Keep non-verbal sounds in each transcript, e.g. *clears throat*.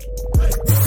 Velkommen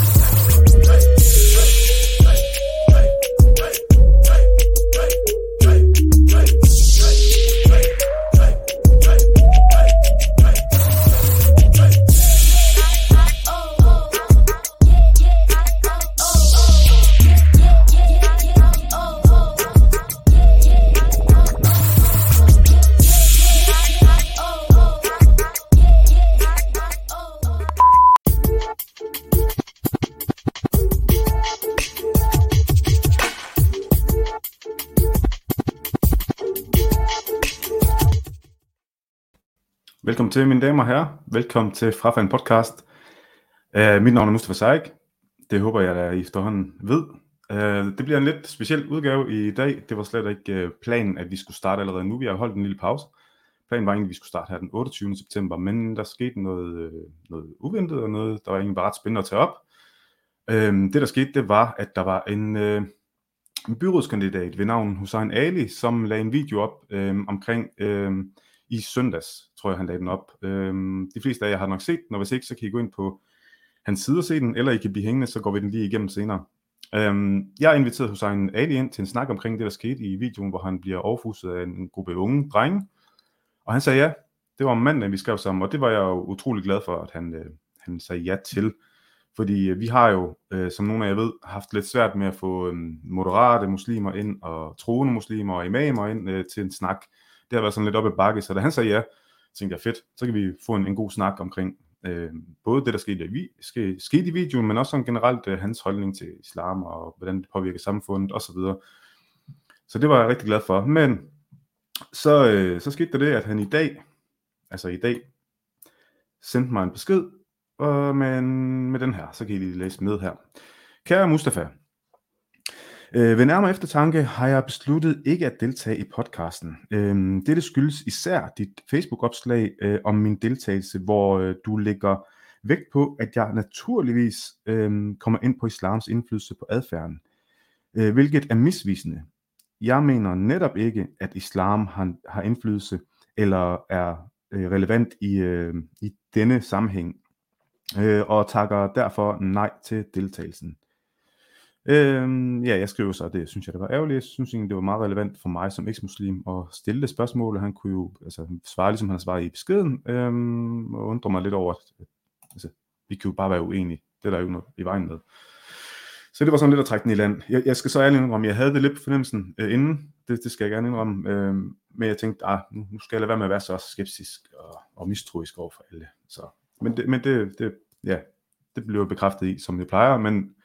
til, mine damer og herrer. Velkommen til Frafald podcast. Uh, mit navn er Mustafa Saik. Det håber jeg, at I efterhånden ved. Uh, det bliver en lidt speciel udgave i dag. Det var slet ikke uh, planen, at vi skulle starte allerede nu. Vi har holdt en lille pause. Planen var egentlig, at vi skulle starte her den 28. september, men der skete noget, noget uventet og noget, der var egentlig bare ret spændende at tage op. Uh, det, der skete, det var, at der var en, uh, en byrådskandidat ved navn Hussein Ali, som lagde en video op uh, omkring... Uh, i søndags, tror jeg, han lagde den op. Øhm, de fleste af jer har nok set den, og hvis ikke, så kan I gå ind på hans side og se den, eller I kan blive hængende, så går vi den lige igennem senere. Øhm, jeg har inviteret Hussein Ali ind til en snak omkring det, der skete i videoen, hvor han bliver overfuset af en gruppe unge drenge. Og han sagde ja, det var om mandag, vi skrev sammen, og det var jeg jo utrolig glad for, at han, øh, han sagde ja til. Fordi øh, vi har jo, øh, som nogle af jer ved, haft lidt svært med at få øh, moderate muslimer ind, og troende muslimer og imamer ind øh, til en snak det har været sådan lidt op ad bakke, så da han sagde ja, tænkte jeg fedt, så kan vi få en, en god snak omkring øh, både det, der skete i, ske, skete i videoen, men også sådan generelt øh, hans holdning til islam, og hvordan det påvirker samfundet osv. Så, så det var jeg rigtig glad for. Men så, øh, så skete der det, at han i dag, altså i dag, sendte mig en besked, og med, med den her, så kan I lige læse med her. Kære Mustafa, Øh, ved nærmere eftertanke har jeg besluttet ikke at deltage i podcasten. Øh, dette skyldes især dit Facebook-opslag øh, om min deltagelse, hvor øh, du lægger vægt på, at jeg naturligvis øh, kommer ind på islams indflydelse på adfærden, øh, hvilket er misvisende. Jeg mener netop ikke, at islam har, har indflydelse eller er øh, relevant i, øh, i denne sammenhæng, øh, og takker derfor nej til deltagelsen. Øhm, ja, jeg skriver så, at det synes jeg, det var ærgerligt. Jeg synes egentlig, det var meget relevant for mig som eks-muslim at stille det spørgsmål, og han kunne jo altså, svare, ligesom han har svaret i beskeden, øhm, og undre mig lidt over, at altså, vi kan jo bare være uenige. Det er der jo noget i vejen med. Så det var sådan lidt at trække den i land. Jeg, jeg skal så ærligt indrømme, jeg havde det lidt på fornemmelsen øh, inden, det, det skal jeg gerne indrømme, øh, men jeg tænkte, ah, nu, nu skal jeg lade være med at være så skeptisk og, og mistroisk over for alle. Så, men det, men det, det, ja, det blev bekræftet i, som det plejer, men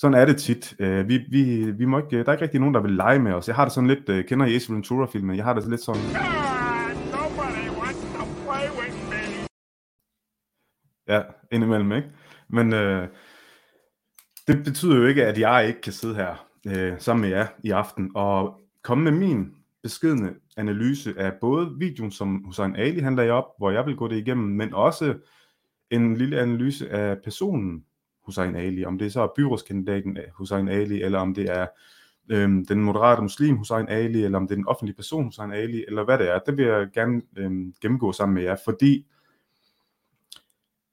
sådan er det tit. Øh, vi, vi, vi må ikke, øh, der er ikke rigtig nogen, der vil lege med os. Jeg har det sådan lidt, øh, kender I Ace Ventura-filmen? Jeg har det lidt sådan... Ja, indimellem, ikke? Men øh, det betyder jo ikke, at jeg ikke kan sidde her øh, sammen med jer i aften og komme med min beskedende analyse af både videoen, som Hussein Ali handler lagde op, hvor jeg vil gå det igennem, men også en lille analyse af personen, Hussein Ali, om det så er byrådskandidaten øh, Hussein Ali, eller om det er øhm, den moderate muslim Hussein Ali, eller om det er den offentlige person Hussein Ali, eller hvad det er, det vil jeg gerne øhm, gennemgå sammen med jer, fordi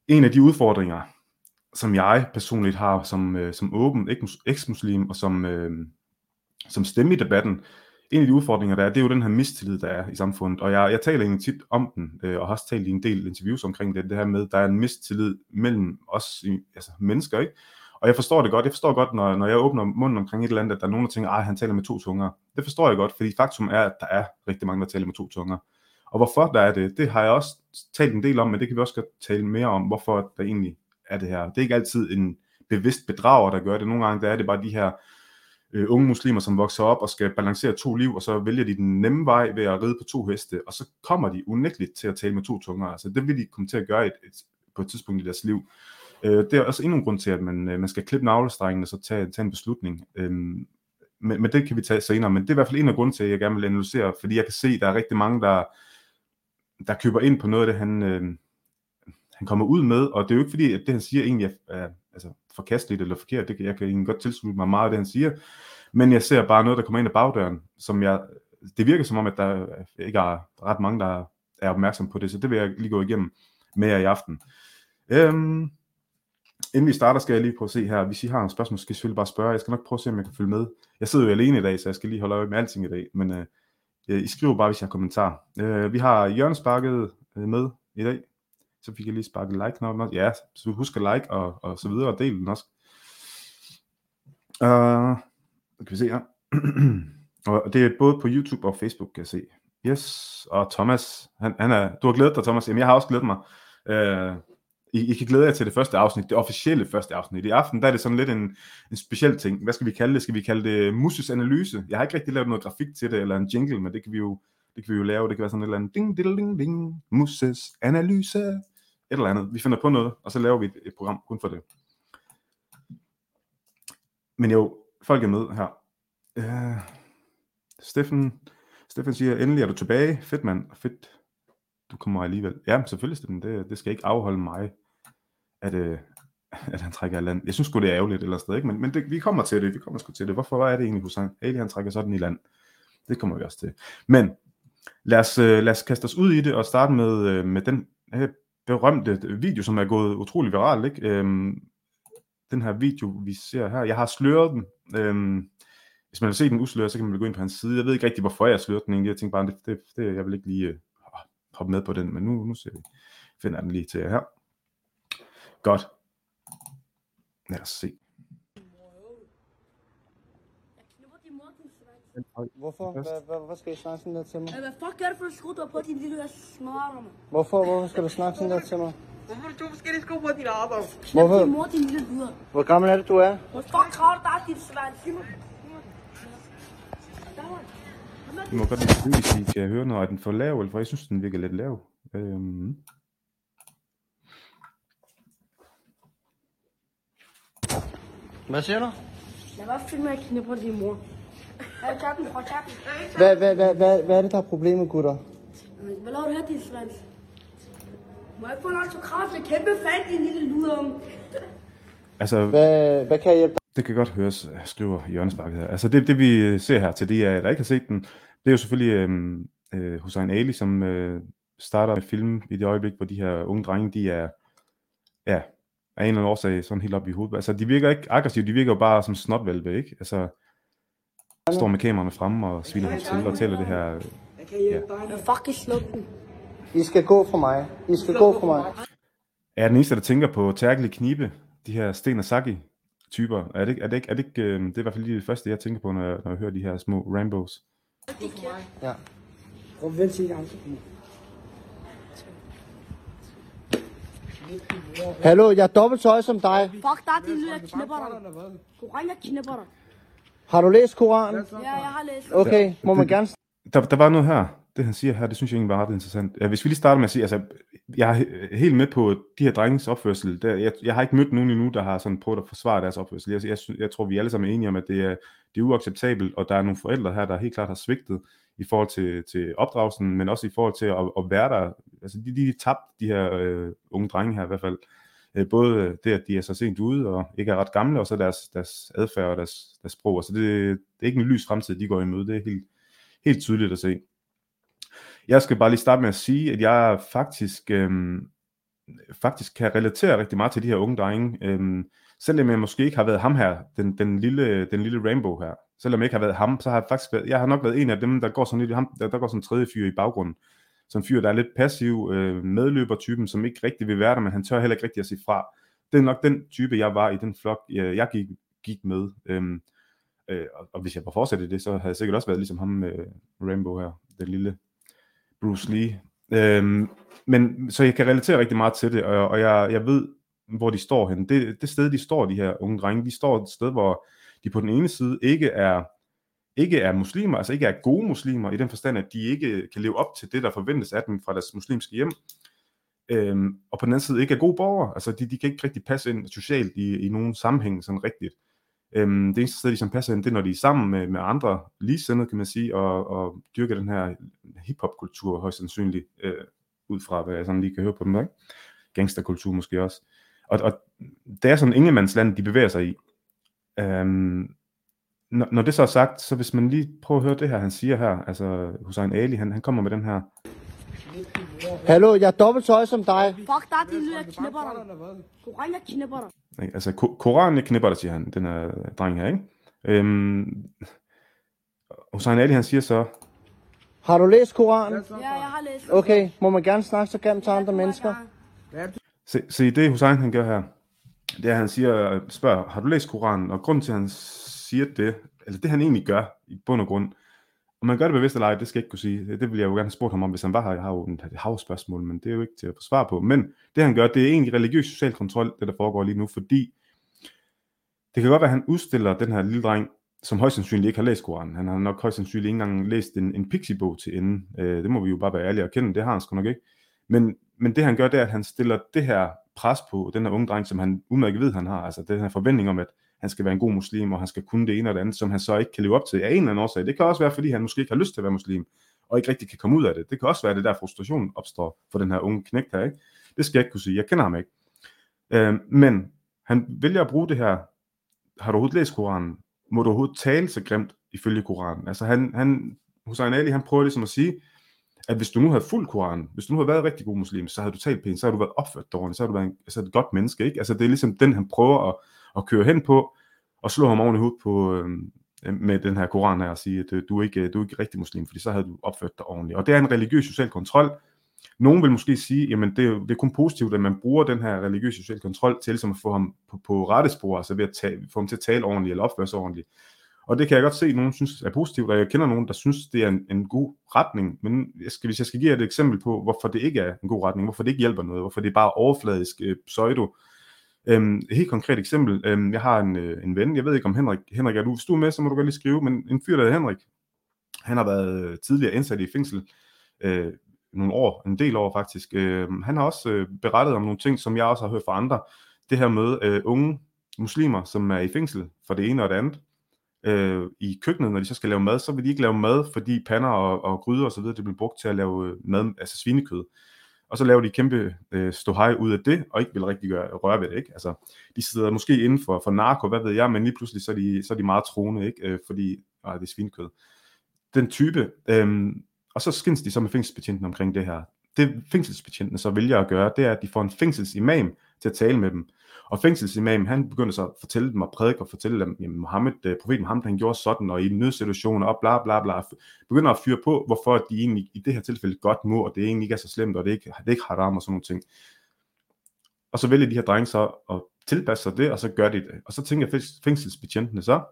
en af de udfordringer, som jeg personligt har som, øh, som åben eks-muslim og som, øh, som stemme i debatten, en af de udfordringer, der er, det er jo den her mistillid, der er i samfundet. Og jeg, jeg taler egentlig tit om den, øh, og har også talt i en del interviews omkring det, det her med, der er en mistillid mellem os altså mennesker, ikke? Og jeg forstår det godt. Jeg forstår godt, når, når jeg åbner munden omkring et eller andet, at der er nogen, der tænker, at han taler med to tunger. Det forstår jeg godt, fordi faktum er, at der er rigtig mange, der taler med to tunger. Og hvorfor der er det, det har jeg også talt en del om, men det kan vi også godt tale mere om, hvorfor der egentlig er det her. Det er ikke altid en bevidst bedrager, der gør det. Nogle gange der er det bare de her øh, unge muslimer, som vokser op og skal balancere to liv, og så vælger de den nemme vej ved at ride på to heste, og så kommer de unægteligt til at tale med to tunger. Altså det vil de komme til at gøre et, et, på et tidspunkt i deres liv. Øh, det er også endnu en grund til, at man, øh, man skal klippe navlestrengen og så tage, tage en beslutning. Øh, men, men det kan vi tage senere, men det er i hvert fald en af grunden til, at jeg gerne vil analysere, fordi jeg kan se, at der er rigtig mange, der, der køber ind på noget af det, han, øh, han kommer ud med, og det er jo ikke fordi, at det han siger egentlig er, er altså, forkasteligt eller forkert, det jeg kan egentlig godt tilslutte mig meget af det, han siger, men jeg ser bare noget, der kommer ind ad bagdøren, som jeg, det virker som om, at der ikke er ret mange, der er opmærksom på det, så det vil jeg lige gå igennem med jer i aften. Øhm, inden vi starter, skal jeg lige prøve at se her. Hvis I har nogle spørgsmål, skal I selvfølgelig bare spørge. Jeg skal nok prøve at se, om jeg kan følge med. Jeg sidder jo alene i dag, så jeg skal lige holde øje med alting i dag. Men øh, øh I skriver bare, hvis jeg har kommentar. Øh, vi har Jørgen sparket øh, med i dag. Så fik jeg lige sparket like-knappen også. Ja, så husk at like og, og så videre, og del den også. Uh, kan vi se her. *clears throat* og det er både på YouTube og Facebook, kan jeg se. Yes, og Thomas, han, han er, du har glædet dig, Thomas. Jamen, jeg har også glædet mig. Uh, i, I kan glæde jer til det første afsnit, det officielle første afsnit. I aften der er det sådan lidt en, en speciel ting. Hvad skal vi kalde det? Skal vi kalde det Muses analyse? Jeg har ikke rigtig lavet noget grafik til det, eller en jingle, men det kan vi jo, det kan vi jo lave. Det kan være sådan et eller andet ding, ding, ding, ding, Muses analyse. Et eller andet. Vi finder på noget, og så laver vi et, et program kun for det. Men jo, folk er med her. Uh, Steffen, Steffen siger, endelig er du tilbage. Fedt mand, fedt. Du kommer alligevel. Ja, selvfølgelig Steffen, det, det skal ikke afholde mig, at, uh, at han trækker i land. Jeg synes sgu, det er ærgerligt eller sted, ikke? men, men det, vi kommer til det, vi kommer sgu til det. Hvorfor er det egentlig hos han? Ali, han trækker sådan i land. Det kommer vi også til. Men lad os, øh, lad os kaste os ud i det og starte med, øh, med den her berømte video, som er gået utrolig viralt. Ikke? Øhm, den her video, vi ser her. Jeg har sløret den. Øhm, hvis man vil se den usløret, så kan man gå ind på hans side. Jeg ved ikke rigtig, hvorfor jeg slørede den egentlig. Jeg tænkte bare, det, det, det jeg vil ikke lige øh, ah, hoppe med på den, men nu, nu ser vi. finder jeg den lige til jer her. Godt. Lad os se. Hvorfor? Hvad, hvad, hvad skal I snakke sådan der til mig? Hvad fuck gør du for at skrue dig på din lille snarere, mand? Hvorfor? Hvorfor skal du snakke sådan der til mig? Hvorfor du skal de sko på dit arbejde? Hvorfor? Din mor, din lille luder. Hvor gammel er det, du er? Hvor fuck har du dig, din svand? Sig mig. I må godt skrive, hvis I kan høre noget. Er den for lav, eller for jeg synes, den virker lidt lav. Øhm, Hvad siger du? Lad mig filme med at knippe på din mor. Den fra tappen. Hvad, hvad, hvad, hvad, hvad er det, der er problemet, gutter? Hvad laver du her, din svand? Må jeg ikke få en autograf? Jeg kæmpe fan, din lille luder. altså, Hvad, hvad kan jeg hjælpe dig? Det kan godt høres, skriver Jørgen Spark her. Altså det, det vi ser her til de, af jer, der ikke har set den, det er jo selvfølgelig øhm, øh, Hussein Ali, som øh, starter med film i det øjeblik, hvor de her unge drenge, de er, ja, af en eller anden årsag sådan helt op i hovedet. Altså de virker ikke aggressivt, de virker jo bare som snotvalve, ikke? Altså, står med kameraerne fremme og sviner dem til og tæller det her. Jeg. Jeg fucking sluk den. I skal gå for mig. I skal gå for mig. Er jeg den eneste, der tænker på Terkel Knibe, de her Sten og Saki typer? Er det, ikke- er det, ikke, er det, ikke, øh, det er i hvert fald lige det første, jeg tænker på, når jeg, når jeg hører de her små Rambos. Ja. Prøv vent til i. Hallo, jeg er dobbelt så høj som dig. Fuck dig, din lille, jeg knipper dig. Koran, jeg knipper dig. Har du læst Koranen? Ja, jeg har læst. Okay, må man gerne... Der, der var noget her, det han siger her, det synes jeg egentlig var ret interessant. Ja, hvis vi lige starter med at sige, altså, jeg er he- helt med på de her drenges opførsel. Der, jeg, jeg har ikke mødt nogen endnu, der har sådan prøvet at forsvare deres opførsel. Jeg, jeg, synes- jeg tror, vi alle sammen er enige om, at det er, det er uacceptabelt, og der er nogle forældre her, der helt klart har svigtet i forhold til, til opdragelsen, men også i forhold til at, at være der. Altså, de, de er tabt, de her øh, unge drenge her i hvert fald. Øh, Øh, både øh, det, at de er så sent ude, og ikke er ret gamle, og så deres, deres adfærd og deres, deres sprog. Så det, det er ikke en lys fremtid, de går i. Det er helt, helt tydeligt at se. Jeg skal bare lige starte med at sige, at jeg faktisk, øhm, faktisk kan relatere rigtig meget til de her unge drenge. Øhm, selvom jeg måske ikke har været ham her, den, den, lille, den lille Rainbow her, selvom jeg ikke har været ham, så har jeg faktisk været, jeg har nok været en af dem, der går sådan lidt, ham, der, der går sådan en tredje fyr i baggrunden. Sådan en fyr, der er lidt passiv, øh, medløbertypen, som ikke rigtig vil være der, men han tør heller ikke rigtig at sige fra. Det er nok den type, jeg var i den flok, jeg, jeg gik, gik med. Øhm, øh, og, og hvis jeg var fortsat i det, så havde jeg sikkert også været ligesom ham, øh, Rainbow her, den lille Bruce Lee. Øhm, men så jeg kan relatere rigtig meget til det, og, og jeg, jeg ved, hvor de står henne. Det, det sted, de står, de her unge drenge, de står et sted, hvor de på den ene side ikke er, ikke er muslimer, altså ikke er gode muslimer, i den forstand, at de ikke kan leve op til det, der forventes af dem fra deres muslimske hjem, øhm, og på den anden side ikke er gode borgere, altså de, de kan ikke rigtig passe ind socialt i, i nogen sammenhæng sådan rigtigt. Øhm, det eneste sted, de som passer ind, det er, når de er sammen med, med andre ligesindede, kan man sige, og, og dyrker den her hiphop-kultur højst sandsynligt, øh, ud fra hvad jeg sådan lige kan høre på dem, ikke? Gangsterkultur måske også. Og, og det er sådan ingemandsland, de bevæger sig i. Øhm, når, når det så er sagt, så hvis man lige prøver at høre det her, han siger her, altså Hussein Ali, han, han kommer med den her, Hallo, jeg er dobbelt så høj som dig. Fuck dig, din lille, knipper dig. Koran, jeg knipper dig. Altså, Ko- Koranen, jeg knipper dig, siger han, den her dreng her, ikke? Øhm, Hussein Ali, han siger så, Har du læst Koranen? Ja, jeg har læst. Okay, må man gerne snakke så grimt til andre mennesker? se, se det Hussein han gør her, det er, at han siger, spørger, har du læst Koranen? Og grunden til, at han siger det, eller det han egentlig gør, i bund og grund, om man gør det bevidst eller ej, det skal jeg ikke kunne sige. Det, det ville jeg jo gerne have spurgt ham om, hvis han var her. Jeg har jo et havspørgsmål, men det er jo ikke til at få svar på. Men det han gør, det er egentlig religiøs social kontrol, det der foregår lige nu, fordi det kan godt være, at han udstiller den her lille dreng, som højst sandsynligt ikke har læst Koranen. Han har nok højst sandsynligt ikke engang læst en, en pixiebog til enden. Øh, det må vi jo bare være ærlige og kende, det har han sgu nok ikke. Men, men det han gør, det er, at han stiller det her pres på den her unge dreng, som han udmærket ved, han har. Altså den her forventning om, at han skal være en god muslim, og han skal kunne det ene og det andet, som han så ikke kan leve op til af en eller anden årsag. Det kan også være, fordi han måske ikke har lyst til at være muslim, og ikke rigtig kan komme ud af det. Det kan også være, at det der frustration opstår for den her unge knægt her. Ikke? Det skal jeg ikke kunne sige. Jeg kender ham ikke. Øh, men han vælger at bruge det her. Har du overhovedet læst Koranen? Må du overhovedet tale så grimt ifølge Koranen? Altså han, han, Hussein Ali, han prøver ligesom at sige, at hvis du nu havde fuldt Koranen, hvis du nu havde været rigtig god muslim, så havde du talt pænt, så havde du været opført dårligt, så havde du været en, altså et godt menneske, ikke? Altså det er ligesom den, han prøver at, at køre hen på, og slå ham oven i hovedet på, øhm, øh, med den her Koran her, og sige, at øh, du er ikke, øh, du er ikke rigtig muslim, fordi så havde du opført dig ordentligt. Og det er en religiøs social kontrol. Nogen vil måske sige, jamen det det er kun positivt, at man bruger den her religiøs social kontrol til ligesom at få ham på, på rette spor, altså ved at tage, få ham til at tale ordentligt, eller opføre sig ordentligt. Og det kan jeg godt se, at nogen synes er positivt, og jeg kender nogen, der synes, det er en, en god retning. Men jeg skal, hvis jeg skal give jer et eksempel på, hvorfor det ikke er en god retning, hvorfor det ikke hjælper noget, hvorfor det er bare overfladisk øh, pseudo. Øhm, et helt konkret eksempel. Øhm, jeg har en, øh, en ven, jeg ved ikke om Henrik, Henrik er du, hvis du er med, så må du godt lige skrive, men en fyr, der hedder Henrik, han har været øh, tidligere indsat i fængsel, øh, nogle år, en del år faktisk. Øh, han har også øh, berettet om nogle ting, som jeg også har hørt fra andre. Det her med øh, unge muslimer, som er i fængsel for det ene og det andet, øh, i køkkenet, når de så skal lave mad, så vil de ikke lave mad, fordi pander og, og gryder og så videre, det bliver brugt til at lave øh, mad, altså svinekød. Og så laver de kæmpe øh, ståhej ud af det, og ikke vil rigtig gøre, røre ved det, ikke? Altså, de sidder måske inden for, for narko, hvad ved jeg, men lige pludselig så er de, så er de meget troende, ikke? Øh, fordi øh, det er svinekød. Den type, øh, og så skændes de så med fængselsbetjenten omkring det her. Det fængselsbetjentene så vælger at gøre, det er, at de får en fængselsimam til at tale med dem. Og fængselsimamen, han begynder så at fortælle dem og prædike og fortælle dem, jamen Mohammed, øh, profeten Mohammed, han gjorde sådan, og i nødsituationer og bla bla bla, begynder at fyre på, hvorfor de egentlig i det her tilfælde godt må, og det egentlig ikke er så slemt, og det er ikke, det er ikke haram og sådan nogle ting. Og så vælger de her drenge så at tilpasse sig det, og så gør de det. Og så tænker fængselsbetjentene så,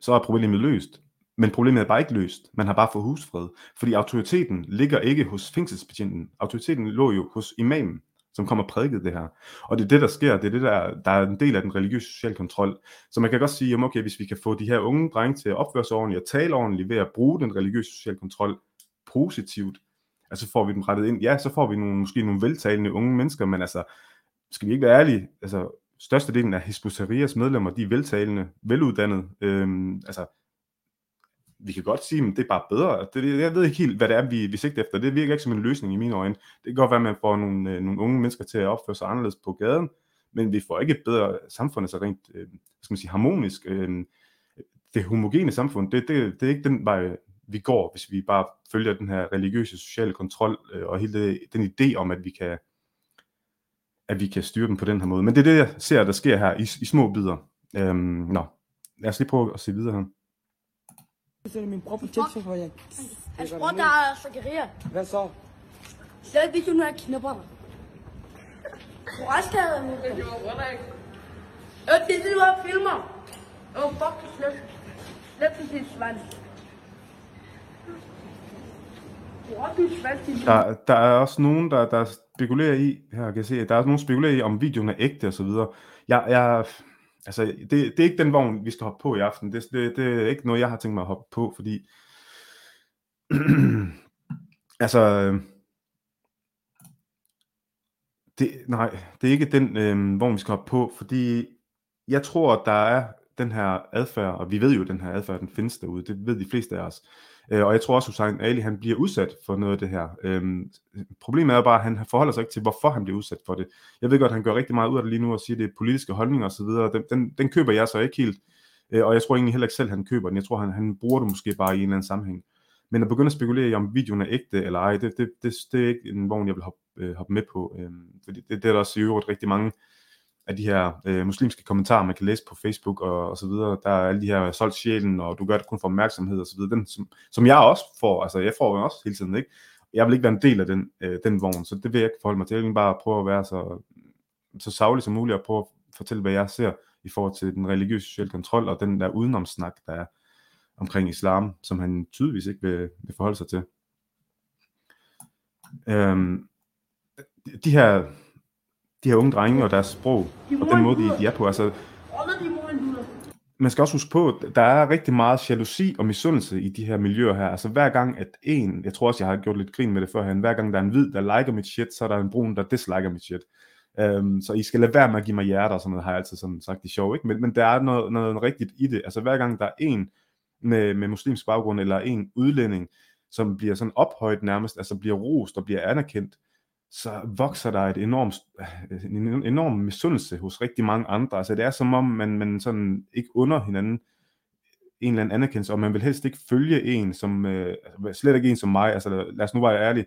så er problemet løst. Men problemet er bare ikke løst. Man har bare fået husfred. Fordi autoriteten ligger ikke hos fængselsbetjenten. Autoriteten lå jo hos imamen, som kommer og prædikede det her. Og det er det, der sker. Det er det, der, der er en del af den religiøse social kontrol. Så man kan godt sige, jamen okay, hvis vi kan få de her unge drenge til at opføre sig ordentligt og tale ordentligt ved at bruge den religiøse social kontrol positivt, altså får vi dem rettet ind. Ja, så får vi nogle, måske nogle veltalende unge mennesker, men altså, skal vi ikke være ærlige, altså, størstedelen af Hizbut medlemmer, de er veltalende, veluddannede, øhm, altså, vi kan godt sige, at det er bare bedre. Altså, det, jeg ved ikke helt, hvad det er, vi, vi sigter efter. Det virker ikke som en løsning i mine øjne. Det kan godt være, at man får nogle, øh, nogle unge mennesker til at opføre sig anderledes på gaden, men vi får ikke et bedre samfund, altså rent øh, skal man sige, harmonisk. Øh, det homogene samfund, det, det, det er ikke den vej, vi går, hvis vi bare følger den her religiøse sociale kontrol øh, og hele det, den idé om, at vi kan at vi kan styre dem på den her måde. Men det er det, jeg ser, der sker her i, i små bidder. Øhm, nå, lad os lige prøve at se videre her. Sætter min bror på TikTok, hvor jeg... Hans bror, der er Zakaria. Hvad så? Slet videoen, når jeg knipper dig. Koranskade er muligt. Det var bror, ikke? Øh, det er det, du har filmer. Åh, oh, fuck, slet. Slet til din svans. Der, der er også nogen, der, der spekulerer i, her kan jeg se, der er også nogen, der spekulerer i, om videoen er ægte og så videre. Jeg, jeg, altså, det, det er ikke den vogn, vi skal hoppe på i aften. Det, det, det er ikke noget, jeg har tænkt mig at hoppe på, fordi *clears throat* altså, øhm, det, nej, det er ikke den øh, vogn, vi skal hoppe på, fordi jeg tror, at der er den her adfærd, og vi ved jo, at den her adfærd, den findes derude, det ved de fleste af os. Øh, og jeg tror også, Hussein Ali, han bliver udsat for noget af det her. Øhm, problemet er bare, at han forholder sig ikke til, hvorfor han bliver udsat for det. Jeg ved godt, at han gør rigtig meget ud af det lige nu, og siger, at det er politiske holdninger osv. Den, den, den køber jeg så ikke helt. Øh, og jeg tror egentlig heller ikke selv, han køber den. Jeg tror, han, han bruger det måske bare i en eller anden sammenhæng. Men at begynde at spekulere i, om videoen er ægte eller ej, det, det, det, det er ikke en vogn, jeg vil hoppe, øh, hoppe med på. Øh, fordi det, det er der også i øvrigt rigtig mange af de her øh, muslimske kommentarer, man kan læse på Facebook og, og så videre. Der er alle de her solgt sjælen, og du gør det kun for opmærksomhed og så videre. Den, som, som jeg også får, altså jeg får jo også hele tiden, ikke? Jeg vil ikke være en del af den, øh, den vogn, så det vil jeg ikke forholde mig til. Jeg vil bare prøve at være så, så savlig som muligt og prøve at fortælle, hvad jeg ser i forhold til den religiøse sociale kontrol og den der udenomsnak, der er omkring islam, som han tydeligvis ikke vil, vil forholde sig til. Øhm, de her de her unge drenge og deres sprog, og den måde, de, de er på, altså, man skal også huske på, at der er rigtig meget jalousi og misundelse i de her miljøer her. Altså hver gang, at en, jeg tror også, jeg har gjort lidt grin med det førhen, hver gang der er en hvid, der liker mit shit, så er der en brun, der disliker mit shit. Um, så I skal lade være med at give mig hjerter, og sådan noget, har jeg altid sådan sagt i sjov, ikke? Men, men der er noget, noget rigtigt i det. Altså hver gang der er en med, med muslimsk baggrund, eller en udlænding, som bliver sådan ophøjet nærmest, altså bliver rost og bliver anerkendt, så vokser der et enormt, en enorm misundelse hos rigtig mange andre. Altså det er som om, man, man sådan ikke under hinanden en eller anden anerkendelse, og man vil helst ikke følge en, som, øh, altså, slet ikke en som mig, altså lad os nu være ærlige,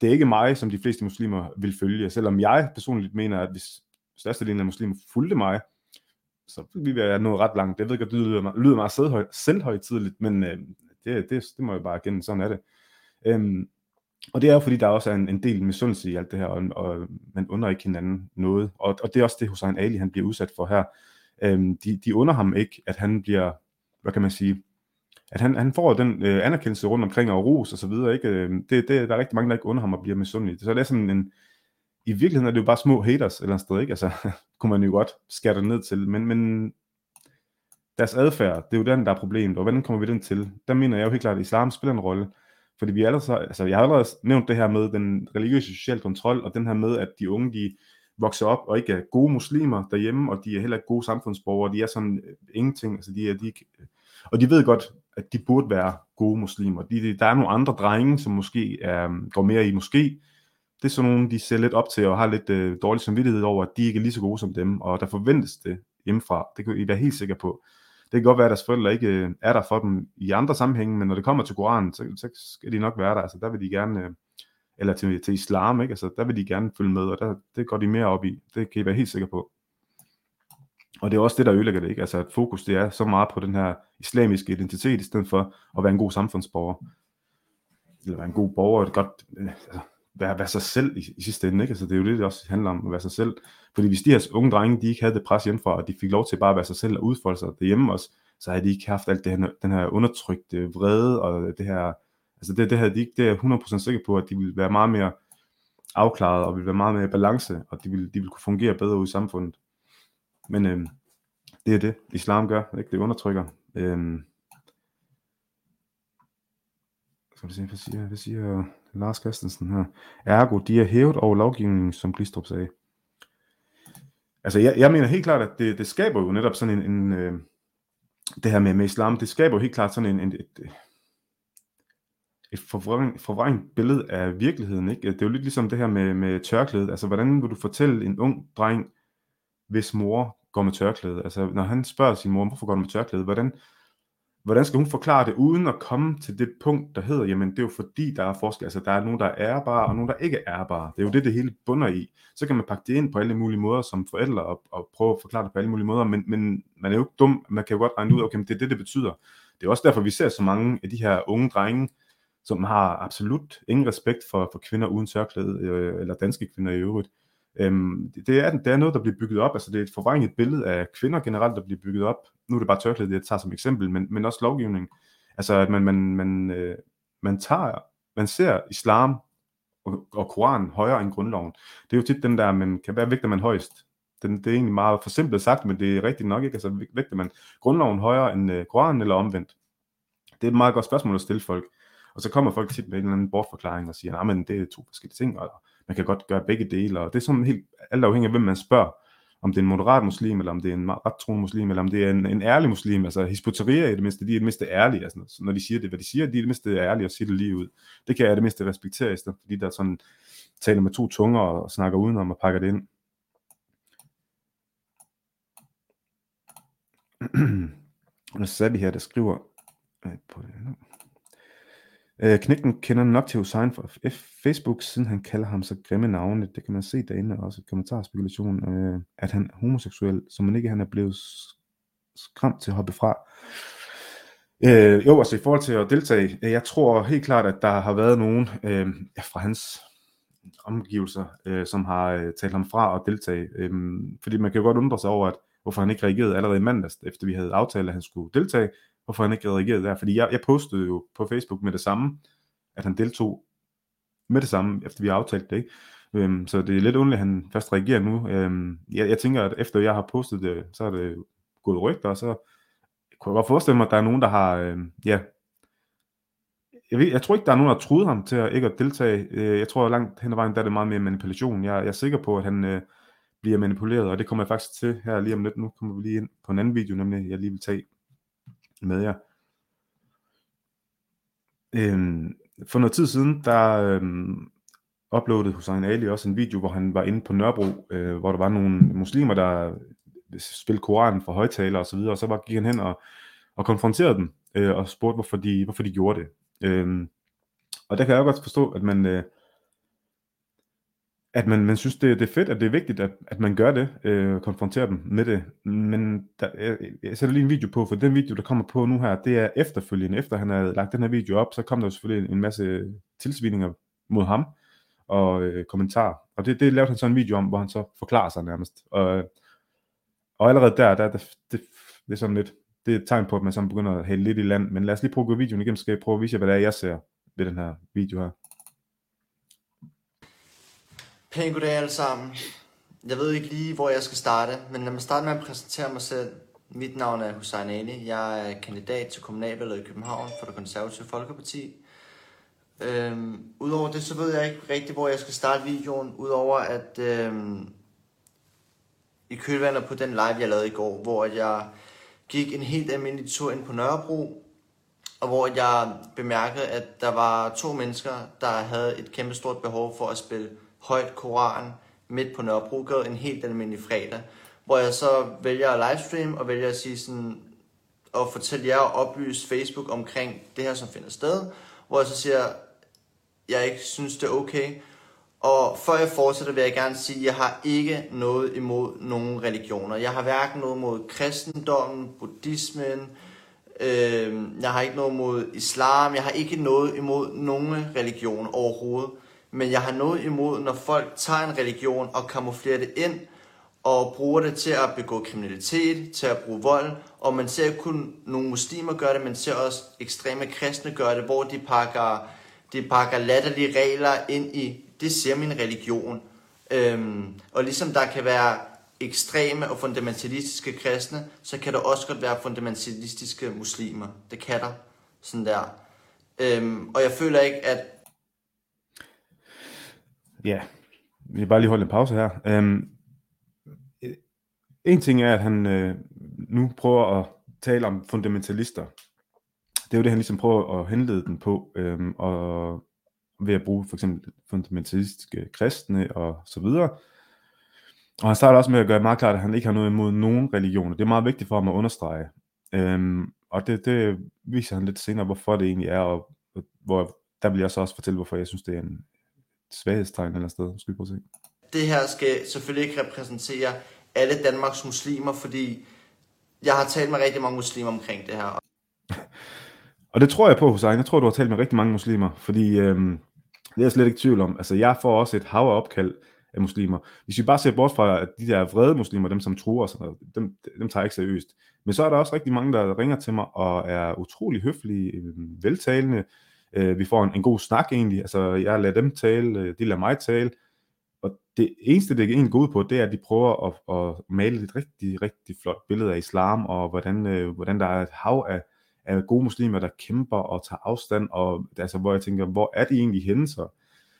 det er ikke mig, som de fleste muslimer vil følge, selvom jeg personligt mener, at hvis størstedelen af muslimer fulgte mig, så ville vi være nået ret langt. Det ved jeg godt, det lyder, lyder meget selvhøjtidligt, men øh, det, det, det må jeg bare erkende, sådan er det. Øhm, og det er jo fordi, der også er en, en del misundelse i alt det her, og, og man under ikke hinanden noget. Og, og det er også det, Hussein Ali han bliver udsat for her. Øhm, de, de under ham ikke, at han bliver, hvad kan man sige, at han, han får den øh, anerkendelse rundt omkring og ros og så videre. Ikke? Øhm, det, det, der er rigtig mange, der ikke under ham og bliver misundelige. Så det er sådan en, i virkeligheden er det jo bare små haters et eller andet sted, ikke? Altså, *laughs* kunne man jo godt skære det ned til, men, men deres adfærd, det er jo den, der er problemet, og hvordan kommer vi den til? Der mener jeg jo helt klart, at islam spiller en rolle, fordi vi allerede, altså jeg har allerede nævnt det her med den religiøse sociale kontrol, og den her med, at de unge, de vokser op og ikke er gode muslimer derhjemme, og de er heller ikke gode samfundsborgere, de er sådan øh, ingenting, altså de er, de, øh, og de ved godt, at de burde være gode muslimer. De, de, der er nogle andre drenge, som måske er, øh, går mere i måske, det er sådan nogle, de ser lidt op til og har lidt øh, dårlig samvittighed over, at de ikke er lige så gode som dem, og der forventes det hjemmefra. Det kan I være helt sikre på. Det kan godt være, at deres forældre ikke øh, er der for dem i andre sammenhænge, men når det kommer til Koranen, så, så skal de nok være der. Altså, der vil de gerne, øh, eller til, til islam, ikke? Altså, der vil de gerne følge med, og der, det går de mere op i. Det kan I være helt sikre på. Og det er også det, der ødelægger det, ikke? Altså, at fokus det er så meget på den her islamiske identitet, i stedet for at være en god samfundsborger. Eller være en god borger, et godt, øh, altså, være, være sig selv i, i sidste ende, ikke? Altså, det er jo det, det også handler om, at være sig selv. Fordi hvis de her unge drenge, de ikke havde det pres hjemmefra, og de fik lov til bare at være sig selv og udfolde sig derhjemme også, så havde de ikke haft alt det her, den her undertrykte vrede, og det her, altså det, det havde de ikke, det er jeg 100% sikker på, at de ville være meget mere afklaret, og ville være meget mere i balance, og de ville, de ville kunne fungere bedre ud i samfundet. Men øh, det er det, islam gør, ikke? det undertrykker. Øh, skal vi se, hvad siger, hvad siger Lars Christensen her? Ergo, de er hævet over lovgivningen, som Glistrup sagde. Altså, jeg, jeg mener helt klart, at det, det skaber jo netop sådan en, en øh, det her med, med islam, det skaber jo helt klart sådan en, en et, et forvrængt, forvrængt billede af virkeligheden, ikke? Det er jo lidt ligesom det her med, med tørklædet. Altså, hvordan vil du fortælle en ung dreng, hvis mor går med tørklæde? Altså, når han spørger sin mor, hvorfor går du med tørklæde? Hvordan, hvordan skal hun forklare det, uden at komme til det punkt, der hedder, jamen det er jo fordi, der er forskel, altså der er nogen, der er ærbare, og nogen, der ikke er ærbare. Det er jo det, det hele bunder i. Så kan man pakke det ind på alle mulige måder som forældre, og, og prøve at forklare det på alle mulige måder, men, men man er jo ikke dum, man kan jo godt regne ud, okay, men det er det, det betyder. Det er også derfor, vi ser så mange af de her unge drenge, som har absolut ingen respekt for, for kvinder uden tørklæde, øh, eller danske kvinder i øvrigt. Øhm, det, er, det er noget, der bliver bygget op, altså det er et forvrænget billede af kvinder generelt, der bliver bygget op. Nu er det bare tørklæde, det jeg tager som eksempel, men, men også lovgivning. Altså at man, man, man, øh, man tager, man ser islam og, og Koran højere end grundloven. Det er jo tit den der, man kan være vægter man højst. Den, det er egentlig meget forsimplet sagt, men det er rigtigt nok ikke. Altså vægter man grundloven højere end øh, Koranen eller omvendt. Det er et meget godt spørgsmål at stille folk. Og så kommer folk tit med en eller anden bortforklaring og siger, at det er to forskellige ting, og man kan godt gøre begge dele, og det er sådan helt alt afhængig af, hvem man spørger. Om det er en moderat muslim, eller om det er en ret troende muslim, eller om det er en, en ærlig muslim. Altså hispoteria i det mindste, de er det mindste ærlige. Altså, når de siger det, hvad de siger, de er det mindste ærlige og siger det lige ud. Det kan jeg det mindste respektere, i stedet fordi der sådan taler med to tunger og snakker udenom og pakker det ind. Og så er vi her, der skriver øh, på det. Øh, knægten kender nok til Hussein fra F- Facebook, siden han kalder ham så grimme navne. Det kan man se derinde også i kommentarspekulation, øh, at han er homoseksuel, så man ikke han er blevet skræmt til at hoppe fra. Øh, jo, altså i forhold til at deltage, øh, jeg tror helt klart, at der har været nogen øh, fra hans omgivelser, øh, som har øh, talt ham fra at deltage. Øh, fordi man kan jo godt undre sig over, at hvorfor han ikke reagerede allerede i mandags, efter vi havde aftalt, at han skulle deltage, hvorfor han ikke reagerede der. Fordi jeg, jeg postede jo på Facebook med det samme, at han deltog med det samme, efter vi aftalte det. Ikke? Øhm, så det er lidt underligt, at han først reagerer nu. Øhm, jeg, jeg tænker, at efter jeg har postet det, så er det gået rygter, og så kunne jeg godt forestille mig, at der er nogen, der har, Øhm, ja, jeg, ved, jeg tror ikke, der er nogen, der troede ham til at ikke at deltage. Øh, Jeg tror langt hen ad vejen, der er det meget mere manipulation. Jeg, jeg er sikker på, at han øh, bliver manipuleret, og det kommer jeg faktisk til her lige om lidt. Nu kommer vi lige ind på en anden video, nemlig jeg lige vil tage med jer. Øhm, for noget tid siden, der øhm, uploadede Hussein Ali også en video, hvor han var inde på Nørrebro, øh, hvor der var nogle muslimer, der spillede Koranen for højtaler og så videre, og så var, gik han hen og, og konfronterede dem, øh, og spurgte, hvorfor de, hvorfor de gjorde det. Øhm, og der kan jeg jo godt forstå, at man, øh, at man, man synes, det, det er fedt, at det er vigtigt, at, at man gør det, øh, konfronterer dem med det. Men der, jeg, jeg sætter lige en video på, for den video, der kommer på nu her, det er efterfølgende. Efter han havde lagt den her video op, så kom der jo selvfølgelig en masse tilsvininger mod ham og øh, kommentarer. Og det, det lavede han så en video om, hvor han så forklarer sig nærmest. Og, og allerede der, der det, det, det er sådan lidt, det er et tegn på, at man så begynder at hælde lidt i land. Men lad os lige prøve at gå videoen igennem, så skal jeg prøve at vise jer, hvad det er, jeg ser ved den her video her. Pæn goddag alle sammen. Jeg ved ikke lige, hvor jeg skal starte, men lad mig starte med at præsentere mig selv. Mit navn er Hussein Ali. Jeg er kandidat til kommunalvalget i København for det konservative Folkeparti. Øhm, Udover det, så ved jeg ikke rigtig, hvor jeg skal starte videoen, udover at øhm, i kølvandet på den live, jeg lavede i går, hvor jeg gik en helt almindelig tur ind på Nørrebro, og hvor jeg bemærkede, at der var to mennesker, der havde et kæmpe stort behov for at spille højt koran midt på Nørrebrogade en helt almindelig fredag. Hvor jeg så vælger at livestream og vælger at sige sådan, og fortælle jer og oplyse Facebook omkring det her, som finder sted. Hvor jeg så siger, jeg ikke synes, det er okay. Og før jeg fortsætter, vil jeg gerne sige, at jeg har ikke noget imod nogen religioner. Jeg har hverken noget imod kristendommen, buddhismen, øh, jeg har ikke noget imod islam, jeg har ikke noget imod nogen religion overhovedet. Men jeg har noget imod, når folk tager en religion og kamuflerer det ind, og bruger det til at begå kriminalitet, til at bruge vold, og man ser ikke kun nogle muslimer gøre det, man ser også ekstreme kristne gøre det, hvor de pakker, de pakker latterlige regler ind i, det ser min religion. Øhm, og ligesom der kan være ekstreme og fundamentalistiske kristne, så kan der også godt være fundamentalistiske muslimer. Det kan der. Sådan der. Øhm, og jeg føler ikke, at Ja, vi vil bare lige holde en pause her. Øhm, en ting er, at han øh, nu prøver at tale om fundamentalister. Det er jo det, han ligesom prøver at henlede den på, øhm, og ved at bruge for eksempel fundamentalistiske kristne og så videre. Og han starter også med at gøre meget klart, at han ikke har noget imod nogen religioner. Det er meget vigtigt for ham at understrege. Øhm, og det, det viser han lidt senere, hvorfor det egentlig er, og hvor der vil jeg så også fortælle, hvorfor jeg synes, det er en svaghedstegn eller sted. Skal vi prøve at se. det her skal selvfølgelig ikke repræsentere alle Danmarks muslimer, fordi jeg har talt med rigtig mange muslimer omkring det her. *laughs* Og det tror jeg på, Hussein. Jeg tror, du har talt med rigtig mange muslimer, fordi øhm, det er jeg slet ikke tvivl om. Altså, jeg får også et hav af opkald af muslimer. Hvis vi bare ser bort fra at de der vrede muslimer, dem som truer os, dem, dem tager jeg ikke seriøst. Men så er der også rigtig mange, der ringer til mig og er utrolig høflige, øhm, veltalende. Øh, vi får en, en god snak egentlig. Altså, jeg lader dem tale, øh, de lader mig tale. Og det eneste, det egentlig går ud på, det er, at de prøver at, at male et rigtig, rigtig flot billede af islam, og hvordan, øh, hvordan der er et hav af, af gode muslimer, der kæmper og tager afstand, og altså, hvor jeg tænker, hvor er de egentlig henne så?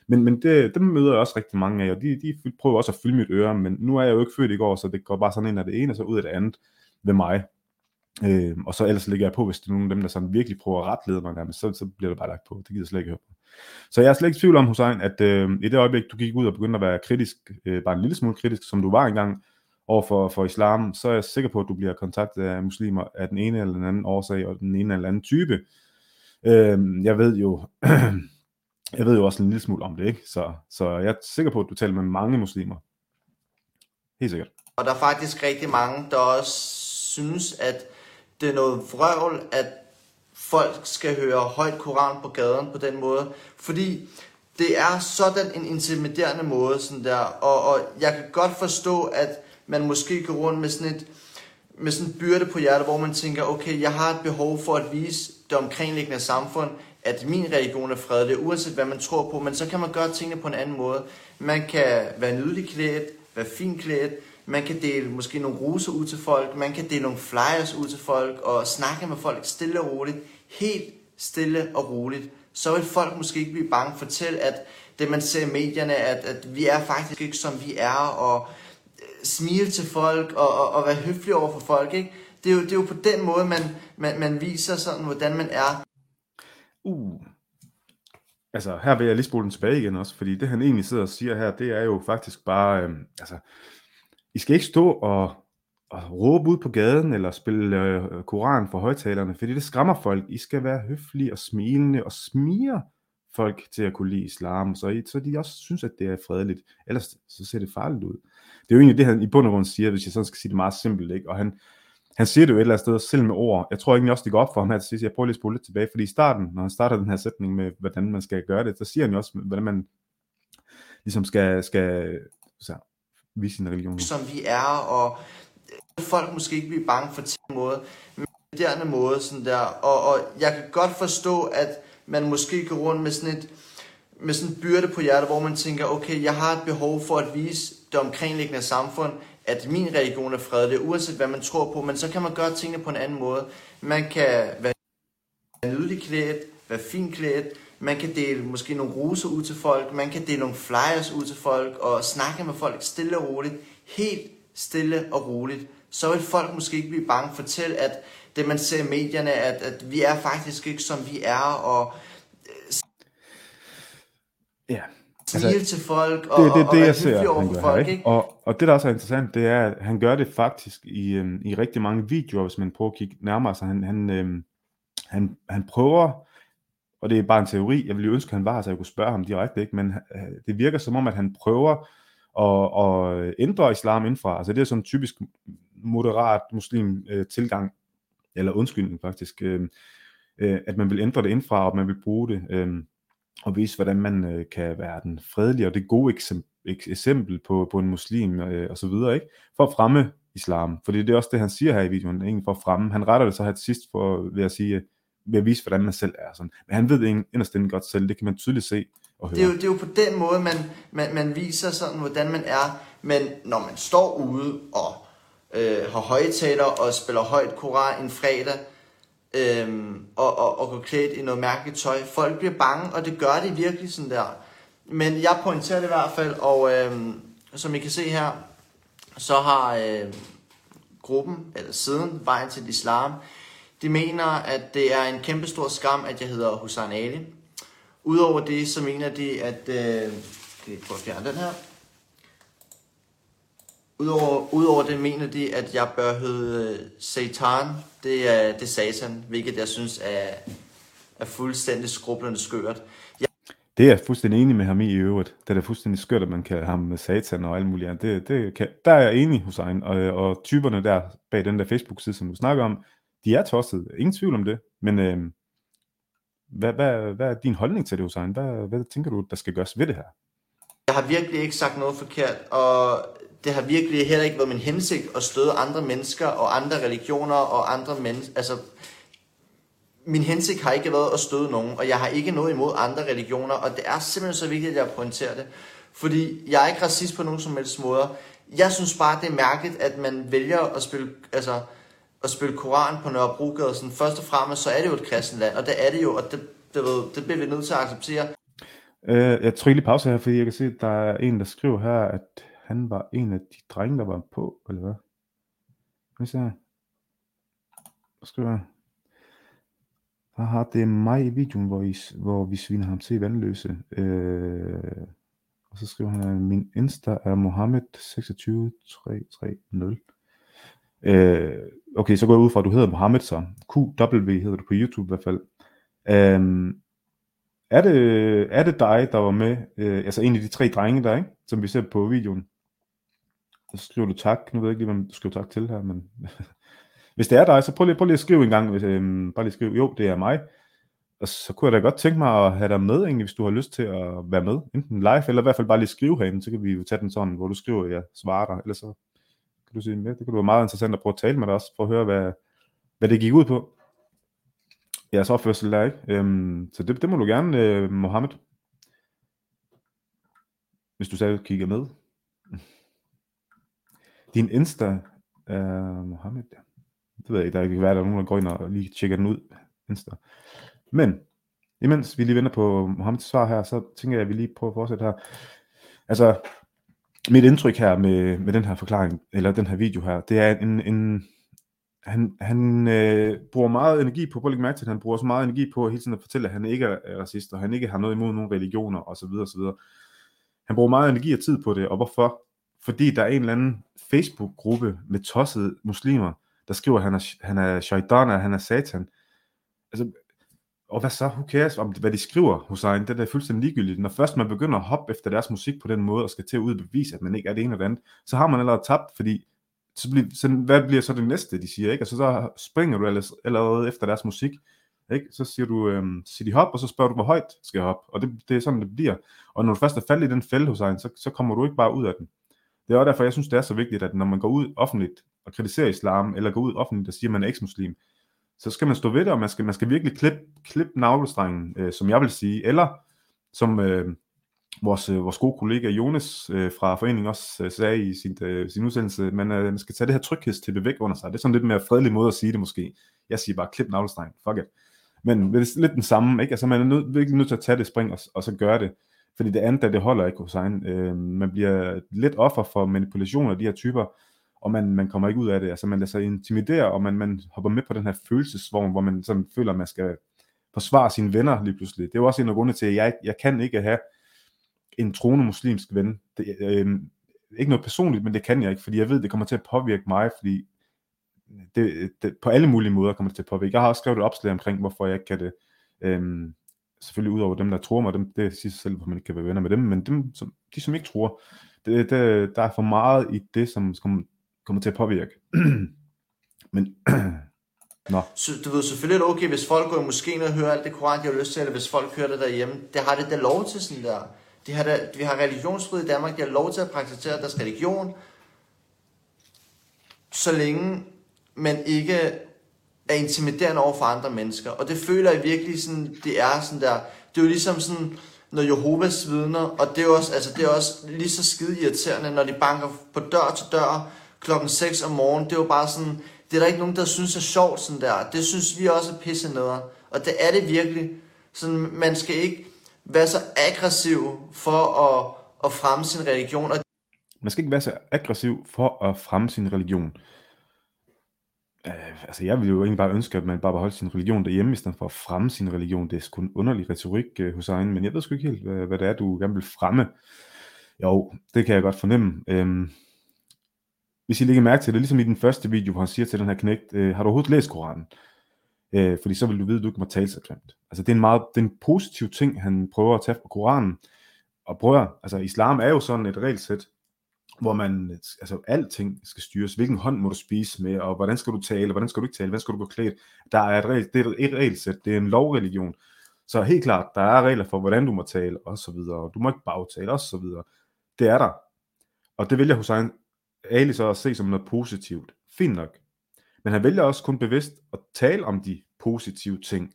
Men, men det, dem møder jeg også rigtig mange af, og de, de prøver også at fylde mit øre, men nu er jeg jo ikke født i går, så det går bare sådan ind af det ene, og så ud af det andet ved mig. Øh, og så ellers ligger jeg på, hvis det er nogen af dem, der sådan virkelig prøver at retlede mig nærmest, så, så bliver det bare lagt på. Det gider jeg slet ikke høre på. Så jeg er slet ikke i tvivl om, Hussein, at øh, i det øjeblik, du gik ud og begyndte at være kritisk, øh, bare en lille smule kritisk, som du var engang, over for, for islam, så er jeg sikker på, at du bliver kontaktet af muslimer af den ene eller den anden årsag, og den ene eller anden type. Øh, jeg ved jo, *clears throat* jeg ved jo også en lille smule om det, ikke? Så, så jeg er sikker på, at du taler med mange muslimer. Helt sikkert. Og der er faktisk rigtig mange, der også synes, at det er noget vrøvl, at folk skal høre højt koran på gaden på den måde. Fordi det er sådan en intimiderende måde, sådan der. Og, og jeg kan godt forstå, at man måske går rundt med sådan et med sådan en byrde på hjertet, hvor man tænker, okay, jeg har et behov for at vise det omkringliggende samfund, at min religion er fredelig, uanset hvad man tror på, men så kan man gøre tingene på en anden måde. Man kan være nydelig klædt, være fin klædt, man kan dele måske nogle roser ud til folk, man kan dele nogle flyers ud til folk, og snakke med folk stille og roligt, helt stille og roligt. Så vil folk måske ikke blive bange. Fortæl, at det man ser i medierne, at, at vi er faktisk ikke som vi er, og øh, smile til folk, og, og, og være høflig over for folk, ikke? Det er jo, det er jo på den måde, man, man, man viser sådan, hvordan man er. Uh. Altså, her vil jeg lige spole den tilbage igen også, fordi det han egentlig sidder og siger her, det er jo faktisk bare, øh, altså, i skal ikke stå og, og råbe ud på gaden, eller spille øh, koran for højtalerne, fordi det skræmmer folk. I skal være høflige og smilende og smire folk til at kunne lide islam, så, I, så de også synes, at det er fredeligt. Ellers så ser det farligt ud. Det er jo egentlig det, han i bund og grund siger, hvis jeg sådan skal sige det meget simpelt. Ikke? Og han, han siger det jo et eller andet sted selv med ord. Jeg tror egentlig også, det går op for ham her til sidst. Jeg prøver lige at spole lidt tilbage, fordi i starten, når han starter den her sætning med, hvordan man skal gøre det, så siger han jo også, hvordan man ligesom skal, skal så, vi sin religion. som vi er, og øh, folk måske ikke blive bange for den måde, men moderne måde, sådan der, og, og jeg kan godt forstå, at man måske går rundt med sådan et, med sådan en byrde på hjertet, hvor man tænker, okay, jeg har et behov for at vise det omkringliggende samfund, at min religion er fredelig, uanset hvad man tror på, men så kan man gøre tingene på en anden måde. Man kan være nydelig klædt, være fint klædt, man kan dele måske nogle roser ud til folk, man kan dele nogle flyers ud til folk, og snakke med folk stille og roligt, helt stille og roligt. Så vil folk måske ikke blive bange. Fortæl, at det man ser i medierne, at, at vi er faktisk ikke som vi er, og Ja, smile altså, til folk, og, det, det, og, og det jeg ser, over han for gør folk, her, ikke? ikke? Og, og det, der også er interessant, det er, at han gør det faktisk i, øhm, i rigtig mange videoer, hvis man prøver at kigge nærmere. Så han, han, øhm, han, han prøver, og det er bare en teori, jeg ville jo ønske, at han var her, så jeg kunne spørge ham direkte, ikke? men øh, det virker som om, at han prøver at, at ændre islam indfra. Altså det er sådan en typisk moderat muslim øh, tilgang, eller undskyldning faktisk, øh, øh, at man vil ændre det indfra, og man vil bruge det. Øh, og vise, hvordan man øh, kan være den fredelige og det gode eksempel, eksempel på, på en muslim øh, og så videre, ikke? For at fremme islam. Fordi det er også det, han siger her i videoen, egentlig for at fremme. Han retter det så her til sidst for, ved at sige, ved at vise, hvordan man selv er. Sådan. Men han ved det inderst inde godt selv, det kan man tydeligt se og høre. Det er, jo, det er jo på den måde, man, man, man viser sådan, hvordan man er. Men når man står ude og øh, har højtaler og spiller højt koran en fredag, øhm, og, og, og går klædt i noget mærkeligt tøj, folk bliver bange, og det gør de virkelig sådan der. Men jeg pointerer det i hvert fald, og øhm, som I kan se her, så har øh, gruppen, eller siden, Vejen til Islam, de mener, at det er en kæmpe stor skam, at jeg hedder Hussein Ali. Udover det, så mener de, at... Øh, kan jeg prøve at fjerne den her? Udover, udover det mener de, at jeg bør hedde øh, Satan. Det er, det er satan, hvilket jeg synes er, er fuldstændig skrublende skørt. Jeg, Det er jeg fuldstændig enig med ham i i øvrigt. Det er da fuldstændig skørt, at man kan ham med satan og alt muligt andet. Det, det kan, der er jeg enig hos egen. Og, og typerne der bag den der Facebook-side, som du snakker om, de er tosset. Ingen tvivl om det. Men øh, hvad, hvad, hvad er din holdning til det, Hussein? Hvad, hvad tænker du, der skal gøres ved det her? jeg har virkelig ikke sagt noget forkert, og det har virkelig heller ikke været min hensigt at støde andre mennesker og andre religioner og andre mennesker. Altså, min hensigt har ikke været at støde nogen, og jeg har ikke noget imod andre religioner, og det er simpelthen så vigtigt, at jeg pointerer det. Fordi jeg er ikke racist på nogen som helst måder. Jeg synes bare, det er mærkeligt, at man vælger at spille, altså, at spille Koran på Nørrebrogade. Sådan, først og fremmest, så er det jo et kristent land, og det er det jo, og det, det, ved, det bliver vi nødt til at acceptere. Øh, jeg tror lige pause her, fordi jeg kan se, at der er en, der skriver her, at han var en af de drenge, der var på, eller hvad? Hvad siger jeg? Hvad skriver jeg? Haha, det er mig i videoen, hvor, I, hvor vi sviner ham til i vandløse. Øh, og så skriver han, at min Insta er Mohammed26330. Øh, okay, så går jeg ud fra, at du hedder Mohammed så. QW hedder du på YouTube i hvert fald. Øhm, er, det, er det dig, der var med, øh, altså en af de tre drenge der, ikke? som vi ser på videoen? Så skriver du tak. Nu ved jeg ikke lige, hvem du skriver tak til her, men *laughs* hvis det er dig, så prøv lige, prøv lige at skrive en gang. Hvis, øhm, bare lige skrive, jo, det er mig. Og så kunne jeg da godt tænke mig at have dig med, egentlig, hvis du har lyst til at være med. Enten live, eller i hvert fald bare lige skrive herinde, så kan vi jo tage den sådan, hvor du skriver, jeg svarer dig. Eller så kan du sige mere. Det kunne være meget interessant at prøve at tale med dig også, for at høre, hvad, hvad det gik ud på. Jeres opførsel der, ikke? Øhm, så det, det må du gerne, øh, Mohammed. Hvis du selv kigger med. Din Insta, øh, Mohammed, ja. Det ved jeg ikke, der kan være, der er nogen, der går ind og lige tjekker den ud. Insta. Men, imens vi lige venter på Mohammeds svar her, så tænker jeg, at vi lige prøver at fortsætte her. Altså, mit indtryk her med, med den her forklaring, eller den her video her, det er en, en han, han øh, bruger meget energi på, på at mærke til, han bruger så meget energi på hele tiden at fortælle, at han ikke er racist, og han ikke har noget imod nogen religioner, osv. osv. Han bruger meget energi og tid på det, og hvorfor? Fordi der er en eller anden Facebook-gruppe med tossede muslimer, der skriver, at han er, han er shaitan, og han er satan. Altså, og hvad så? Who cares om hvad de skriver Hussein. Det er fuldstændig ligegyldigt. Når først man begynder at hoppe efter deres musik på den måde, og skal til at udbevise, at man ikke er det ene eller det andet, så har man allerede tabt, fordi så, bliver, så hvad bliver så det næste, de siger, ikke? Altså så springer du allerede efter deres musik, ikke? Så siger du, øhm, City hop, og så spørger du, hvor højt skal jeg hoppe, og det, det er sådan, det bliver. Og når du først er faldet i den fælde hos egen, så, så kommer du ikke bare ud af den. Det er også derfor, jeg synes, det er så vigtigt, at når man går ud offentligt og kritiserer islam, eller går ud offentligt og siger, at man er eksmuslim, så skal man stå ved det, og man skal, man skal virkelig klippe klip navlestrengen, øh, som jeg vil sige, eller som øh, vores, øh, vores gode kollega Jonas øh, fra foreningen også øh, sagde i sin, øh, sin udsendelse, man, øh, man skal tage det her tryghedstippe væk under sig. Det er sådan lidt mere fredelig måde at sige det måske. Jeg siger bare, klip navlestrengen, fuck it. Men det er lidt den samme, ikke? Altså man er nød, virkelig nødt til at tage det spring og, og så gøre det. Fordi det andet, det holder ikke hos egen. Øh, man bliver lidt offer for manipulation af de her typer, og man, man kommer ikke ud af det. Altså man lader sig intimidere, og man, man hopper med på den her følelsesvogn, hvor man sådan føler, at man skal forsvare sine venner lige pludselig. Det er jo også en af grundene til, at jeg, jeg kan ikke have en troende muslimsk ven. Det, øh, ikke noget personligt, men det kan jeg ikke, fordi jeg ved, det kommer til at påvirke mig, fordi det, det, på alle mulige måder kommer det til at påvirke. Jeg har også skrevet et opslag omkring, hvorfor jeg ikke kan det. Øh, selvfølgelig ud over dem, der tror mig, dem, det siger sig selv, hvor man ikke kan være venner med dem, men dem, som, de, som ikke tror, det, det, der er for meget i det, som, som kommer til at påvirke. *clears throat* Men, *clears throat* Nå. Så, du ved, selvfølgelig er det okay, hvis folk går i moskeen og hører alt det koran, de har lyst til, eller hvis folk hører det derhjemme. Det har det da lov til sådan der. De har da, vi har religionsfrihed i Danmark, de har lov til at praktisere deres religion, så længe man ikke er intimiderende over for andre mennesker. Og det føler jeg virkelig sådan, det er sådan der, det er jo ligesom sådan, når Jehovas vidner, og det er også, altså det er også lige så skide irriterende, når de banker på dør til dør, klokken 6 om morgenen. Det er jo bare sådan, det er der ikke nogen, der synes er sjovt sådan der. Det synes vi også er pisse nederen. Og det er det virkelig. Sådan, man skal ikke være så aggressiv for at, at fremme sin religion. Og man skal ikke være så aggressiv for at fremme sin religion. Øh, altså jeg vil jo egentlig bare ønske, at man bare beholdt sin religion derhjemme, i stedet for at fremme sin religion. Det er sgu en underlig retorik uh, Hussein, men jeg ved sgu ikke helt, hvad, hvad det er, du gerne vil fremme. Jo, det kan jeg godt fornemme. Uh, hvis I lægger mærke til det, ligesom i den første video, hvor han siger til den her knægt, øh, har du overhovedet læst Koranen? Øh, fordi så vil du vide, at du ikke må tale så grimt. Altså det er en meget det er en positiv ting, han prøver at tage fra Koranen. Og prøver, altså islam er jo sådan et regelsæt, hvor man, altså alting skal styres. Hvilken hånd må du spise med, og hvordan skal du tale, og hvordan skal du ikke tale, hvordan skal du gå klædt. Der er et, regel, det er et regelsæt, det er en lovreligion. Så helt klart, der er regler for, hvordan du må tale, og så videre. Du må ikke bagtale, og så videre. Det er der. Og det vil jeg Hussein Ali så at se som noget positivt. Fint nok. Men han vælger også kun bevidst at tale om de positive ting.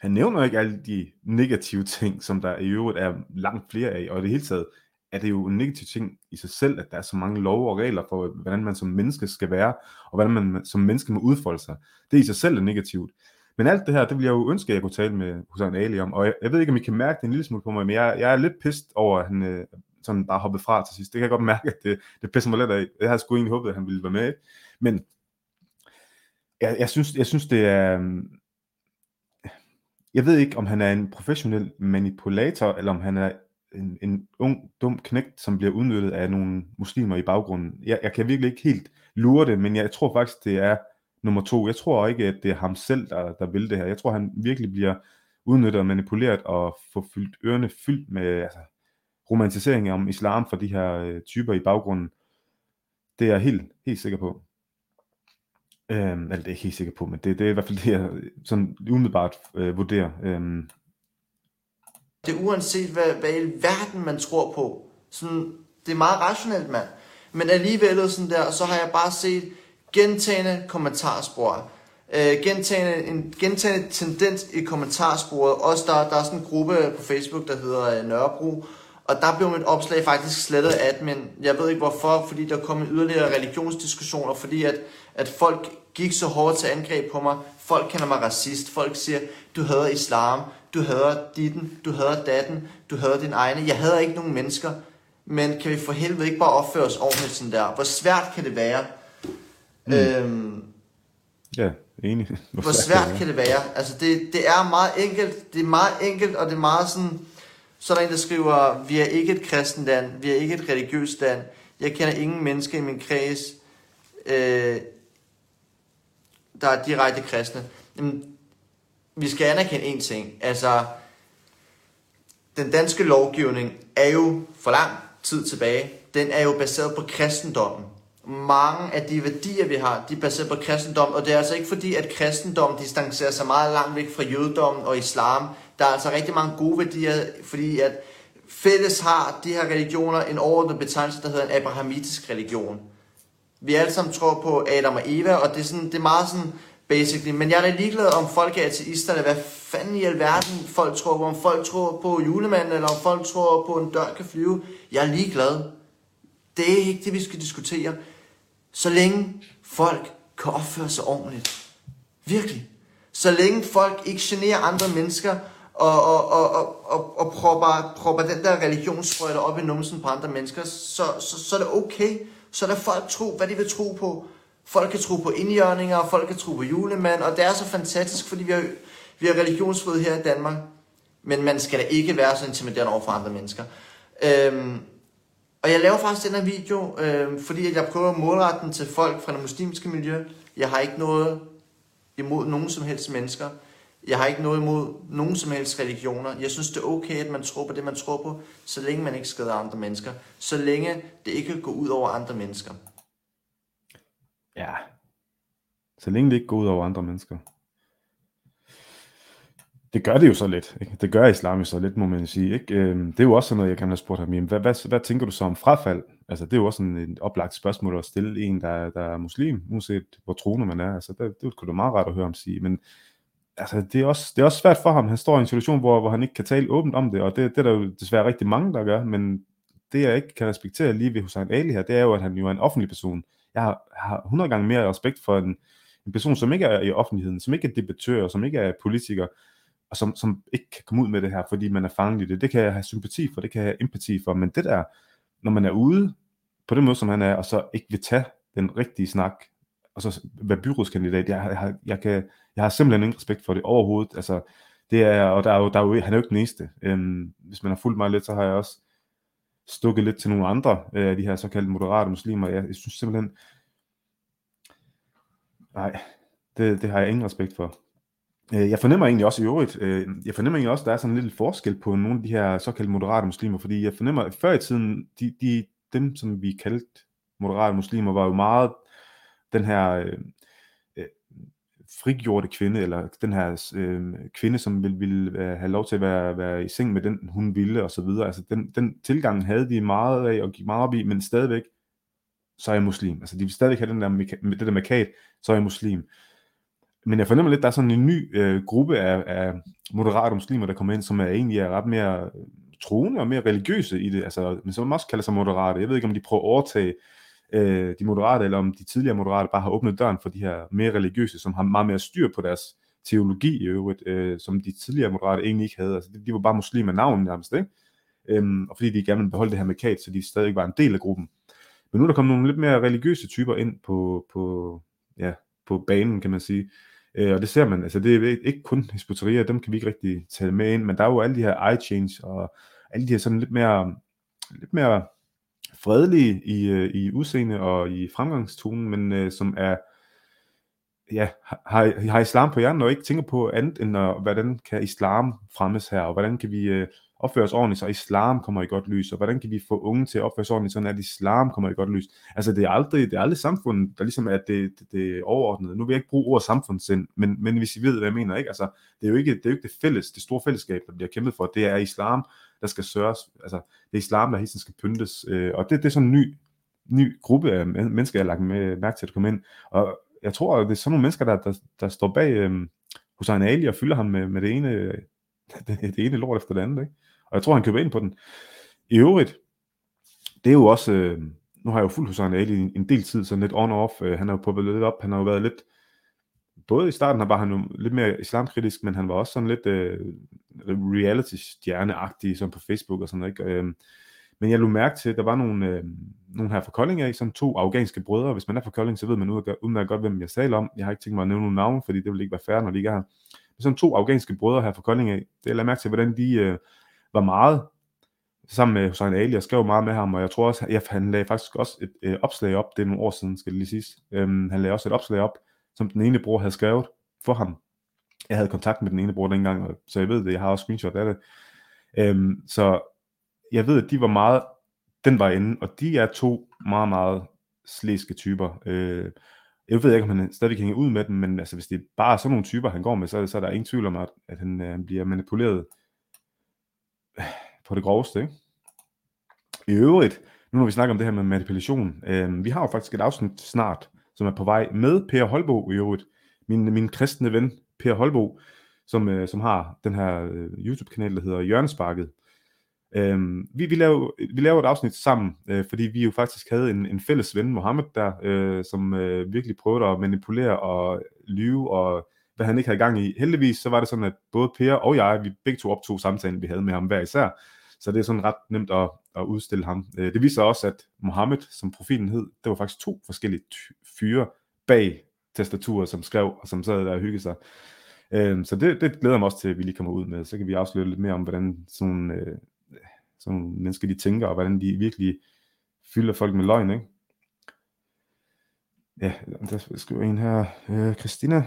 Han nævner ikke alle de negative *laughs* ting, som der i øvrigt er langt flere af, og i det hele taget er det jo en negativ ting i sig selv, at der er så mange love og regler for, hvordan man som menneske skal være, og hvordan man som menneske må udfolde sig. Det i sig selv er negativt. Men alt det her, det vil jeg jo ønske, at jeg kunne tale med Hussein Ali om, og jeg, jeg ved ikke, om I kan mærke det en lille smule på mig, men jeg, jeg er lidt pist over, at han, øh, sådan bare hoppet fra til sidst. Det kan jeg godt mærke, at det, det pisser mig lidt af. Jeg havde sgu egentlig håbet, at han ville være med. Men jeg, jeg, synes, jeg synes, det er... Øhm, jeg ved ikke, om han er en professionel manipulator, eller om han er en, en ung, dum knægt, som bliver udnyttet af nogle muslimer i baggrunden. Jeg, jeg kan virkelig ikke helt lure det, men jeg tror faktisk, det er nummer to. Jeg tror ikke, at det er ham selv, der, der vil det her. Jeg tror, han virkelig bliver udnyttet og manipuleret og få fyldt ørerne fyldt med altså, romantisering om islam for de her øh, typer i baggrunden. Det er jeg helt, helt sikker på. Øhm, eller det er jeg ikke helt sikker på, men det, det er i hvert fald det, jeg øh, sådan umiddelbart øh, vurderer. Øhm, Det er uanset, hvad, hvad i verden man tror på. Sådan, det er meget rationelt, mand. Men alligevel sådan der, så har jeg bare set gentagende kommentarspor. Øh, gentagende, en gentagende tendens i kommentarsporet. Også der, der er sådan en gruppe på Facebook, der hedder øh, Nørrebro. Og der blev mit opslag faktisk slettet af admin. Jeg ved ikke hvorfor, fordi der kom en yderligere religionsdiskussioner, fordi at, at folk gik så hårdt til angreb på mig. Folk kender mig racist. Folk siger, du hader islam, du hader ditten, du hader datten, du hader din egne. Jeg hader ikke nogen mennesker. Men kan vi for helvede ikke bare opføre os ordentligt sådan der? Hvor svært kan det være? Mm. Øhm, ja, enig. *laughs* hvor svært kan det være? Altså det, det er meget enkelt, det er meget enkelt, og det er meget sådan, så er der en, der skriver, vi er ikke et kristent land, vi er ikke et religiøst land, jeg kender ingen mennesker i min kreds, øh, der er direkte kristne. Jamen, vi skal anerkende en ting, altså, den danske lovgivning er jo for lang tid tilbage, den er jo baseret på kristendommen. Mange af de værdier, vi har, de er baseret på kristendom, og det er altså ikke fordi, at kristendom distancerer sig meget langt væk fra jødedommen og islam. Der er altså rigtig mange gode værdier, fordi at fælles har de her religioner en overordnet betegnelse, der hedder en abrahamitisk religion. Vi alle sammen tror på Adam og Eva, og det er, sådan, det er meget sådan basically. Men jeg er da ligeglad om folk er ateister, eller hvad fanden i alverden folk tror på. Om folk tror på julemanden, eller om folk tror på en dør kan flyve. Jeg er ligeglad. Det er ikke det, vi skal diskutere. Så længe folk kan opføre sig ordentligt. Virkelig. Så længe folk ikke generer andre mennesker, og, og, og, og, og, og propper, propper den der religionsfrøjte op i numsen på andre mennesker, så, så, så er det okay. Så der folk tro, hvad de vil tro på. Folk kan tro på indjørninger, og folk kan tro på julemand, og det er så fantastisk, fordi vi har, vi har religionsfrihed her i Danmark. Men man skal da ikke være så intimiderende over for andre mennesker. Øhm, og jeg laver faktisk den her video, øhm, fordi at jeg prøver at målrette den til folk fra det muslimske miljø. Jeg har ikke noget imod nogen som helst mennesker. Jeg har ikke noget imod nogen som helst religioner. Jeg synes, det er okay, at man tror på det, man tror på, så længe man ikke skader andre mennesker. Så længe det ikke går ud over andre mennesker. Ja. Så længe det ikke går ud over andre mennesker. Det gør det jo så lidt. Ikke? Det gør islam jo så lidt, må man sige. Ikke? Øhm, det er jo også sådan noget, jeg kan have spurgt ham. Jamen, hvad, hvad, hvad tænker du så om frafald? Altså, det er jo også sådan et oplagt spørgsmål at stille en, der, der er muslim, uanset hvor troende man er. Altså, det, det kunne du meget rart at høre ham sige. Men altså, det, er også, det er også svært for ham. Han står i en situation, hvor, hvor han ikke kan tale åbent om det, og det, det er der jo desværre rigtig mange, der gør. Men det, jeg ikke kan respektere lige ved Hussein Ali her, det er jo, at han jo er en offentlig person. Jeg har, har 100 gange mere respekt for en, en person, som ikke er i offentligheden, som ikke er debattør, som ikke er politiker, og som, som ikke kan komme ud med det her, fordi man er fanget i det. Det kan jeg have sympati for, det kan jeg have empati for, men det der, når man er ude på den måde, som han er, og så ikke vil tage den rigtige snak, og så være byrådskandidat, jeg, jeg, jeg, kan, jeg har simpelthen ingen respekt for det overhovedet. Altså, det er, og der er jo, der er jo, han er jo ikke den eneste. Øhm, hvis man har fulgt mig lidt, så har jeg også stukket lidt til nogle andre øh, af øh, de her såkaldte moderate muslimer. Jeg, jeg synes simpelthen, nej, det, det har jeg ingen respekt for. Øh, jeg fornemmer egentlig også i øvrigt, øh, jeg fornemmer egentlig også, at der er sådan en lille forskel på nogle af de her såkaldte moderate muslimer, fordi jeg fornemmer, at før i tiden, de, de, dem som vi kaldte moderate muslimer, var jo meget den her øh, øh, frigjorte kvinde, eller den her øh, kvinde, som ville, ville øh, have lov til at være, være i seng med den, hun ville, og så videre. Altså den, den tilgang havde de meget af, og gik meget op i, men stadigvæk, så er jeg muslim. Altså de vil stadigvæk have den der, med det der markat, så er jeg muslim men jeg fornemmer lidt, at der er sådan en ny øh, gruppe af, af moderate muslimer, der kommer ind, som er egentlig er ret mere øh, troende og mere religiøse i det, altså, men som også kalder sig moderate. Jeg ved ikke, om de prøver at overtage øh, de moderate, eller om de tidligere moderate bare har åbnet døren for de her mere religiøse, som har meget mere styr på deres teologi i øvrigt, øh, som de tidligere moderate egentlig ikke havde. Altså, de, de var bare muslimer navn nærmest, ikke? Øhm, og fordi de gerne ville beholde det her med kat, så de stadig var en del af gruppen. Men nu er der kommet nogle lidt mere religiøse typer ind på, på, ja, på banen, kan man sige. Øh, og det ser man, altså det er ikke kun Hesboteria, dem kan vi ikke rigtig tage med ind, men der er jo alle de her iChange change og alle de her sådan lidt mere, lidt mere fredelige i, øh, i udseende og i fremgangstonen, men øh, som er ja, har, har islam på hjernen, og ikke tænker på andet end, at, hvordan kan islam fremmes her, og hvordan kan vi øh, opføre os ordentligt, så islam kommer i godt lys, og hvordan kan vi få unge til at opføre sig ordentligt, så at islam kommer i godt lys. Altså det er aldrig, det er aldrig samfundet, der ligesom er det, det, det overordnede. Nu vil jeg ikke bruge ordet samfundssind, men, men hvis I ved, hvad jeg mener, ikke? Altså, det er jo ikke det, er jo ikke det fælles, det store fællesskab, der bliver kæmpet for. Det er islam, der skal sørges, altså det er islam, der hele tiden skal pyntes, øh, og det, det er sådan en ny, ny gruppe af mennesker, jeg har lagt med, mærke til at komme ind, og jeg tror, det er sådan nogle mennesker, der, der, der står bag øh, Hussein Ali og fylder ham med, med det ene *laughs* det, det ene lort efter det andet, ikke? Og jeg tror, han køber ind på den. I øvrigt, det er jo også, øh, nu har jeg jo fuldt Hussein Ali en, en del tid, sådan lidt on-off, øh, han er jo poppet lidt op, han har jo været lidt, både i starten var han jo lidt mere islamkritisk, men han var også sådan lidt øh, reality-stjerneagtig, sådan på Facebook og sådan, ikke? Øh, men jeg lå mærke til, at der var nogle, øh, nogle her fra Kolding af, sådan to afghanske brødre. Hvis man er fra Kolding, så ved man udmærket godt, hvem jeg taler om. Jeg har ikke tænkt mig at nævne nogle navne, fordi det vil ikke være fair, når de ikke er her. Men sådan to afghanske brødre her fra Kolding af, det jeg lagde mærke til, hvordan de øh, var meget sammen med Hussein Ali, jeg skrev meget med ham, og jeg tror også, at han lagde faktisk også et øh, opslag op, det er nogle år siden, skal det lige siges. Øhm, han lagde også et opslag op, som den ene bror havde skrevet for ham. Jeg havde kontakt med den ene bror dengang, så jeg ved det, jeg har også screenshot af det. Øhm, så jeg ved, at de var meget den var inde, og de er to meget, meget slæske typer. Øh, jeg ved ikke, om han stadig kan hænge ud med dem, men altså, hvis det er bare sådan nogle typer, han går med, så, så er der ingen tvivl om, at, at han, han bliver manipuleret øh, på det groveste. Ikke? I øvrigt, nu når vi snakker om det her med manipulation, øh, vi har jo faktisk et afsnit snart, som er på vej med Per Holbo i øvrigt, min, min kristne ven Per Holbo, som, øh, som har den her øh, YouTube-kanal, der hedder Jørgensparket, Øhm, vi, vi, laver, vi laver et afsnit sammen, øh, fordi vi jo faktisk havde en, en fælles ven, Mohammed, der, øh, som øh, virkelig prøvede at manipulere og lyve, og hvad han ikke havde gang i. Heldigvis så var det sådan, at både Per og jeg, vi begge to optog samtalen, vi havde med ham hver især, så det er sådan ret nemt at, at udstille ham. Øh, det viser også, at Mohammed, som profilen hed, det var faktisk to forskellige fyre bag tastaturet, som skrev og som sad der og hyggede sig. Øh, så det, det glæder mig også til, at vi lige kommer ud med. Så kan vi afsløre lidt mere om, hvordan sådan øh, som mennesker de tænker, og hvordan de virkelig fylder folk med løgn, ikke? Ja, der skriver en her. Øh, Christina.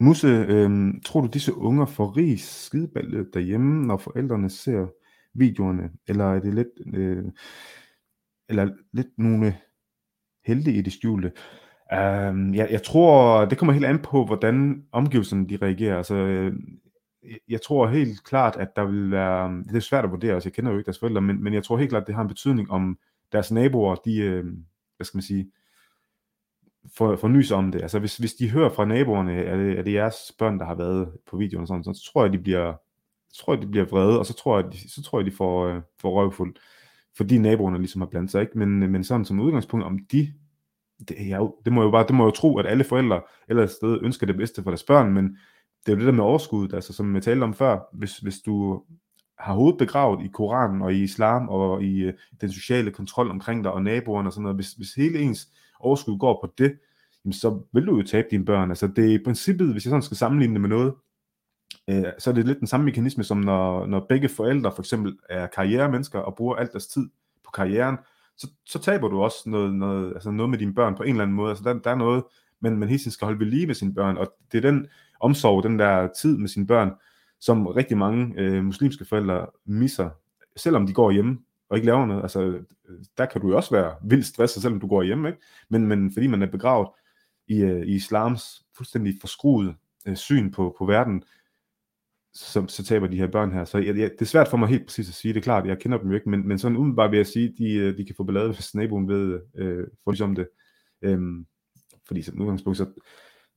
Musse, øh, tror du disse unger får rig skideballe derhjemme, når forældrene ser videoerne, eller er det lidt, øh, eller lidt nogle heldige i det skjulte? Um, jeg, jeg tror, det kommer helt an på, hvordan omgivelserne de reagerer. Altså, øh, jeg tror helt klart, at der vil være, det er svært at vurdere, altså jeg kender jo ikke deres forældre, men, men jeg tror helt klart, at det har en betydning om deres naboer, de, øh, hvad skal man sige, får, for nys om det. Altså hvis, hvis de hører fra naboerne, er det, er det jeres børn, der har været på videoen og sådan, så tror jeg, de bliver, så tror jeg, de bliver vrede, og så tror jeg, de, så tror jeg, de får, øh, får røvfuld, fordi naboerne ligesom har blandet sig, ikke? Men, øh, men sådan som udgangspunkt, om de det, ja, det må jo bare, det må jo tro, at alle forældre eller et sted ønsker det bedste for deres børn, men det er jo det der med overskud, altså som jeg talte om før, hvis, hvis du har hovedet begravet i Koranen og i islam og i øh, den sociale kontrol omkring dig og naboerne og sådan noget, hvis, hvis hele ens overskud går på det, jamen, så vil du jo tabe dine børn. Altså det er i princippet, hvis jeg sådan skal sammenligne det med noget, øh, så er det lidt den samme mekanisme, som når, når begge forældre for eksempel er karrieremennesker og bruger alt deres tid på karrieren, så, så taber du også noget, noget, altså noget med dine børn på en eller anden måde. Altså der, der er noget, men man hele tiden skal holde ved lige med sine børn, og det er den omsorg, den der tid med sine børn, som rigtig mange øh, muslimske forældre misser, selvom de går hjemme og ikke laver noget. Altså, der kan du jo også være vildt stresset, selvom du går hjemme, ikke? Men, men fordi man er begravet i, øh, i islams fuldstændig forskruede øh, syn på, på verden, så, så taber de her børn her. Så jeg, jeg, det er svært for mig helt præcis at sige, det er klart, jeg kender dem jo ikke, men, men sådan umiddelbart vil jeg sige, de, øh, de kan få ballade, hvis naboen ved, øh, for ligesom det. Øhm, fordi som udgangspunkt, så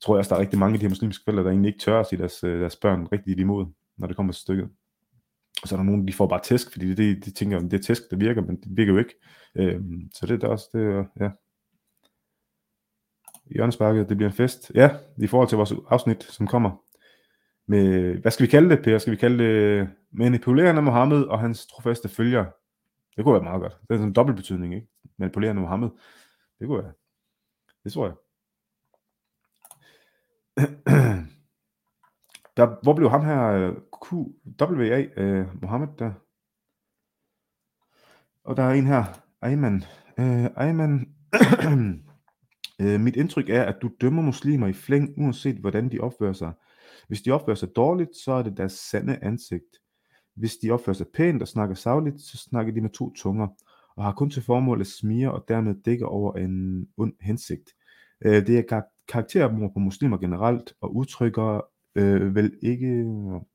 tror jeg også, der er rigtig mange af de her muslimske forældre, der egentlig ikke tør at sige deres, øh, deres børn rigtigt imod, når det kommer til stykket. Og så er der nogen, de får bare tæsk, fordi de, de, de tænker, at det er tæsk, der virker, men det virker jo ikke. Øhm, så det er også, det, ja. Hjørnesparket, det bliver en fest. Ja, i forhold til vores afsnit, som kommer. Med, hvad skal vi kalde det, Per? Skal vi kalde det øh, manipulerende Mohammed og hans trofaste følger? Det kunne være meget godt. Det er sådan en dobbelt betydning, ikke? Manipulerende Mohammed. Det kunne være. Det tror jeg. *clears throat* der, hvor blev ham her QWA uh, øh, Mohammed der? Og der er en her, Ayman. Uh, Ayman *clears throat* Øh, mit indtryk er, at du dømmer muslimer i flæng, uanset hvordan de opfører sig. Hvis de opfører sig dårligt, så er det deres sande ansigt. Hvis de opfører sig pænt og snakker savligt, så snakker de med to tunger, og har kun til formål at smire og dermed dække over en ond hensigt. Øh, det er karaktermord på muslimer generelt, og udtrykker øh, vel ikke...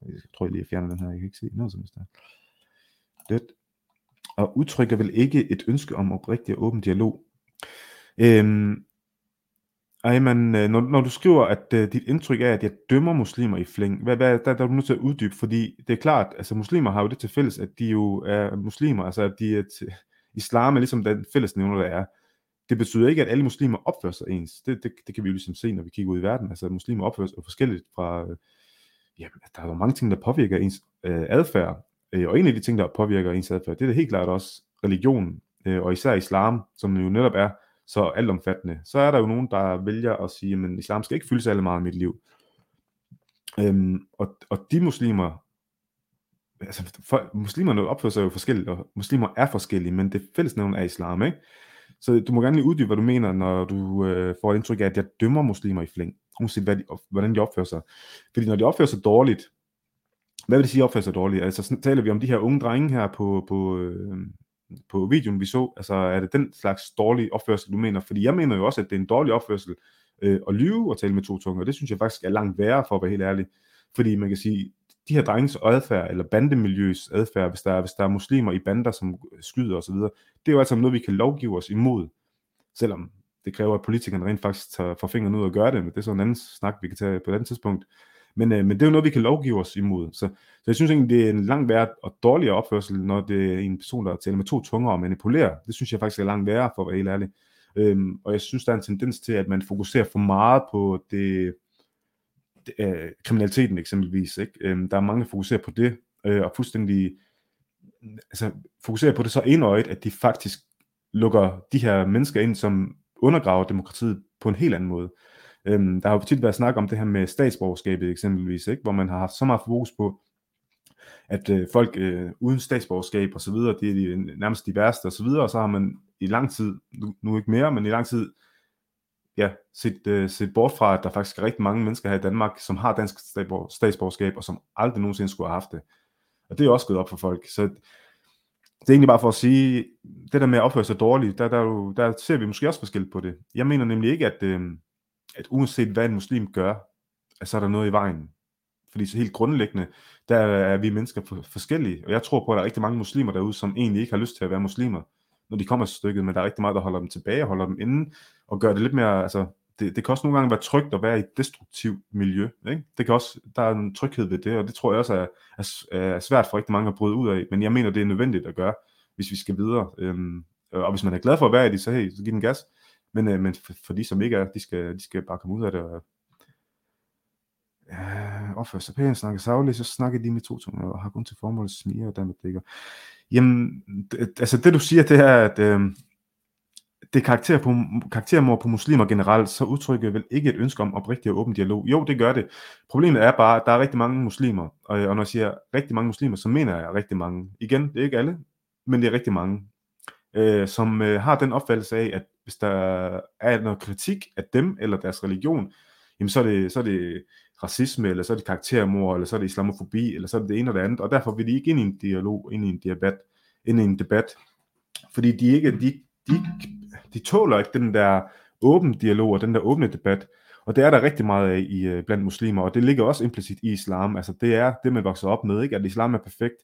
Jeg tror jeg lige, jeg fjerner den her, jeg kan ikke se noget som helst der. Det. Og udtrykker vel ikke et ønske om oprigtig og åben dialog. Øhm, Ayman, øh, når, når du skriver, at uh, dit indtryk er, at jeg dømmer muslimer i flæng, hvad, hvad, der, der er du nødt til at uddybe, fordi det er klart, altså muslimer har jo det til fælles, at de jo er muslimer, altså at de er til, islam er ligesom den fællesnævner, der er. Det betyder ikke, at alle muslimer opfører sig ens. Det, det, det kan vi jo ligesom se, når vi kigger ud i verden. Altså muslimer opfører sig forskelligt fra, øh, ja, der er jo mange ting, der påvirker ens øh, adfærd, øh, og en af de ting, der påvirker ens adfærd, det er da helt klart også religion, øh, og især islam, som jo netop er så altomfattende, så er der jo nogen, der vælger at sige, at islam skal ikke fylde særlig meget i mit liv. Øhm, og, og de muslimer, altså for, muslimerne opfører sig jo forskelligt, og muslimer er forskellige, men det fællesnævn er islam, ikke? Så du må gerne lige uddybe, hvad du mener, når du øh, får indtryk af, at jeg dømmer muslimer i flæng, uanset hvad de, hvordan de opfører sig. Fordi når de opfører sig dårligt, hvad vil det sige opfører sig dårligt? Altså så taler vi om de her unge drenge her på, på, øh, på videoen, vi så, altså er det den slags dårlig opførsel, du mener? Fordi jeg mener jo også, at det er en dårlig opførsel øh, at lyve og tale med to tunger, og det synes jeg faktisk er langt værre, for at være helt ærlig. Fordi man kan sige, de her drenges adfærd, eller bandemiljøs adfærd, hvis der, er, hvis der er muslimer i bander, som skyder osv., det er jo altså noget, vi kan lovgive os imod, selvom det kræver, at politikerne rent faktisk tager for fingrene ud og gør det, men det er så en anden snak, vi kan tage på et andet tidspunkt. Men, øh, men det er jo noget, vi kan lovgive os imod. Så, så jeg synes egentlig, det er en langt værre og dårligere opførsel, når det er en person, der taler med to tunger og manipulerer. Det synes jeg faktisk er langt værre, for at være helt ærlig. Øhm, og jeg synes, der er en tendens til, at man fokuserer for meget på det, det øh, kriminaliteten eksempelvis. Ikke? Øhm, der er mange, der fokuserer på det, øh, og fuldstændig altså, fokuserer på det så enøjet, at de faktisk lukker de her mennesker ind, som undergraver demokratiet på en helt anden måde. Øhm, der har jo tit været snak om det her med statsborgerskabet eksempelvis, ikke? hvor man har haft så meget fokus på, at øh, folk øh, uden statsborgerskab og så videre, det er de, nærmest de værste og så videre, og så har man i lang tid, nu, nu ikke mere, men i lang tid, ja, set, øh, set bort fra, at der faktisk er rigtig mange mennesker her i Danmark, som har dansk statsborgerskab, og som aldrig nogensinde skulle have haft det. Og det er også gået op for folk. Så det er egentlig bare for at sige, det der med at opføre sig dårligt, der, der, der ser vi måske også forskel på det. Jeg mener nemlig ikke, at, øh, at uanset hvad en muslim gør, at så er der noget i vejen. Fordi så helt grundlæggende, der er vi mennesker forskellige, og jeg tror på, at der er rigtig mange muslimer derude, som egentlig ikke har lyst til at være muslimer, når de kommer til stykket, men der er rigtig meget, der holder dem tilbage, holder dem inde, og gør det lidt mere, altså, det, det kan også nogle gange være trygt at være i et destruktivt miljø, ikke? Det kan også, der er en tryghed ved det, og det tror jeg også er, er, er svært for rigtig mange at bryde ud af, men jeg mener, det er nødvendigt at gøre, hvis vi skal videre, øhm, og hvis man er glad for at være i det, så hey, så giv den gas, men, øh, men for, for de, som ikke er, de skal, de skal bare komme ud af det og øh, opføre sig pænt, snakke savligt, så snakker de med to tunger og har kun til formål at smige og dermed dækker. Jamen, det, altså det du siger, det er, at øh, det karakter på, karaktermord på muslimer generelt, så udtrykker vel ikke et ønske om oprigtig og åben dialog. Jo, det gør det. Problemet er bare, at der er rigtig mange muslimer, og, og når jeg siger rigtig mange muslimer, så mener jeg rigtig mange. Igen, det er ikke alle, men det er rigtig mange, øh, som øh, har den opfattelse af, at hvis der er noget kritik af dem eller deres religion, jamen så er det, så er det racisme, eller så er det karaktermord, eller så er det islamofobi, eller så er det det ene og det andet, og derfor vil de ikke ind i en dialog, ind i en debat, ind i en debat, fordi de ikke, de, de, de tåler ikke den der åben dialog og den der åbne debat, og det er der rigtig meget af i, øh, blandt muslimer, og det ligger også implicit i islam, altså det er det, man vokser op med, ikke? at islam er perfekt,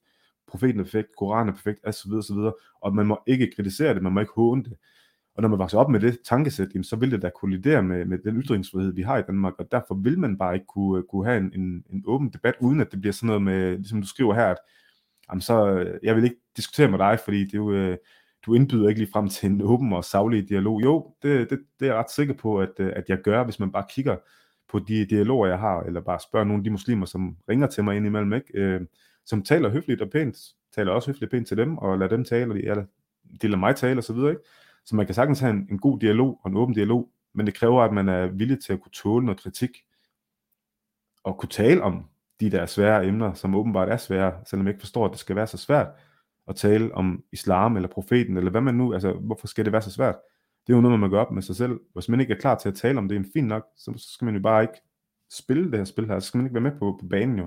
profeten er perfekt, Koranen er perfekt, osv. osv. Og man må ikke kritisere det, man må ikke håne det. Og når man vokser op med det tankesæt, jamen, så vil det da kollidere med, med den ytringsfrihed, vi har i Danmark, og derfor vil man bare ikke kunne, øh, kunne have en, en, en åben debat, uden at det bliver sådan noget med, ligesom du skriver her, at jamen, så, øh, jeg vil ikke diskutere med dig, fordi det er jo, øh, du indbyder ikke lige frem til en åben og savlig dialog. Jo, det, det, det er jeg ret sikker på, at, at jeg gør, hvis man bare kigger på de dialoger, jeg har, eller bare spørger nogle af de muslimer, som ringer til mig indimellem, ikke? Øh, som taler høfligt og pænt, taler også høfligt og pænt til dem, og lader dem tale, og de, eller de lader mig tale osv., ikke? Så man kan sagtens have en, en god dialog og en åben dialog, men det kræver, at man er villig til at kunne tåle noget kritik, og kunne tale om de der svære emner, som åbenbart er svære, selvom jeg ikke forstår, at det skal være så svært at tale om islam eller profeten, eller hvad man nu, altså hvorfor skal det være så svært? Det er jo noget, man gør op med sig selv. Hvis man ikke er klar til at tale om det, er fint nok, så, så skal man jo bare ikke spille det her spil her. Så skal man ikke være med på, på banen jo.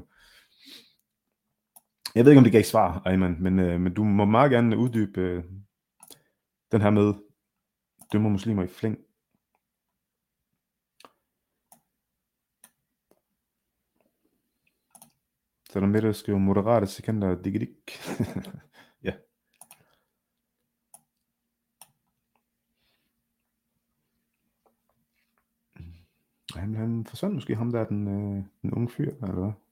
Jeg ved ikke, om det gav svar, Ayman, men, øh, men du må meget gerne uddybe øh, den her med dømmer muslimer i flæng. Så er der med, der skriver moderate sekunder digidik. *laughs* ja. Han, han forsvandt måske ham der, den, øh, den unge fyr, eller hvad?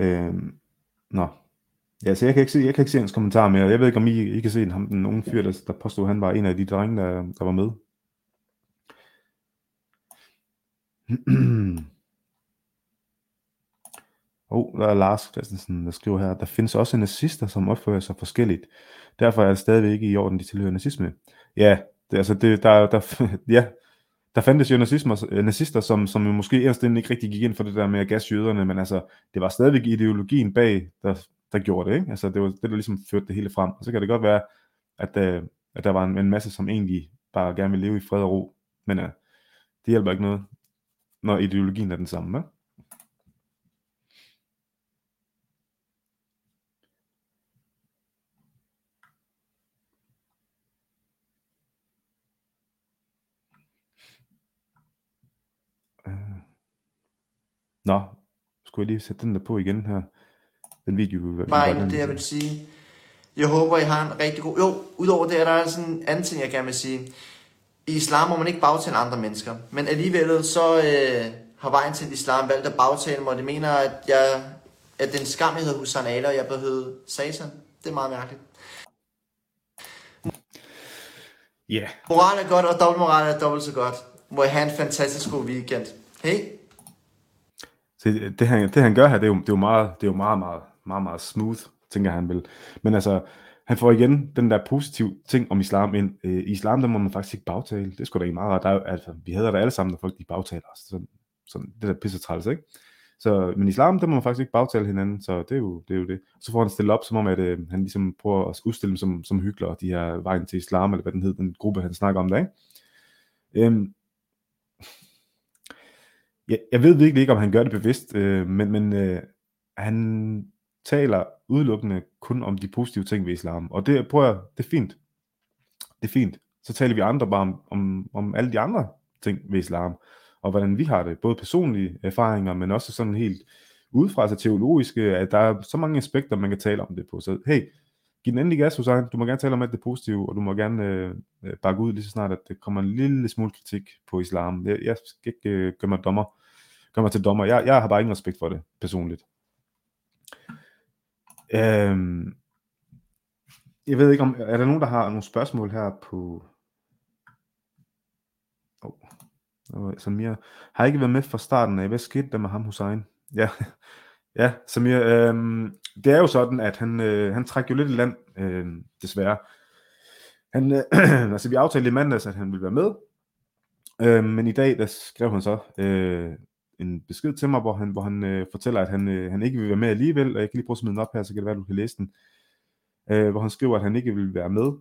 Øhm, nå. Ja, så jeg kan ikke se, jeg kan ikke se hans kommentar mere. Jeg ved ikke, om I, I kan se ham, den unge fyr, der, der påstod, at han var en af de drenge, der, der var med. *clears throat* oh, der er Lars Christensen, der skriver her, der findes også nazister, som opfører sig forskelligt. Derfor er det stadigvæk ikke i orden, de tilhører nazisme. Ja, det, altså det, der, der, *laughs* ja, der fandtes jo nazismer, nazister, som, som jo måske ellers ikke rigtig gik ind for det der med at gasse jøderne, men altså, det var stadigvæk ideologien bag, der, der gjorde det, ikke? Altså, det var det, der ligesom førte det hele frem. Og så kan det godt være, at, øh, at der var en, en masse, som egentlig bare gerne ville leve i fred og ro, men uh, det hjælper ikke noget, når ideologien er den samme, ikke? Nå, skulle jeg lige sætte den der på igen her? Den video, vi Bare det, jeg vil sige. Jeg håber, I har en rigtig god... Jo, udover det er der sådan en anden ting, jeg gerne vil sige. I islam må man ikke bagtale andre mennesker. Men alligevel så øh, har vejen til islam valgt at bagtale mig, og det mener, at, jeg, at den skam, jeg hedder Hussein Ali, og jeg behøvede Satan. Det er meget mærkeligt. Ja. Yeah. Moral er godt, og dobbeltmoral er dobbelt så godt. Må jeg have en fantastisk god weekend. Hej! Så det, han, det han gør her, det er jo, det er jo, meget, det er jo meget, meget, meget, meget smooth, tænker han vil. Men altså, han får igen den der positive ting om islam ind. Øh, I islam, der må man faktisk ikke bagtale. Det skulle da ikke meget rart. Der er, altså, vi havde da alle sammen, når folk de bagtaler os. Sådan, sådan, det der pisse træls, ikke? Så, men islam, der må man faktisk ikke bagtale hinanden, så det er jo det. Er jo det. Så får han stillet op, som om at, øh, han ligesom prøver at udstille dem som, som hyggelig, de her vejen til islam, eller hvad den hed, den gruppe, han snakker om der, ikke? Øhm, jeg, jeg ved virkelig ikke, om han gør det bevidst, øh, men, men øh, han taler udelukkende kun om de positive ting ved islam. Og det, prøver jeg, det er fint. Det er fint. Så taler vi andre bare om, om, om alle de andre ting ved islam, og hvordan vi har det, både personlige erfaringer, men også sådan helt udefra sig teologiske, at der er så mange aspekter, man kan tale om det på. Så hey, giv den endelig gas, Hussein. Du må gerne tale om alt det positive, og du må gerne øh, øh bakke ud lige så snart, at det kommer en lille smule kritik på islam. Jeg, jeg skal ikke øh, gøre mig dommer gør mig til dommer. Jeg, jeg har bare ingen respekt for det, personligt. Øhm, jeg ved ikke om, er der nogen, der har nogle spørgsmål her på... Oh. Samir, har ikke været med fra starten af. Hvad skete der med ham, Hussein? Ja, *laughs* ja Samir, øhm, det er jo sådan, at han, øh, han trækker jo lidt i land, øh, desværre. Han, øh, *clears throat* altså vi aftalte i mandags, at han ville være med, øh, men i dag, der skrev han så, øh, en besked til mig, hvor han, hvor han øh, fortæller, at han, øh, han ikke vil være med alligevel, og jeg kan lige prøve at smide den op her, så kan det være, at du kan læse den. Øh, hvor han skriver, at han ikke vil være med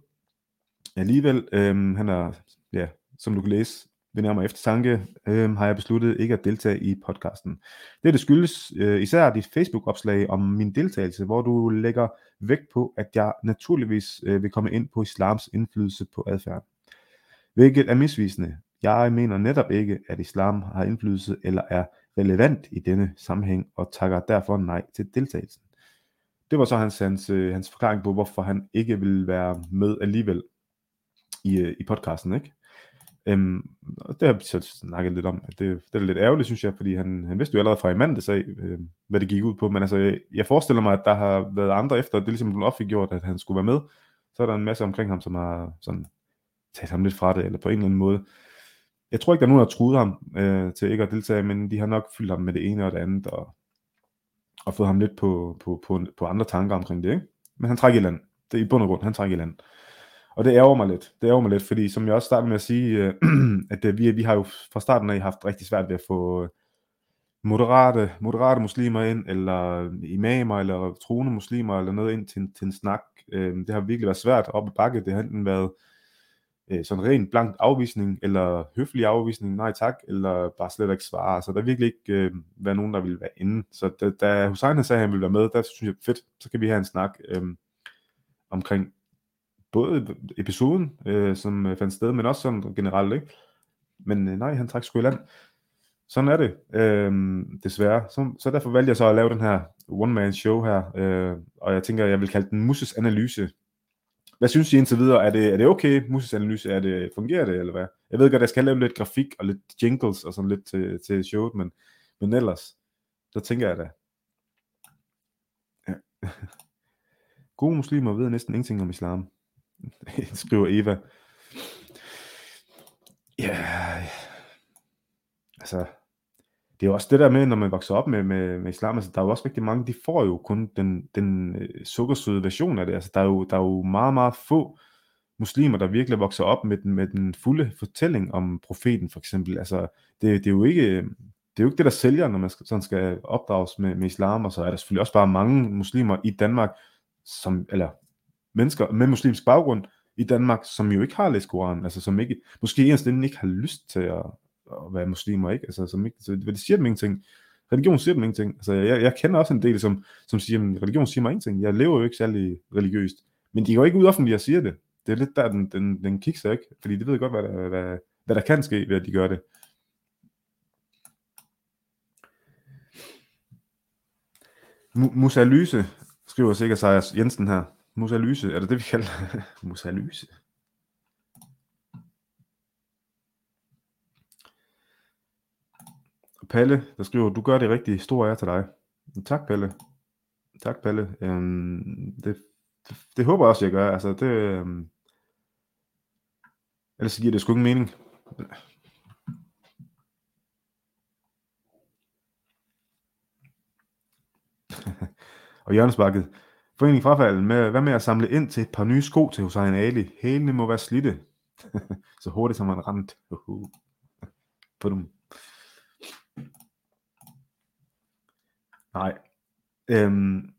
alligevel. Øh, han er, ja, som du kan læse, ved nærmere eftertanke, øh, har jeg besluttet ikke at deltage i podcasten. Det, det skyldes øh, især dit Facebook-opslag om min deltagelse, hvor du lægger vægt på, at jeg naturligvis øh, vil komme ind på islams indflydelse på adfærd. Hvilket er misvisende. Jeg mener netop ikke, at islam har indflydelse eller er relevant i denne sammenhæng, og takker derfor nej til deltagelsen. Det var så hans, hans, øh, hans forklaring på, hvorfor han ikke vil være med alligevel i, øh, i podcasten, ikke? Øhm, og det har vi så snakket lidt om. Det, det er lidt ærgerligt, synes jeg, fordi han, han vidste jo allerede fra i mandag, øh, hvad det gik ud på. Men altså, jeg, jeg forestiller mig, at der har været andre efter, det ligesom blev offentliggjort, at han skulle være med. Så er der en masse omkring ham, som har sådan, taget ham lidt fra det, eller på en eller anden måde jeg tror ikke, der er nogen, der har truet ham øh, til ikke at deltage, men de har nok fyldt ham med det ene og det andet, og, og fået ham lidt på, på, på, på andre tanker omkring det. Ikke? Men han trækker i land. Det er i bund og grund, han trækker i land. Og det ærger mig lidt. Det ærger mig lidt, fordi som jeg også startede med at sige, øh, *clears throat* at øh, vi, vi har jo fra starten af haft rigtig svært ved at få, øh, moderate, moderate muslimer ind, eller øh, imamer, eller troende muslimer, eller noget ind til, en- til en snak. Øh, det har virkelig været svært op i bakke. Det har enten været øh, sådan ren blank afvisning, eller høflig afvisning, nej tak, eller bare slet ikke svare. Så der virkelig ikke øh, været nogen, der ville være inde. Så da, da Hussein sagde, at han ville være med, der synes jeg, fedt, så kan vi have en snak øh, omkring både episoden, øh, som øh, fandt sted, men også sådan generelt, ikke? Men øh, nej, han trak sgu i land. Sådan er det, øh, desværre. Så, så derfor valgte jeg så at lave den her one-man show her, øh, og jeg tænker, jeg vil kalde den Musses analyse. Hvad synes I indtil videre? Er det, er det okay, Musses analyse? Er det, fungerer det, eller hvad? Jeg ved godt, jeg skal lave lidt grafik og lidt jingles og sådan lidt til, til showet, men, men ellers, der tænker jeg da. Ja. *laughs* Gode muslimer ved næsten ingenting om islam, *laughs* skriver Eva. Ja, altså, det er jo også det der med, når man vokser op med, med, med islam, altså der er jo også rigtig mange, de får jo kun den, den øh, sukkersøde version af det. Altså der er, jo, der er jo meget, meget få muslimer, der virkelig vokser op med den, med den fulde fortælling om profeten for eksempel. Altså det, det er jo ikke det er jo ikke det, der sælger, når man skal, sådan skal opdrages med, med islam, og så er der selvfølgelig også bare mange muslimer i Danmark, som, eller mennesker med muslimsk baggrund i Danmark, som jo ikke har læst Koranen, altså som ikke, måske eneste ikke har lyst til at, at være muslimer, ikke? Altså, som ikke, så det siger dem ingenting. Religion siger dem ingenting. Altså, jeg, jeg kender også en del, som, som siger, at religion siger mig ingenting. Jeg lever jo ikke særlig religiøst. Men de går ikke ud offentligt og siger det. Det er lidt der, den, den, den kikser ikke. Fordi de ved godt, hvad der, hvad, hvad der kan ske, ved at de gør det. Musa Lyse, skriver sikkert sig Jensen her. Musalyse, er det det, vi kalder *laughs* Musalyse? Palle, der skriver, du gør det rigtig stor ære til dig. Tak, Palle. Tak, Palle. Øhm, det, det, det håber jeg også, jeg gør. Altså, det, øhm, ellers giver det sgu ingen mening. *laughs* og hjørnesbakket. Forening frafald med, hvad med at samle ind til et par nye sko til Hussein Ali? Hælene må være slidte. *laughs* Så hurtigt som han ramt. På uhuh. dem. Nej. Øhm.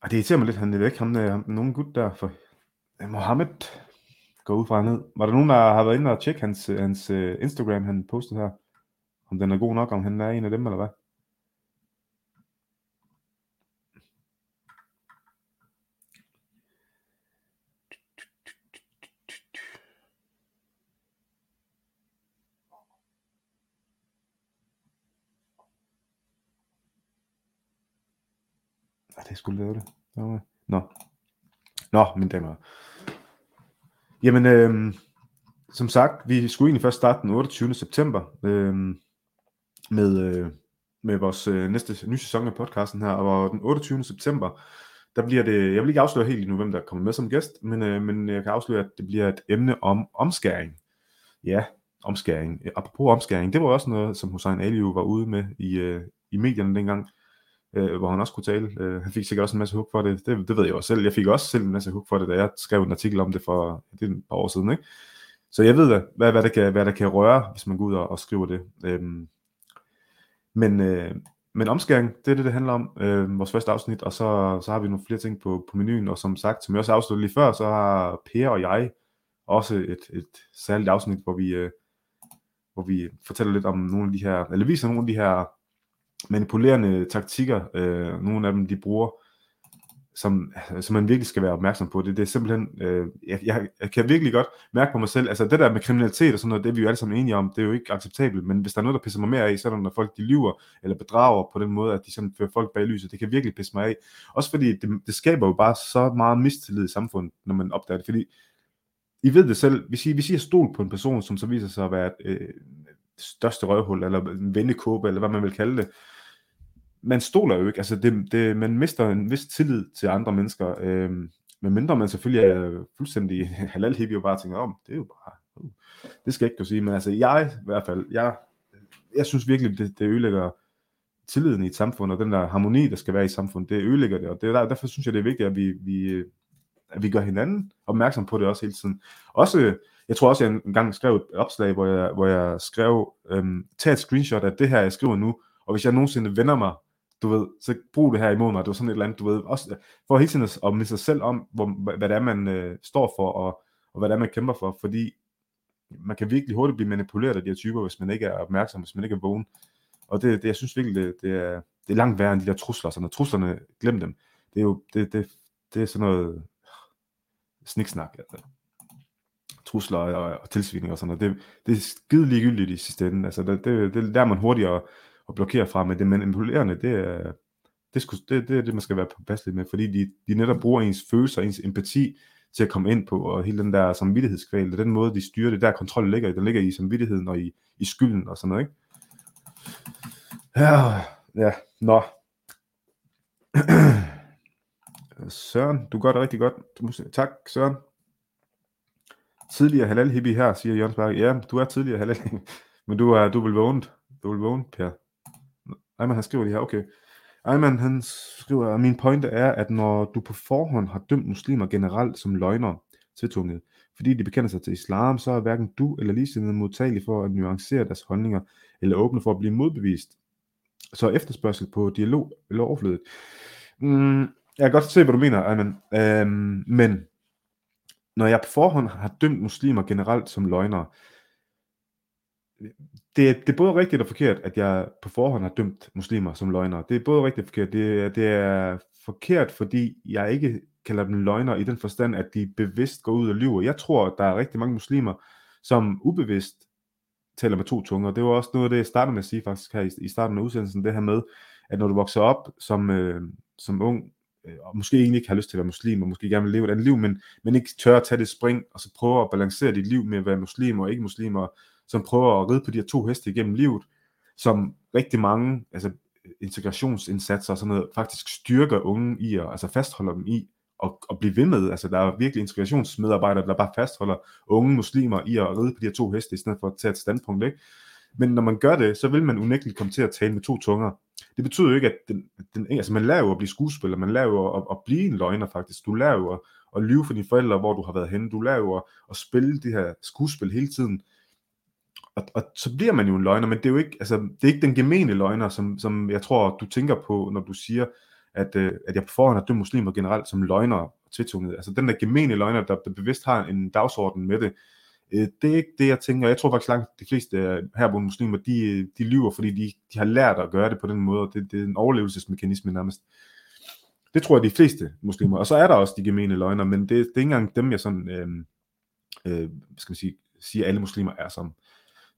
Og det irriterer mig lidt, han er væk, ham der, nogen gut der for øh, Mohammed går ud fra ned. Var der nogen, der har været inde og tjekke hans, hans uh, Instagram, han postede her? Om den er god nok, om han er en af dem, eller hvad? Ej, det skulle lave det. Nå. Nå. Nå, mine damer. Jamen, øhm, som sagt, vi skulle egentlig først starte den 28. september øhm, med, øh, med vores øh, næste nye sæson af podcasten her, og den 28. september, der bliver det, jeg vil ikke afsløre helt nu, hvem der kommer med som gæst, men, øh, men jeg kan afsløre, at det bliver et emne om omskæring. Ja, omskæring. Apropos omskæring, det var også noget, som Hussein Ali var ude med i, øh, i medierne dengang, øh, hvor han også kunne tale. Øh, han fik sikkert også en masse hug for det. det. Det ved jeg også selv. Jeg fik også selv en masse hug for det, da jeg skrev en artikel om det for det er et par år siden. Ikke? Så jeg ved, hvad, hvad, der kan, hvad der kan røre, hvis man går ud og, og skriver det. Øhm, men, øh, men omskæring, det er det, det handler om. Øh, vores første afsnit, og så, så har vi nogle flere ting på, på menuen, og som sagt, som jeg også afsluttede lige før, så har Per og jeg også et, et særligt afsnit, hvor vi, øh, hvor vi fortæller lidt om nogle af de her, eller viser nogle af de her manipulerende taktikker, øh, nogle af dem de bruger, som, som man virkelig skal være opmærksom på. Det, det er simpelthen, øh, jeg, jeg, jeg kan virkelig godt mærke på mig selv, altså det der med kriminalitet og sådan noget, det er vi jo alle sammen enige om, det er jo ikke acceptabelt, men hvis der er noget, der pisser mig mere af, så er det, når folk de lyver eller bedrager på den måde, at de sådan fører folk bag lyset, det kan virkelig pisse mig af. Også fordi det, det skaber jo bare så meget mistillid i samfundet, når man opdager det, fordi I ved det selv, hvis I, hvis I har stolt på en person, som så viser sig at være et øh, største røvhul, eller en vendekåbe, eller hvad man vil kalde det, man stoler jo ikke, altså det, det, man mister en vis tillid til andre mennesker, øh, medmindre man selvfølgelig er fuldstændig *laughs* halal hippie og bare tænker om, det er jo bare, uh, det skal jeg ikke kunne sige, men altså jeg i hvert fald, jeg, jeg synes virkelig, det, det ødelægger tilliden i et samfund, og den der harmoni, der skal være i samfundet, det ødelægger det, og det, der, derfor synes jeg, det er vigtigt, at vi, vi, at vi gør hinanden opmærksom på det også hele tiden. Også Jeg tror også, jeg engang skrev et opslag, hvor jeg, hvor jeg skrev, øhm, tag et screenshot af det her, jeg skriver nu, og hvis jeg nogensinde vender mig, du ved, så brug det her imod mig. Det var sådan et eller andet, du ved, også øh, for hele tiden at at minde sig selv om, hvor, hvad det er, man øh, står for, og, og hvad det er, man kæmper for, fordi man kan virkelig hurtigt blive manipuleret af de her typer, hvis man ikke er opmærksom, hvis man ikke er vågen. Og det, det jeg synes virkelig, det, det, er, det er langt værre end de der trusler. Så når truslerne, glem dem. Det er jo det, det, det er sådan noget øh, sniksnak. Altså. Trusler og, og tilsvining og sådan noget. Det, det er skide ligegyldigt i sidste ende. Altså, det, det, det lærer man hurtigt at, at blokere fra, men det manipulerende, det er, det, skulle, det, det er det, man skal være påpasselig med, fordi de, de netop bruger ens følelser, ens empati til at komme ind på, og hele den der samvittighedskval, og den måde, de styrer det, der kontrol ligger i, den ligger i samvittigheden og i, i skylden og sådan noget, ikke? Ja, ja, nå. Søren, du gør det rigtig godt. Du må, tak, Søren. Tidligere halal hippie her, siger Jørgens Berg. Ja, du er tidligere halal men du er, du vil vågne. Du vil vågne, Per. Ejman han skriver lige her, okay. Ejman han skriver, at min pointe er, at når du på forhånd har dømt muslimer generelt som løgner tiltunget, fordi de bekender sig til islam, så er hverken du eller ligesindede modtagelig for at nuancere deres holdninger, eller åbne for at blive modbevist. Så efterspørgsel på dialog eller overflødet. Mm, jeg kan godt se, hvad du mener, Ayman. Øhm, men når jeg på forhånd har dømt muslimer generelt som løgnere, det, det er både rigtigt og forkert, at jeg på forhånd har dømt muslimer som løgnere. Det er både rigtigt og forkert. Det, det er forkert, fordi jeg ikke kalder dem løgnere i den forstand, at de bevidst går ud og lyver. Jeg tror, at der er rigtig mange muslimer, som ubevidst taler med to tunger. Det var også noget af det, jeg startede med at sige faktisk her i, i starten af udsendelsen, det her med, at når du vokser op som, øh, som ung, øh, og måske egentlig ikke har lyst til at være muslim, og måske gerne vil leve et andet liv, men, men ikke tør at tage det spring, og så prøver at balancere dit liv med at være muslim og ikke muslim, og som prøver at ride på de her to heste igennem livet, som rigtig mange altså integrationsindsatser og sådan noget, faktisk styrker unge i, at, altså fastholder dem i at, at blive ved med. Altså der er virkelig integrationsmedarbejdere, der bare fastholder unge muslimer i at ride på de her to heste, i stedet for at tage et standpunkt, ikke? Men når man gør det, så vil man unægteligt komme til at tale med to tunger. Det betyder jo ikke, at den, den, altså man lærer jo at blive skuespiller, man lærer jo at, at blive en løgner faktisk. Du lærer jo at, at lyve for dine forældre, hvor du har været henne. Du lærer jo at, at spille det her skuespil hele tiden og, og så bliver man jo en løgner, men det er jo ikke, altså, det er ikke den gemene løgner, som, som jeg tror, du tænker på, når du siger, at, øh, at jeg på forhånd har dømt muslimer generelt som løgner og tvetunget. Altså den der gemene løgner, der, der bevidst har en dagsorden med det, øh, det er ikke det, jeg tænker. Jeg tror faktisk langt de fleste øh, herboende muslimer, de, øh, de lyver, fordi de, de har lært at gøre det på den måde, og det, det er en overlevelsesmekanisme nærmest. Det tror jeg, de fleste muslimer. Og så er der også de gemene løgner, men det, det er ikke engang dem, jeg sådan, øh, øh, skal man sige, siger, alle muslimer er som.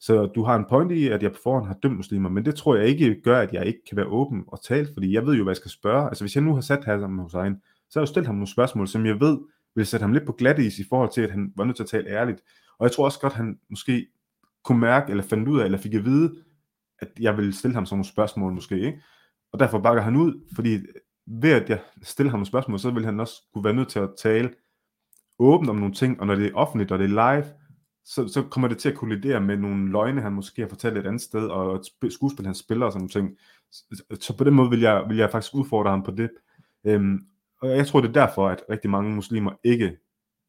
Så du har en point i, at jeg på forhånd har dømt muslimer, men det tror jeg ikke gør, at jeg ikke kan være åben og tale, fordi jeg ved jo, hvad jeg skal spørge. Altså hvis jeg nu har sat Hassan med Hussein, så har jeg jo stillet ham nogle spørgsmål, som jeg ved vil sætte ham lidt på glat is i forhold til, at han var nødt til at tale ærligt. Og jeg tror også godt, at han måske kunne mærke, eller fandt ud af, eller fik at vide, at jeg ville stille ham sådan nogle spørgsmål måske, ikke? Og derfor bakker han ud, fordi ved at jeg stiller ham nogle spørgsmål, så vil han også kunne være nødt til at tale åbent om nogle ting, og når det er offentligt, og det er live, så, så kommer det til at kollidere med nogle løgne, han måske har fortalt et andet sted, og et skuespil, han spiller og sådan nogle ting. Så, på den måde vil jeg, vil jeg faktisk udfordre ham på det. Øhm, og jeg tror, det er derfor, at rigtig mange muslimer ikke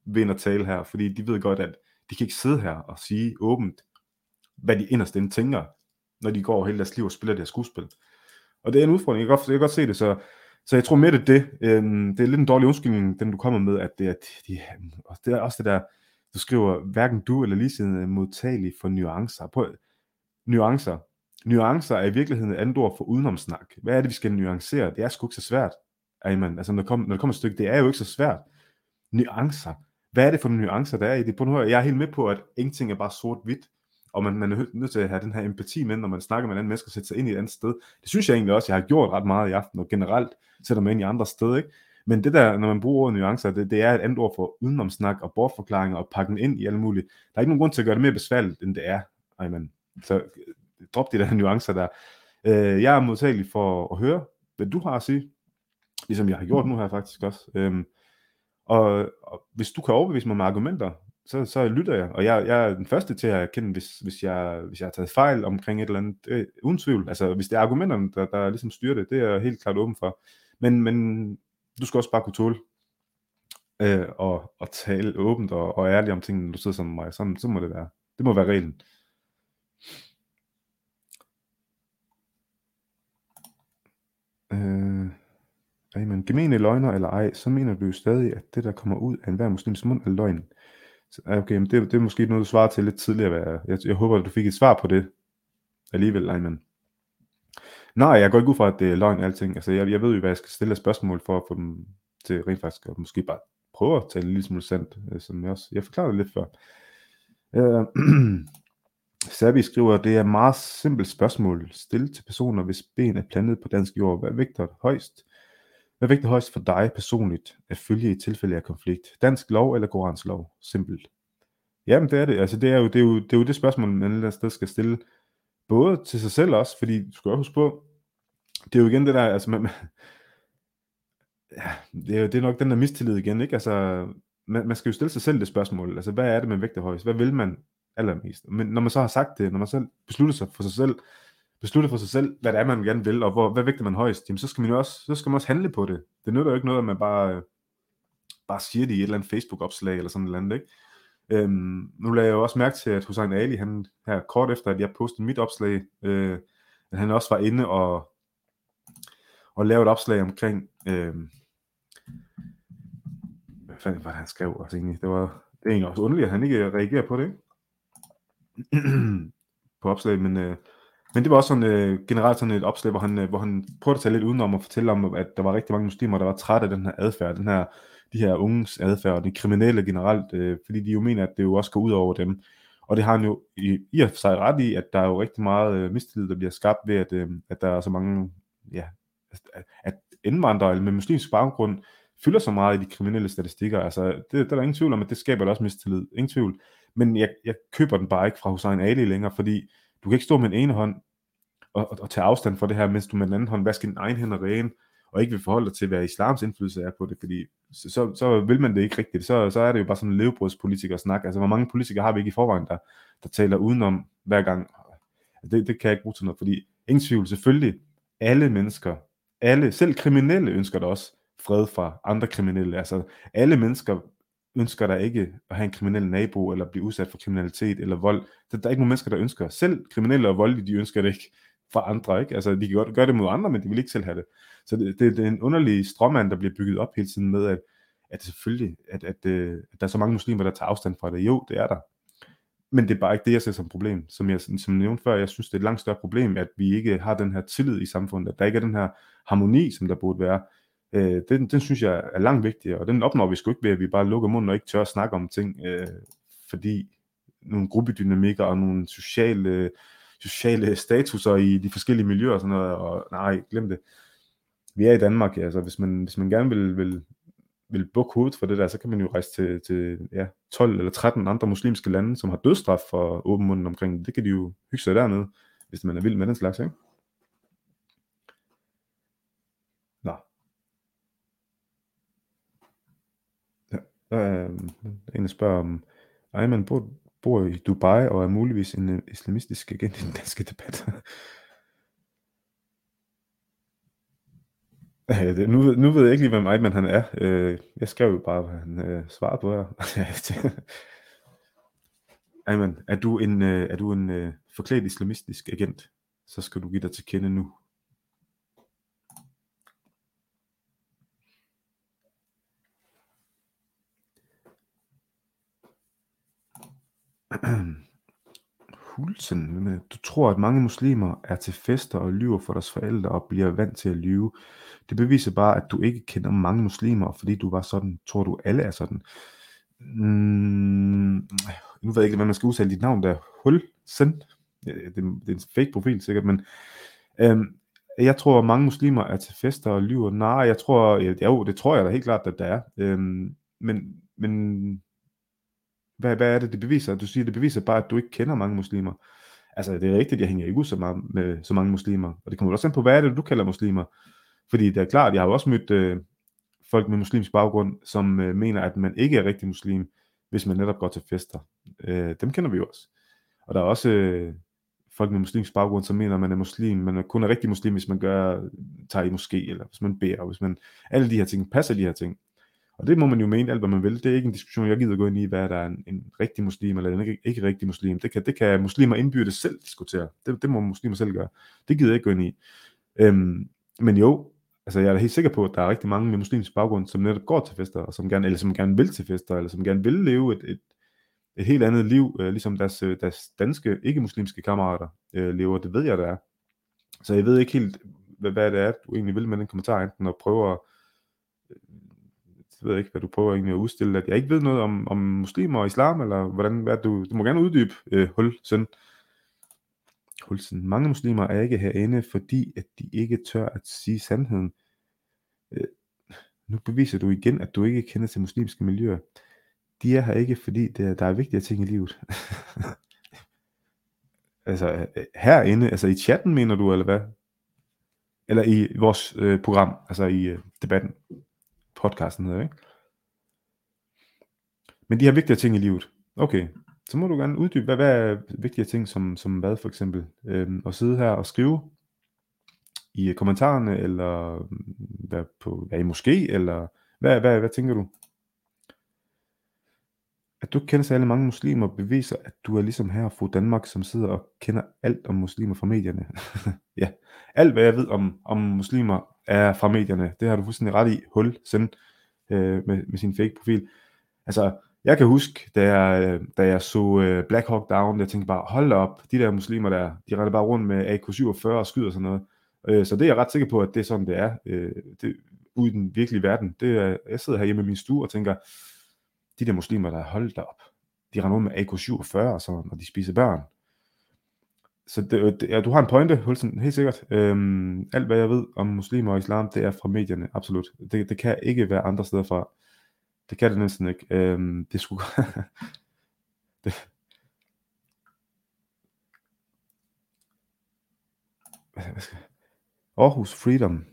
vil tale her, fordi de ved godt, at de kan ikke sidde her og sige åbent, hvad de inderst inde tænker, når de går hele deres liv og spiller det her skuespil. Og det er en udfordring, jeg kan godt, jeg kan godt se det, så, så jeg tror mere, det er det. Øhm, det er lidt en dårlig undskyldning, den du kommer med, at det er, de, og det er også det der, du skriver, hverken du eller ligesiden er modtagelig for nuancer. Prøv, nuancer. Nuancer er i virkeligheden et andet ord for udenomsnak. Hvad er det, vi skal nuancere? Det er sgu ikke så svært. Amen. Altså, når, kommer når det kommer et stykke, det er jo ikke så svært. Nuancer. Hvad er det for nuancer, der er i det? På nu, jeg er helt med på, at ingenting er bare sort-hvidt, og man, man er nødt til at have den her empati med, når man snakker med en anden menneske og sætte sig ind i et andet sted. Det synes jeg egentlig også, jeg har gjort ret meget i aften, og generelt sætter mig ind i andre steder. Ikke? Men det der, når man bruger ordet nuancer, det, det er et andet ord for udenomsnak og bortforklaringer og pakke den ind i alle mulige. Der er ikke nogen grund til at gøre det mere besværligt, end det er. Amen. Så øh, drop de der *laughs* nuancer der. Øh, jeg er modtagelig for at høre, hvad du har at sige, ligesom jeg har gjort nu her faktisk også. Øhm, og, og hvis du kan overbevise mig med argumenter, så, så lytter jeg. Og jeg, jeg er den første til at erkende, hvis, hvis, jeg, hvis jeg har taget fejl omkring et eller andet, øh, uden tvivl. Altså, hvis det er argumenterne, der, der ligesom styrer det, det er jeg helt klart åben for. Men, men du skal også bare kunne tåle øh, og, og tale åbent og, og ærligt om tingene, når du sidder sammen med mig. Sådan, så må det være. Det må være reglen. Øh, Amen. Gemene løgner eller ej, så mener du jo stadig, at det, der kommer ud af enhver muslims mund, er løgn. Så, okay, men det, det er måske noget, du svarer til lidt tidligere. Jeg, jeg håber, at du fik et svar på det alligevel, Ejman. Nej, jeg går ikke ud fra, at det er løgn alting. Altså, jeg, jeg ved jo, hvad jeg skal stille af spørgsmål for at få dem til rent faktisk at måske bare prøve at tale en lille smule sandt, øh, som jeg også jeg forklarede lidt før. Øh, *clears throat* Sabi skriver, det er et meget simpelt spørgsmål. Stil til personer, hvis ben er plantet på dansk jord. Hvad vægter højst? Hvad vægter højst for dig personligt at følge i tilfælde af konflikt? Dansk lov eller Korans lov? Simpelt. Jamen det er det. Altså det er jo det, er jo, det, er jo det spørgsmål, man et eller andet sted skal stille. Både til sig selv også, fordi du skal også huske på, det er jo igen det der, altså man, ja, det er, jo, det er nok den der mistillid igen, ikke? Altså, man, man skal jo stille sig selv det spørgsmål, altså hvad er det, man vægter højst? Hvad vil man allermest? Men når man så har sagt det, når man selv beslutter sig for sig selv, beslutter for sig selv, hvad det er, man gerne vil, og hvor, hvad vægter man højst, jamen så skal man jo også, så skal man også handle på det. Det nytter jo ikke noget, at man bare, bare siger det i et eller andet Facebook-opslag, eller sådan et eller andet, ikke? Øhm, nu lagde jeg jo også mærke til, at Hussein Ali, han her kort efter, at jeg postede mit opslag, øh, at han også var inde og, og lave et opslag omkring, øh, hvad fanden var det, han skrev også egentlig? Det var, det er egentlig også underligt, at han ikke reagerer på det, ikke? *clears throat* på opslag, men, øh, men det var også sådan, øh, generelt sådan et opslag, hvor han, øh, hvor han prøvede at tage lidt udenom og fortælle om, at der var rigtig mange muslimer, der var trætte af den her adfærd, den her, de her unges adfærd, og de kriminelle generelt, øh, fordi de jo mener, at det jo også går ud over dem. Og det har han jo i, i og for sig ret i, at der er jo rigtig meget øh, mistillid, der bliver skabt ved, at, øh, at der er så mange, ja, at, indvandrere med muslimsk baggrund fylder så meget i de kriminelle statistikker. Altså, det, der er der ingen tvivl om, at det skaber da også mistillid. Ingen tvivl. Men jeg, jeg køber den bare ikke fra Hussein Ali længere, fordi du kan ikke stå med en ene hånd og, og, og tage afstand fra det her, mens du med den anden hånd vasker din egen hænder ren, og ikke vil forholde dig til, hvad islams indflydelse er på det, fordi så, så, så vil man det ikke rigtigt. Så, så er det jo bare sådan en levebrødspolitiker snak. Altså, hvor mange politikere har vi ikke i forvejen, der, der taler udenom hver gang? Altså, det, det kan jeg ikke bruge til noget, fordi ingen tvivl, selvfølgelig, alle mennesker, alle, selv kriminelle ønsker der også fred fra andre kriminelle. Altså, alle mennesker ønsker der ikke at have en kriminel nabo, eller blive udsat for kriminalitet eller vold. Der, der er ikke nogen mennesker, der ønsker. Selv kriminelle og voldelige, de ønsker det ikke for andre. Ikke? Altså, de kan godt gøre det mod andre, men de vil ikke selv have det. Så det, det, det er en underlig stråmand, der bliver bygget op hele tiden med, at, at selvfølgelig, at, at, at, at der er så mange muslimer, der tager afstand fra det. Jo, det er der. Men det er bare ikke det, jeg ser som problem. Som jeg som nævnte før, jeg synes, det er et langt større problem, at vi ikke har den her tillid i samfundet, at der ikke er den her harmoni, som der burde være. Øh, den, den synes jeg er langt vigtigere, og den opnår vi sgu ikke ved, at vi bare lukker munden og ikke tør at snakke om ting, øh, fordi nogle gruppedynamikker og nogle sociale, sociale statuser i de forskellige miljøer og sådan noget, og nej, glem det. Vi er i Danmark, altså hvis man, hvis man gerne vil, vil, vil bukke hovedet for det der, så kan man jo rejse til, til ja, 12 eller 13 andre muslimske lande, som har dødstraf for åben munden omkring det. Kan de jo hygge sig dernede, hvis man er vild med den slags, ikke? Nå. Ja, der er øh, en, der spørger om, Ayman bor, bor i Dubai og er muligvis en øh, islamistisk agent i den danske debat. *laughs* Øh, nu, nu ved jeg ikke lige, hvem Eichmann han er. Øh, jeg skrev jo bare, hvad han øh, svarer på her. *laughs* Eichmann, er du en, øh, er du en øh, forklædt islamistisk agent, så skal du give dig til kende nu. *clears throat* Hulsen, du tror, at mange muslimer er til fester og lyver for deres forældre og bliver vant til at lyve. Det beviser bare, at du ikke kender mange muslimer, fordi du var sådan, tror du alle er sådan. Mm, nu ved jeg ikke, hvad man skal udtale dit navn der. Hulsen? Det, det er en fake profil sikkert, men øhm, jeg tror, at mange muslimer er til fester og lyver. Nej, jeg tror, ja, jo, det tror jeg da helt klart, at der er. Øhm, men, men hvad, hvad er det, det beviser? Du siger, det beviser bare, at du ikke kender mange muslimer. Altså, det er rigtigt, jeg hænger ikke ud så, meget med så mange muslimer. Og det kommer også an på, hvad er det, du kalder muslimer? Fordi det er klart, jeg har jo også mødt øh, folk med muslimsk baggrund, som øh, mener, at man ikke er rigtig muslim, hvis man netop går til fester. Øh, dem kender vi jo også. Og der er også øh, folk med muslimsk baggrund, som mener, at man er muslim, man kun er rigtig muslim, hvis man gør, tager i moské, eller hvis man beder, og hvis man, alle de her ting, passer de her ting. Og det må man jo mene alt, hvad man vil. Det er ikke en diskussion, jeg gider gå ind i, hvad der er en, en rigtig muslim eller en ikke, ikke rigtig muslim. Det kan, det kan muslimer indbyrdes selv diskutere. Det, det må muslimer selv gøre. Det gider jeg ikke gå ind i. Øhm, men jo, altså jeg er da helt sikker på, at der er rigtig mange med muslimsk baggrund, som netop går til fester, og som gerne, eller som gerne vil til fester, eller som gerne vil leve et, et, et helt andet liv, øh, ligesom deres, øh, deres danske, ikke-muslimske kammerater øh, lever. Det ved jeg, der er. Så jeg ved ikke helt, hvad, hvad det er, du egentlig vil med den kommentar, enten at prøve at, ved ikke, hvad du prøver egentlig at udstille, at jeg ikke ved noget om, om muslimer og islam, eller hvordan, hvad du, du må gerne uddybe, øh, hul, sådan. Hulsen. Mange muslimer er ikke herinde, fordi at de ikke tør at sige sandheden. Øh, nu beviser du igen, at du ikke kender til muslimske miljøer. De er her ikke, fordi det, der er vigtige ting i livet. *laughs* altså øh, herinde, altså i chatten mener du, eller hvad? Eller i vores øh, program, altså i øh, debatten, podcasten hedder, ikke? Men de her vigtige ting i livet. Okay, så må du gerne uddybe, hvad, hvad er vigtige ting, som, som hvad for eksempel? Øhm, at sidde her og skrive i kommentarerne, eller mm, hvad, på, hvad i måske, eller hvad, hvad, hvad tænker du? At du kender særlig mange muslimer beviser, at du er ligesom her fra Danmark, som sidder og kender alt om muslimer fra medierne. *laughs* ja, alt hvad jeg ved om, om muslimer er fra medierne. Det har du fuldstændig ret i. Hul, send øh, med, med sin fake profil. Altså, jeg kan huske, da jeg, øh, da jeg så øh, Black Hawk Down, jeg tænkte bare, hold op, de der muslimer der, de render bare rundt med AK-47 og skyder sådan noget. Øh, så det er jeg ret sikker på, at det er sådan, det er. Øh, det, ude i den virkelige verden. Det er, jeg sidder her hjemme i min stue og tænker, de der muslimer, der holdt op, de render rundt med AK-47 og sådan, når de spiser børn. Så det, øh, det, ja, du har en pointe, Hulsen, helt sikkert. Øhm, alt hvad jeg ved om muslimer og islam, det er fra medierne, absolut. Det, det kan ikke være andre steder fra. Det kan det næsten ikke. Øhm, det skulle... *laughs* det... Aarhus Freedom.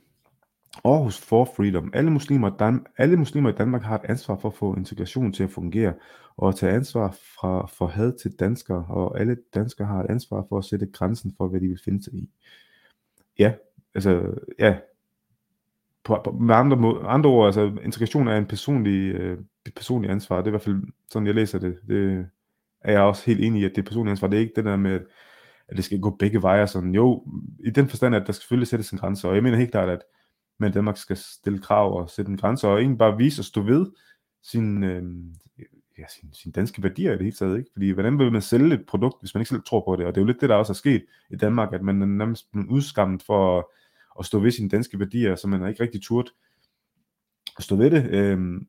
Aarhus for Freedom. Alle muslimer, Dan- alle muslimer i Danmark har et ansvar for at få integration til at fungere, og at tage ansvar fra, for had til danskere, og alle danskere har et ansvar for at sætte grænsen for, hvad de vil finde sig i. Ja, altså, ja, på, på, med andre, må, andre ord, altså integration er en personlig, øh, personlig ansvar. Det er i hvert fald sådan, jeg læser det. Det er jeg også helt enig i, at det er personligt ansvar. Det er ikke det der med, at det skal gå begge veje. Sådan. Jo, i den forstand, at der skal selvfølgelig sættes en grænse. Og jeg mener helt klart, at men Danmark skal stille krav og sætte en grænse, og egentlig bare vise at stå ved sin, øh, ja, sin, sin danske værdier i det hele taget. Ikke? Fordi hvordan vil man sælge et produkt, hvis man ikke selv tror på det? Og det er jo lidt det, der også er sket i Danmark, at man er nærmest blevet udskammet for at, at stå ved sine danske værdier, så man er ikke rigtig turt at stå ved det. Øh,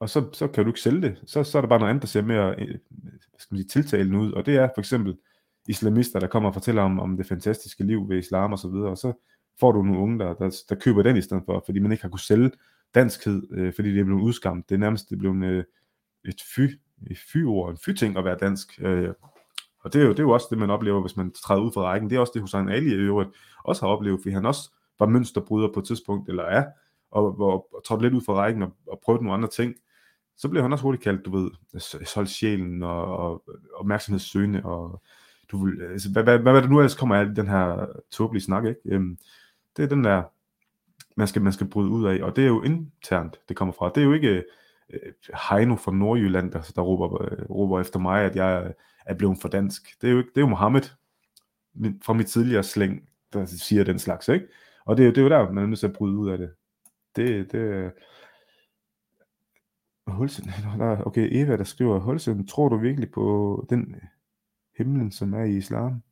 og så, så kan du ikke sælge det. Så, så er der bare noget andet, der ser mere øh, skal man sige, tiltalende ud. Og det er for eksempel islamister, der kommer og fortæller om, om det fantastiske liv ved islam og så videre. Og så får du nogle unge, der, der, der køber den i stedet for, fordi man ikke har kunnet sælge danskhed, øh, fordi det er blevet udskammet. Det er nærmest det er blevet øh, et fy, et fy-ord, en fy-ting at være dansk. Øh, og det er, jo, det er jo også det, man oplever, hvis man træder ud fra rækken. Det er også det, Hussein Ali i øvrigt også har oplevet, fordi han også var mønsterbryder på et tidspunkt, eller er, og, og, og trådte lidt ud fra rækken og, og prøvede nogle andre ting. Så blev han også hurtigt kaldt, du ved, solgt sjælen og, og opmærksomhedssøgende, og du vil, altså, hvad, hvad, hvad, hvad der nu ellers kommer af den her tåbelige snak, ikke? Øhm, det er den der, man skal, man skal bryde ud af, og det er jo internt, det kommer fra. Det er jo ikke øh, Heino fra Nordjylland, der, der råber, øh, råber efter mig, at jeg er blevet for dansk. Det er jo, ikke, det er jo Mohammed min, fra mit tidligere slæng, der siger den slags, ikke? Og det, er det er jo der, man er nødt til at bryde ud af det. Det, det Hulsen, *laughs* okay, Eva, der skriver, Hulsen, tror du virkelig på den himlen, som er i islam?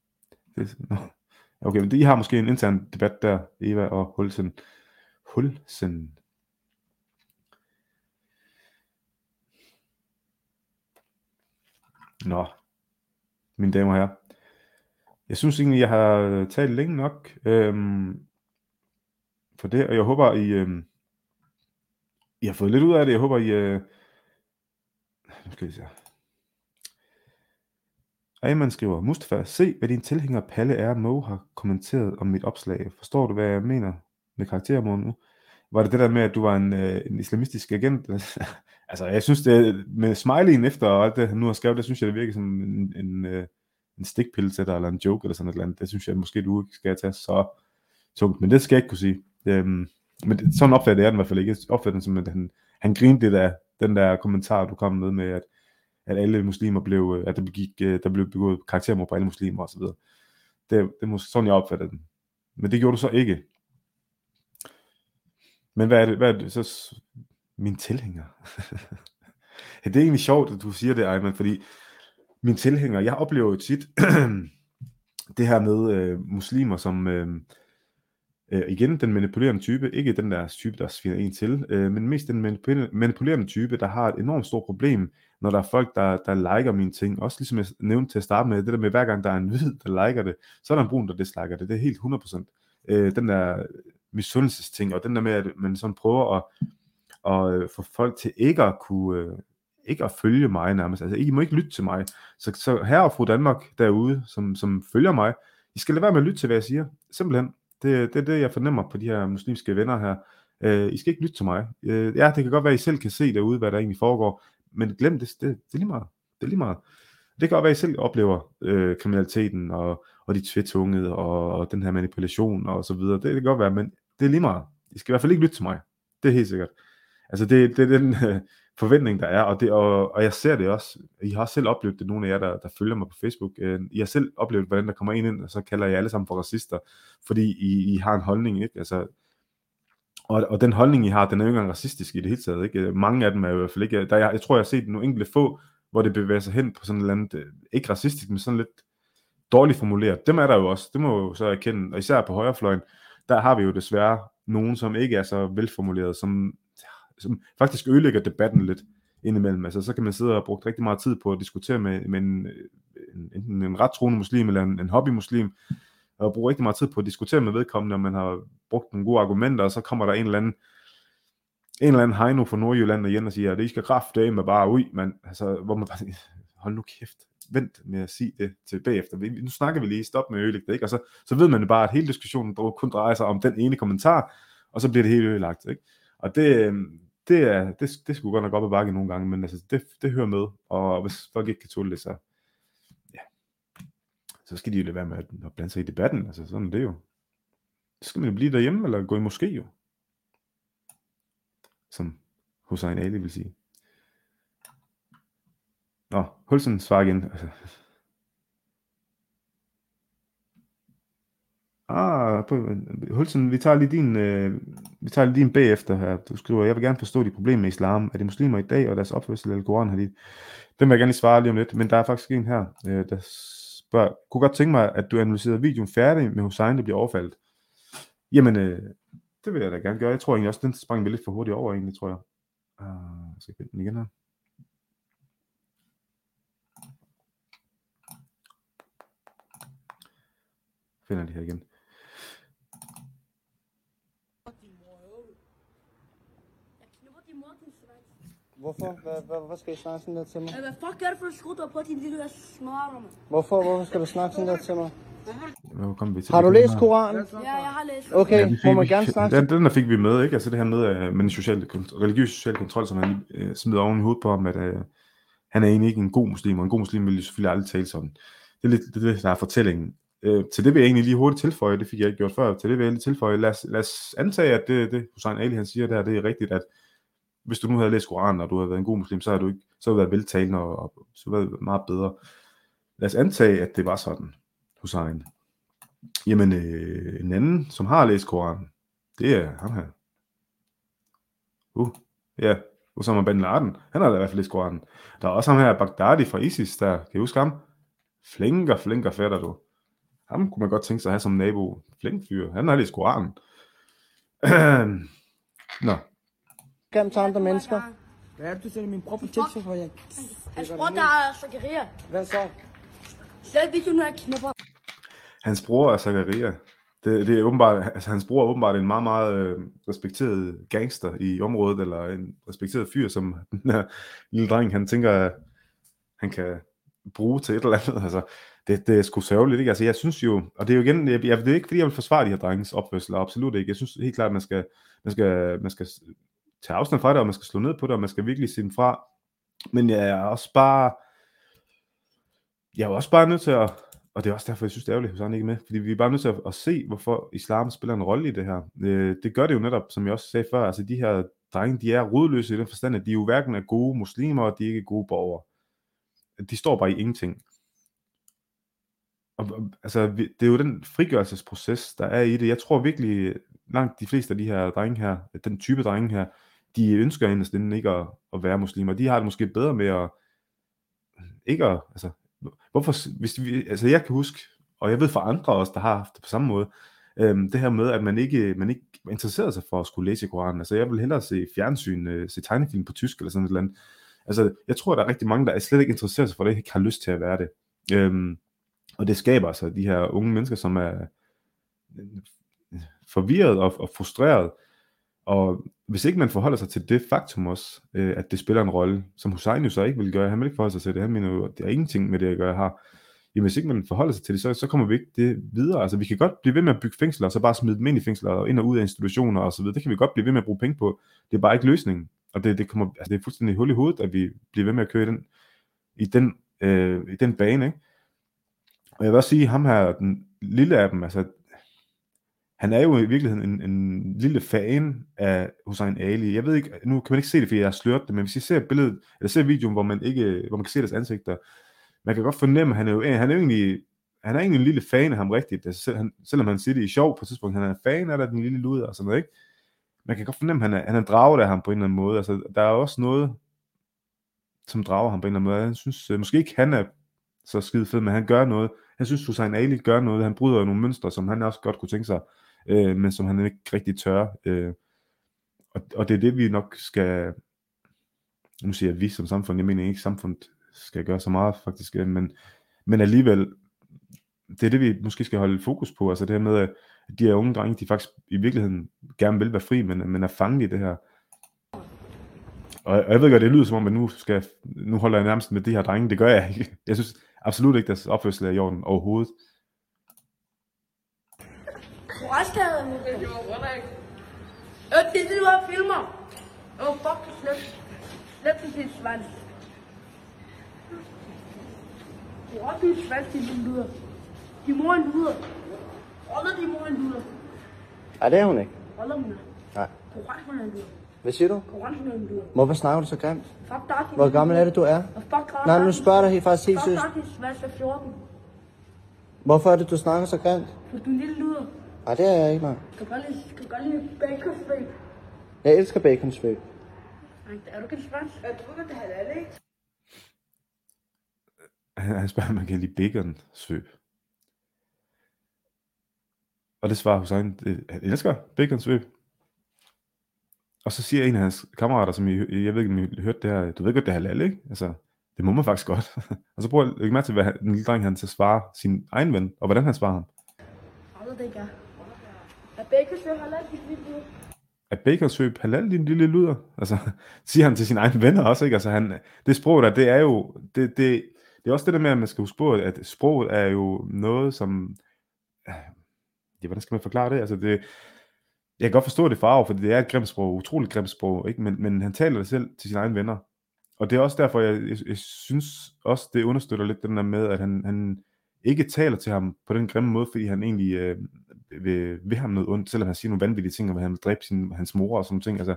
Det, no. Okay, men I har måske en intern debat der, Eva og Hulsen. Hulsen. Nå, mine damer og herrer. Jeg synes egentlig, jeg har øh, talt længe nok øhm, for det, og jeg håber, I, øhm, I har fået lidt ud af det. Jeg håber, I... Øh, nu skal jeg se. Ayman skriver, Mustafa, se hvad din tilhænger Palle R. Mo har kommenteret om mit opslag. Forstår du, hvad jeg mener med karaktermål nu? Var det det der med, at du var en, øh, en islamistisk agent? *laughs* altså, jeg synes, det med smileyen efter og alt det, nu har skrevet, det synes jeg, det virker som en, en, øh, en stikpille til dig, eller en joke, eller sådan et eller andet. Det synes jeg måske, du ikke skal tage så tungt, men det skal jeg ikke kunne sige. Øhm, men det, sådan opfatter jeg den i hvert fald ikke. Jeg opfatter den som, at han, han grinte lidt af den der kommentar, du kom med med, at, at alle muslimer blev, øh, at der, begik, øh, der blev begået karaktermord på alle muslimer osv. Det, det er sådan, jeg opfatter den. Men det gjorde du så ikke. Men hvad er det, hvad er det så? Min tilhænger. *laughs* ja, det er egentlig sjovt, at du siger det, Ejman, fordi min tilhænger, jeg oplever jo tit *clears throat* det her med øh, muslimer, som øh, øh, igen den manipulerende type, ikke den der type, der sviner en til, øh, men mest den manipulerende type, der har et enormt stort problem, når der er folk, der, der liker mine ting. Også ligesom jeg nævnte til at starte med, det der med, hver gang der er en hvid, der liker det, så er der en brun, der disliker det. Det er helt 100%. Øh, den der misundelsesting, og den der med, at man sådan prøver at, at øh, få folk til ikke at kunne, øh, ikke at følge mig nærmest. Altså, I må ikke lytte til mig. Så, så her og fru Danmark derude, som, som følger mig, I skal lade være med at lytte til, hvad jeg siger. Simpelthen. Det, det er det, jeg fornemmer på de her muslimske venner her. Øh, I skal ikke lytte til mig. Øh, ja, det kan godt være, at I selv kan se derude, hvad der egentlig foregår, men glem det, det, det er lige meget. Det er lige meget. Det kan godt være, at I selv oplever øh, kriminaliteten og, og de tvetungede og, og den her manipulation og så videre. Det, det kan godt være, men det er lige meget. I skal i hvert fald ikke lytte til mig. Det er helt sikkert. Altså det, det er den øh, *laughs* forventning, der er, og, det, og, og jeg ser det også. I har selv oplevet det, nogle af jer, der, der følger mig på Facebook. Øh, I har selv oplevet, hvordan der kommer en ind, og så kalder jeg alle sammen for racister, fordi I, I har en holdning, ikke? Altså, og, og den holdning, I har, den er jo ikke engang racistisk i det hele taget. Ikke? Øh, mange af dem er jo i hvert fald ikke... Øh, der, jeg, jeg tror, jeg har set nogle enkelte få, hvor det bevæger sig hen på sådan et eller andet, øh, ikke racistisk, men sådan lidt dårligt formuleret. Dem er der jo også, det må jo så erkende, og især på højrefløjen, der har vi jo desværre nogen, som ikke er så velformuleret, som, som faktisk ødelægger debatten lidt indimellem. Altså, så kan man sidde og have brugt rigtig meget tid på at diskutere med, med en, en, enten en ret troende muslim eller en, en hobbymuslim, og bruge rigtig meget tid på at diskutere med vedkommende, når man har brugt nogle gode argumenter, og så kommer der en eller anden en eller anden Heino fra Nordjylland igen og siger, at det I skal kraft med bare ud, men altså, hvor man bare *laughs* hold nu kæft, vent med at sige det til bagefter. Nu snakker vi lige, stop med at ødelægge det, ikke? Og så, så ved man bare, at hele diskussionen kun drejer sig om den ene kommentar, og så bliver det helt ødelagt, ikke? Og det, øhm, det, er, det, det skulle godt nok op ad bakke nogle gange, men altså, det, det hører med, og hvis folk ikke kan tåle det, så, så skal de jo lade være med at, blande sig i debatten, altså sådan er det jo. Så skal man jo blive derhjemme, eller gå i moské jo. Som Hussein Ali vil sige. Nå, Hulsen svarer igen. Altså. *laughs* Ah, på, Hulsen, vi tager lige din, øh, vi tager lige din bagefter her. Du skriver, jeg vil gerne forstå de problemer med islam. Er det muslimer i dag, og deres opførsel eller Koran har de? Den vil jeg gerne lige svare lige om lidt, men der er faktisk en her, øh, der spørger, kunne godt tænke mig, at du analyserede videoen færdig med Hussein, der bliver overfaldet. Jamen, øh, det vil jeg da gerne gøre. Jeg tror egentlig også, den sprang vi lidt for hurtigt over, egentlig, tror jeg. Uh, jeg skal finde den igen her. finder de her igen. Hvorfor? Hvad, hvad, hvad skal I snakke sådan der til mig? Hvad fuck er det for en skrud, på din lille smarte, mand? Hvorfor? Hvorfor skal du snakke sådan der til mig? Hvor kom vi til Har du læst? Koranen? Ja, jeg har læst. Okay, Ja, må man gerne snakke den, den der fik vi med, ikke? Altså det her med, at med den sociale, religiøse social kontrol, som han øh, smider oven i hovedet på ham, at øh, han er egentlig ikke en god muslim, og en god muslim vil jo selvfølgelig aldrig tale sådan. Det er lidt det, er det der er fortællingen. Øh, til det vil jeg egentlig lige hurtigt tilføje, det fik jeg ikke gjort før, til det vil jeg lige tilføje, lad os, lad os antage, at det, det Hussein Ali han siger der, det er rigtigt, at hvis du nu havde læst Koranen, og du havde været en god muslim, så havde du ikke, så havde du været veltalende, og, og så havde du været meget bedre. Lad os antage, at det var sådan, Hussein. Jamen, øh, en anden, som har læst Koranen, det er ham her. Uh, ja, Osama bin Laden, han har da i hvert fald læst Koranen. Der er også ham her, Baghdadi fra ISIS, der, kan I huske ham? Flinker, flinker fætter du. Ham kunne man godt tænke sig at have som nabo. Flink fyr, han har læst Koranen. *clears throat* Nå, Gennem til andre mennesker. Hvad er det, du sætter min bror på TikTok for, jeg... Han spurgte dig, Zakaria. Hvad så? Slet videoen, når jeg knipper. hans bror er Zakaria. Det, det er åbenbart, altså hans bror er åbenbart en meget, meget øh, respekteret gangster i området, eller en respekteret fyr, som den her lille dreng, han tænker, at han kan bruge til et eller andet. Altså, det, det er sgu sørgeligt, ikke? Altså, jeg synes jo, og det er jo igen, jeg, jeg, det er ikke fordi, jeg vil forsvare de her drenges opførsel, absolut ikke. Jeg synes helt klart, at man skal, man skal, man skal tage afstand fra det, og man skal slå ned på det, og man skal virkelig sige fra. Men jeg er også bare, jeg er også bare nødt til at, og det er også derfor, jeg synes, det er ærgerligt, at han ikke er med, fordi vi er bare nødt til at, at se, hvorfor islam spiller en rolle i det her. Øh, det gør det jo netop, som jeg også sagde før, altså de her drenge, de er rodløse i den forstand, at de jo hverken er gode muslimer, og de er ikke gode borgere. De står bare i ingenting. Og, og, altså, det er jo den frigørelsesproces, der er i det. Jeg tror virkelig, langt de fleste af de her drenge her, den type drenge her, de ønsker inderst inden ikke at, at være muslimer. De har det måske bedre med at, ikke at, altså, hvorfor, hvis vi, altså jeg kan huske, og jeg ved fra andre også, der har haft det på samme måde, øhm, det her med, at man ikke, man ikke interesserer sig for at skulle læse Koranen. Altså jeg vil hellere se fjernsyn, øh, se tegnefilm på tysk eller sådan et eller andet. Altså jeg tror, der er rigtig mange, der slet ikke interesserer sig for det, ikke har lyst til at være det. Øhm, og det skaber altså de her unge mennesker, som er øh, forvirret og, og frustreret. Og hvis ikke man forholder sig til det faktum også, øh, at det spiller en rolle, som Hussein jo så ikke vil gøre, han vil ikke forholde sig til det, han mener jo, at det er ingenting med det at gøre her. Jamen hvis ikke man forholder sig til det, så, så kommer vi ikke det videre. Altså vi kan godt blive ved med at bygge fængsler, og så bare smide dem ind i fængsler, og ind og ud af institutioner og så videre. Det kan vi godt blive ved med at bruge penge på. Det er bare ikke løsningen. Og det, det, kommer, altså, det er fuldstændig hul i hovedet, at vi bliver ved med at køre i den, i den, øh, i den bane. Ikke? Og jeg vil også sige, ham her, den lille af dem, altså han er jo i virkeligheden en, en lille fan af Hussein Ali. Jeg ved ikke, nu kan man ikke se det, fordi jeg har slørt det, men hvis I ser billedet, eller ser videoen, hvor man, ikke, hvor man kan se deres ansigter, man kan godt fornemme, at han er jo, han er jo egentlig, han er egentlig en lille fan af ham rigtigt, altså, selv, han, selvom han siger det i sjov på et tidspunkt, han er en fan af den lille luder og sådan noget, ikke? Man kan godt fornemme, at han er, han er draget af ham på en eller anden måde. Altså, der er også noget, som drager ham på en eller anden måde. Han synes, øh, måske ikke han er så skide fed, men han gør noget. Han synes, Hussein Ali gør noget. Han bryder nogle mønstre, som han også godt kunne tænke sig øh, men som han ikke rigtig tør. Øh, og, og det er det, vi nok skal, nu siger jeg vi som samfund, jeg mener ikke samfundet skal gøre så meget faktisk, øh, men, men alligevel, det er det, vi måske skal holde fokus på, altså det her med, at de her unge drenge, de faktisk i virkeligheden gerne vil være fri, men, men er fanget i det her. Og, og jeg ved godt, det lyder som om, at nu, skal, nu holder jeg nærmest med de her drenge, det gør jeg ikke. Jeg synes absolut ikke, deres opførsel er i orden overhovedet. Restgade. Det gjorde godt ikke. Øh, det er det, du har filmer. Åh, oh, fuck, det slet. Slet til din svans. Du har din svans, din luder. Din mor er en luder. Holder din mor en luder. Nej, det er hun ikke. Holder hun er. Nej. Koran, hun er en luder. Hvad siger du? Er luder. Hvorfor snakker du så grimt? Fuck dig, Hvor gammel er det, du er? Fuck dig, Nej, nu spørger jeg dig faktisk helt Fuck seriøst. dig, svans er 14. Hvorfor er det, du snakker så grimt? For du er en lille luder. Nej, det er jeg ikke, nej. Kan du godt lide, kan du godt lide bacon steak? Jeg elsker bacon svøb. Nej, Er du ikke svans? Er du ikke det halal, ikke? Han, han spørger, om man kan lide bacon svøb. Og det svarer Hussein, øh, han elsker bacon svøb. Og så siger en af hans kammerater, som I, jeg ved ikke, om I hørte det her, du ved godt, det er halal, ikke? Altså, det må man faktisk godt. *laughs* og så prøver jeg at lægge mærke til, hvad han- den lille dreng, han så svarer sin egen ven, og hvordan han svarer ham. Jeg ved det ikke, er. Er halal, din lille luder? Er halal, din lille luder? Altså, *laughs* siger han til sine egne venner også, ikke? Altså, han, det sprog der, det er jo, det, det, det er også det der med, at man skal huske på, at sproget er jo noget, som, ja, hvordan skal man forklare det? Altså, det, jeg kan godt forstå det farve, for det er et grimt sprog, utroligt grimt sprog, ikke? Men, men han taler det selv til sine egne venner. Og det er også derfor, jeg, jeg, jeg synes også, det understøtter lidt den der med, at han, han ikke taler til ham på den grimme måde, fordi han egentlig øh, vil, vil ham noget ondt, selvom han siger nogle vanvittige ting, om at han vil dræbe sin, hans mor og sådan ting. Altså,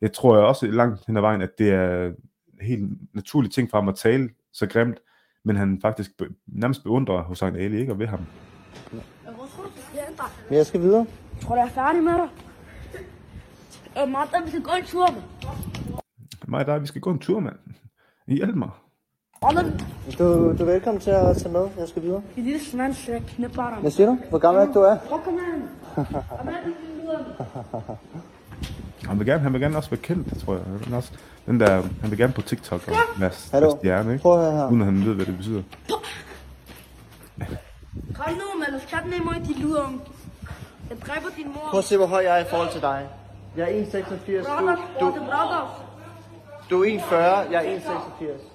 jeg tror jeg også langt hen ad vejen, at det er en helt naturlig ting for ham at tale så grimt, men han faktisk be, nærmest beundrer Hussein Ali, ikke? Og ved ham. Tror? Men jeg skal videre. Tror du, jeg er færdig med dig? Øh, Martha, vi skal gå en tur, mand. Mig og dig, vi skal gå en tur, mand. Hjælp mig. Du, du er velkommen til at tage med. Jeg skal videre. Din lille svans, jeg knipper dig. Hvad siger du? Hvor gammel er det, du er? Prøv, *laughs* kom luder. Han vil gerne, han vil gerne også være kendt, tror jeg. Han, vil også, den der, han vil gerne på TikTok og være, stjerne, ikke? Prøv at høre her. Uden at han ved, hvad det betyder. Kom nu, mand. Du skal af mig, din luder. Jeg dræber din mor. Prøv at se, hvor høj jeg er i forhold til dig. Jeg er 1,86. Brothers, Du, du, du er 1,40. Jeg er 1,86.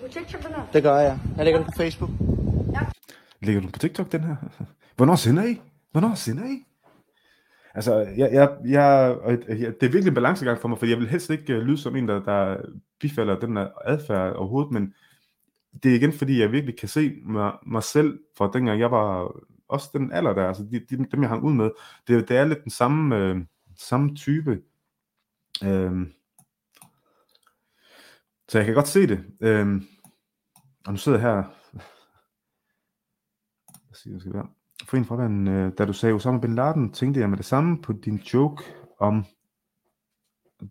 På TikTok, den her. Det gør jeg. Jeg lægger den på Facebook. Lægger du på TikTok, den her? Hvornår sender I? Hvornår sender I? Altså, jeg, jeg, jeg, jeg, det er virkelig en balancegang for mig, for jeg vil helst ikke øh, lyde som en, der, der bifalder den her adfærd overhovedet, men det er igen, fordi jeg virkelig kan se mig, mig selv fra dengang jeg var også den alder der, altså de, de, dem jeg hang ud med, det, det er lidt den samme, øh, samme type øh, så jeg kan godt se det. Øhm, og nu sidder jeg her. Hvad siger jeg, skal være? For en fra øh, da du sagde Osama Bin Laden, tænkte jeg med det samme på din joke om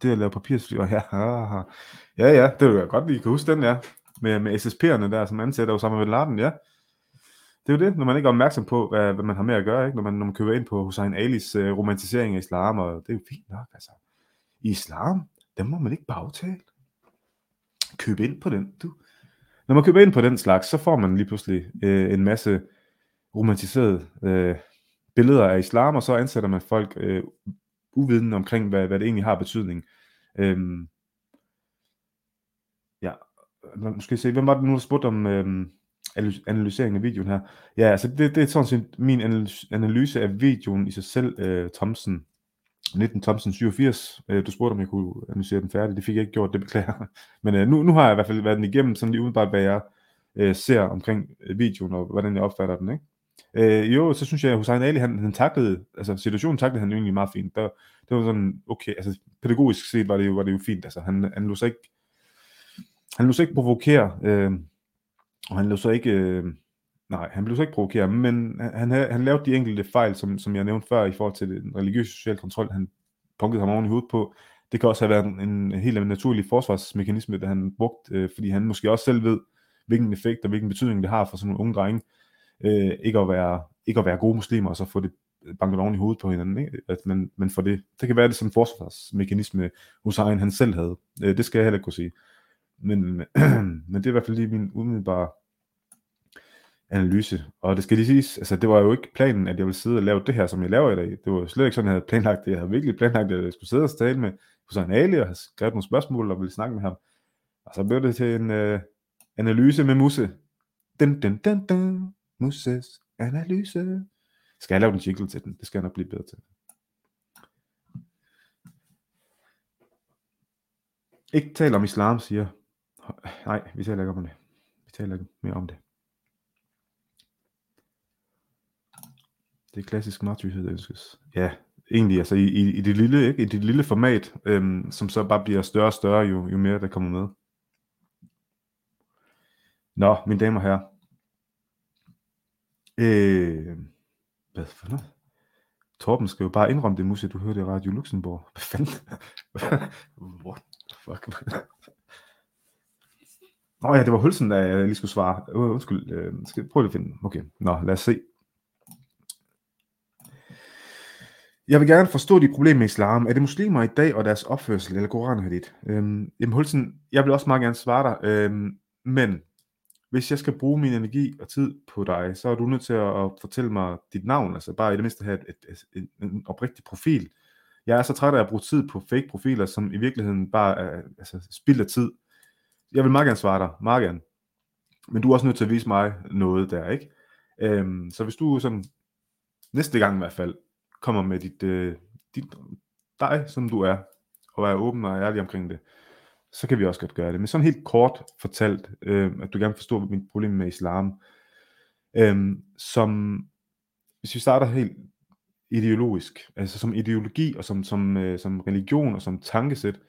det at lave papirsfly. *laughs* Og ja, ja, ja, ja, det vil jeg godt lige kan huske den, ja. Med, med SSP'erne der, som ansætter Osama Bin Laden, ja. Det er jo det, når man ikke er opmærksom på, hvad, hvad man har med at gøre, ikke? Når, man, når man køber ind på Hussein Alis øh, romantisering af islam, og det er jo fint nok, altså. I islam, den må man ikke bagtale købe ind på den, du. Når man køber ind på den slags, så får man lige pludselig øh, en masse romantiserede øh, billeder af islam, og så ansætter man folk øh, uvidende omkring, hvad, hvad det egentlig har betydning. Øhm, ja, nu skal jeg se, hvem var det nu, der spurgte om øhm, analysering af videoen her? Ja, altså det, det er sådan set min analyse af videoen i sig selv, øh, Thomsen, 19 Thompson 87. Øh, du spurgte, om jeg kunne analysere den færdig. Det fik jeg ikke gjort, det beklager *laughs* Men øh, nu, nu har jeg i hvert fald været den igennem, sådan lige umiddelbart, hvad jeg øh, ser omkring øh, videoen, og hvordan jeg opfatter den, ikke? Øh, jo, så synes jeg, at Hussein Ali, han, han taklede, altså situationen taklede han egentlig meget fint. Der, det var sådan, okay, altså pædagogisk set var det jo, var det jo fint, altså han, han lå sig ikke, han lå sig ikke provokere, øh, og han lå sig ikke, øh, nej, han blev så ikke provokeret, men han, han, han lavede de enkelte fejl, som, som jeg nævnte før, i forhold til den religiøse social kontrol, han punkede ham oven i hovedet på. Det kan også have været en, en helt naturlig forsvarsmekanisme, der han brugt, øh, fordi han måske også selv ved, hvilken effekt og hvilken betydning det har for sådan nogle unge drenge, øh, ikke, at være, ikke at være gode muslimer, og så få det øh, banket oven i hovedet på hinanden. Ikke? At man, man får det, det kan være det som forsvarsmekanisme, Hussein han selv havde. Øh, det skal jeg heller ikke kunne sige. Men, *clears throat* men det er i hvert fald lige min umiddelbare analyse. Og det skal lige siges, altså det var jo ikke planen, at jeg ville sidde og lave det her, som jeg laver i dag. Det var slet ikke sådan, jeg havde planlagt det. Jeg havde virkelig planlagt, at jeg skulle sidde og tale med Hussein Ali og have skrevet nogle spørgsmål og ville snakke med ham. Og så blev det til en øh, analyse med Musse. Den, den, den, den. Musses analyse. Skal jeg lave en jingle til den? Det skal jeg nok blive bedre til. Ikke tal om islam, siger. Nej, vi taler ikke om det. Vi taler ikke mere om det. Det er klassisk martyrhed, der ønskes. Ja, egentlig, altså i, i, i det lille, ikke? I det lille format, øhm, som så bare bliver større og større, jo, jo mere der kommer med. Nå, mine damer og herrer. Øh, hvad for noget? Torben skal jo bare indrømme det, Musse, du hørte i Radio Luxembourg. Hvad fanden? *laughs* What the fuck, Nå ja, det var Hulsen, der jeg lige skulle svare. Uh, undskyld, øh, skal jeg prøve at finde Okay, nå, lad os se. Jeg vil gerne forstå de problemer med islam. Er det muslimer i dag og deres opførsel, eller Koran hadith? Øhm, jamen Hulsen, jeg vil også meget gerne svare dig, øhm, men hvis jeg skal bruge min energi og tid på dig, så er du nødt til at fortælle mig dit navn, altså bare i det mindste have et, et, et, en oprigtig profil. Jeg er så træt af at bruge tid på fake profiler, som i virkeligheden bare er altså, spild af tid. Jeg vil meget gerne svare dig, meget gerne. Men du er også nødt til at vise mig noget der, ikke? Øhm, så hvis du sådan, næste gang i hvert fald, kommer med dit, øh, dit, dig, som du er, og er åben og ærlig omkring det, så kan vi også godt gøre det. Men sådan helt kort fortalt, øh, at du gerne forstår mit problem med islam, øh, som, hvis vi starter helt ideologisk, altså som ideologi og som, som, øh, som religion og som tankesæt,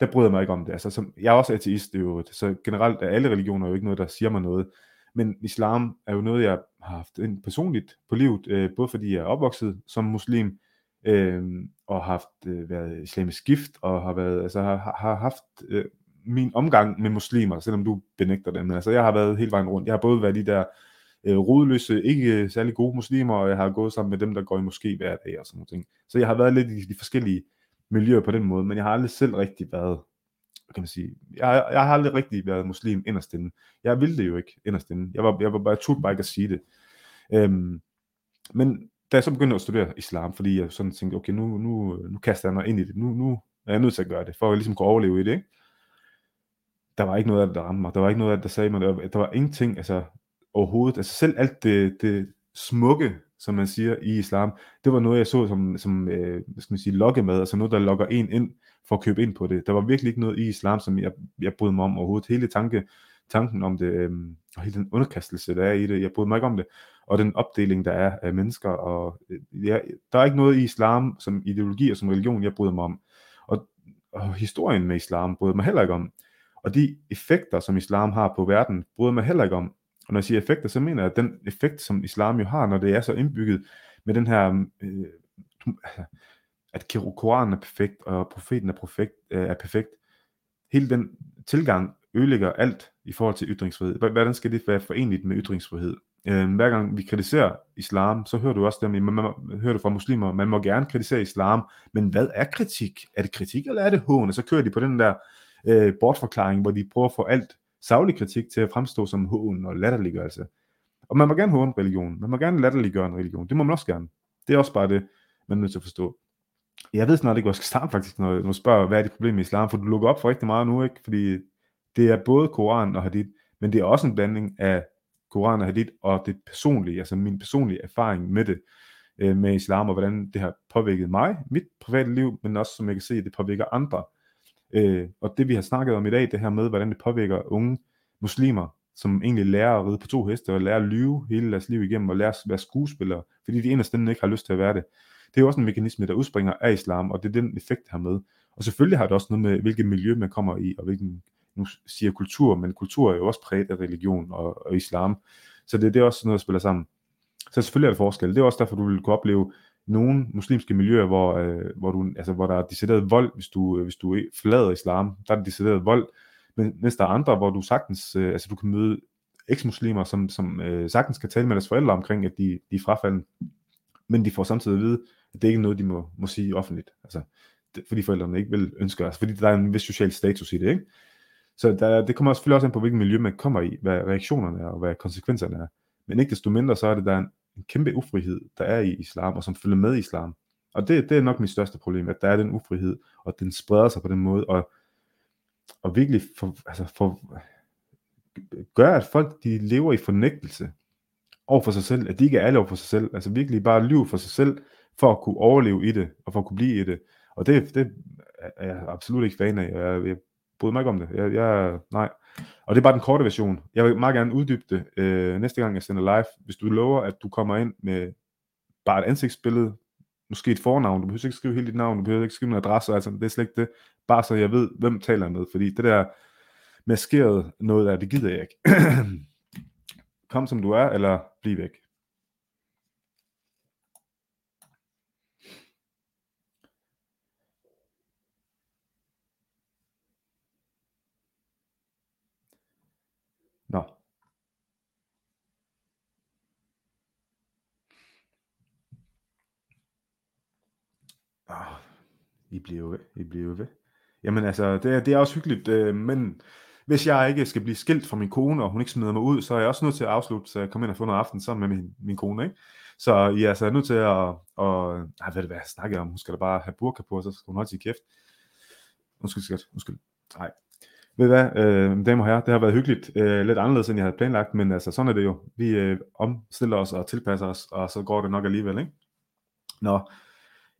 der bryder jeg mig ikke om det. Altså, som, jeg er også ateist, det er så generelt er alle religioner jo ikke noget, der siger mig noget. Men islam er jo noget, jeg har haft ind personligt på livet, øh, både fordi jeg er opvokset som muslim, øh, og har haft øh, været islamisk gift, og har, været, altså, har, har haft øh, min omgang med muslimer, selvom du benægter det. Men altså, jeg har været hele vejen rundt. Jeg har både været de der øh, rodløse, ikke øh, særlig gode muslimer, og jeg har gået sammen med dem, der går i moské hver dag og sådan noget. Så jeg har været lidt i de forskellige miljøer på den måde, men jeg har aldrig selv rigtig været kan man sige, jeg, jeg har aldrig rigtig været muslim inderst inde. Jeg ville det jo ikke inderst inde. Jeg var, jeg var bare, turde bare ikke at sige det. Øhm, men da jeg så begyndte at studere islam, fordi jeg sådan tænkte, okay, nu, nu, nu kaster jeg mig ind i det. Nu, nu er jeg nødt til at gøre det, for at jeg ligesom kunne overleve i det. Ikke? Der var ikke noget af det, der ramte mig. Der var ikke noget af det, der sagde mig. Der var, der var ingenting, altså overhovedet. Altså selv alt det, det smukke, som man siger i islam, det var noget, jeg så som, som øh, hvad skal man sige, lokkemad, altså noget, der lokker en ind for at købe ind på det. Der var virkelig ikke noget i islam, som jeg, jeg brød mig om overhovedet. Hele tanke, tanken om det, øh, og hele den underkastelse, der er i det, jeg brød mig ikke om det. Og den opdeling, der er af mennesker, og øh, ja, der er ikke noget i islam som ideologi og som religion, jeg bryder mig om. Og og historien med islam bryder mig heller ikke om. Og de effekter, som islam har på verden, bryder mig heller ikke om. Og når jeg siger effekter, så mener jeg, at den effekt, som islam jo har, når det er så indbygget med den her, øh, altså, at Koranen er perfekt, og profeten er perfekt, øh, er perfekt. Hele den tilgang ødelægger alt i forhold til ytringsfrihed. Hvordan skal det være forenligt med ytringsfrihed? Øh, hver gang vi kritiserer islam, så hører du også dem, man, man, hører du fra muslimer, man må gerne kritisere islam, men hvad er kritik? Er det kritik, eller er det hån? Og så kører de på den der øh, bortforklaring, hvor de prøver at få alt savlig kritik til at fremstå som hån og latterliggørelse. Og man må gerne håne religion, man må gerne latterliggøre en religion, det må man også gerne. Det er også bare det, man er nødt til at forstå. Jeg ved snart ikke, hvor jeg skal starte faktisk, når du spørger, hvad er det problem med islam, for du lukker op for rigtig meget nu, ikke? fordi det er både Koran og Hadith, men det er også en blanding af Koran og Hadith og det personlige, altså min personlige erfaring med det, øh, med islam, og hvordan det har påvirket mig, mit private liv, men også som jeg kan se, at det påvirker andre. Øh, og det vi har snakket om i dag, det her med, hvordan det påvirker unge muslimer, som egentlig lærer at ride på to heste, og lærer at lyve hele deres liv igennem, og lærer at være skuespillere, fordi de inderst ikke har lyst til at være det. Det er jo også en mekanisme, der udspringer af islam, og det er den effekt, det har med. Og selvfølgelig har det også noget med, hvilket miljø man kommer i, og hvilken, nu siger kultur, men kultur er jo også præget af religion og, og islam. Så det, det er også noget, der spiller sammen. Så selvfølgelig er der forskel. Det er også derfor, du vil kunne opleve nogle muslimske miljøer, hvor, øh, hvor, du, altså, hvor der er decideret vold, hvis du, øh, hvis du forlader islam. Der er decideret vold. Men mens der er andre, hvor du sagtens, øh, altså du kan møde eksmuslimer, som, som øh, sagtens kan tale med deres forældre omkring, at de, de er frafaldet. Men de får samtidig at vide, at det ikke er noget, de må, må sige offentligt. Altså, det, fordi forældrene ikke vil ønske os. Fordi der er en vis social status i det, ikke? Så der, det kommer selvfølgelig også ind på, hvilket miljø man kommer i, hvad reaktionerne er, og hvad konsekvenserne er. Men ikke desto mindre, så er det der en, en kæmpe ufrihed, der er i islam, og som følger med islam. Og det, det er nok mit største problem, at der er den ufrihed, og den spreder sig på den måde, og, og virkelig for, altså for, gør, at folk de lever i fornægtelse over for sig selv, at de ikke er alle over for sig selv, altså virkelig bare lyve for sig selv, for at kunne overleve i det, og for at kunne blive i det. Og det, det er jeg absolut ikke fan af. Jeg, jeg bryder mig ikke om det. Jeg, jeg, nej. Og det er bare den korte version. Jeg vil meget gerne uddybe det øh, næste gang, jeg sender live. Hvis du lover, at du kommer ind med bare et ansigtsbillede, måske et fornavn, du behøver ikke skrive hele dit navn, du behøver ikke skrive en adresse, altså det er slet ikke det. Bare så jeg ved, hvem taler jeg med, fordi det der maskeret noget af, det gider jeg ikke. *clears throat* Kom som du er, eller bliv væk. Nå. Oh, i bliver ved. I bliver ved. Jamen altså, det er, det er også hyggeligt, øh, men hvis jeg ikke skal blive skilt fra min kone, og hun ikke smider mig ud, så er jeg også nødt til at afslutte, så jeg kommer ind og få noget aften sammen med min, min kone, ikke? Så I er altså nødt til at, og, nej, ved du hvad, jeg snakker om, hun skal da bare have burka på, så skal hun holde sin kæft. Undskyld, skat, undskyld. Nej, ved hvad, øh, damer og herrer, det har været hyggeligt. Øh, lidt anderledes, end jeg havde planlagt, men altså, sådan er det jo. Vi øh, omstiller os og tilpasser os, og så går det nok alligevel, ikke? Nå,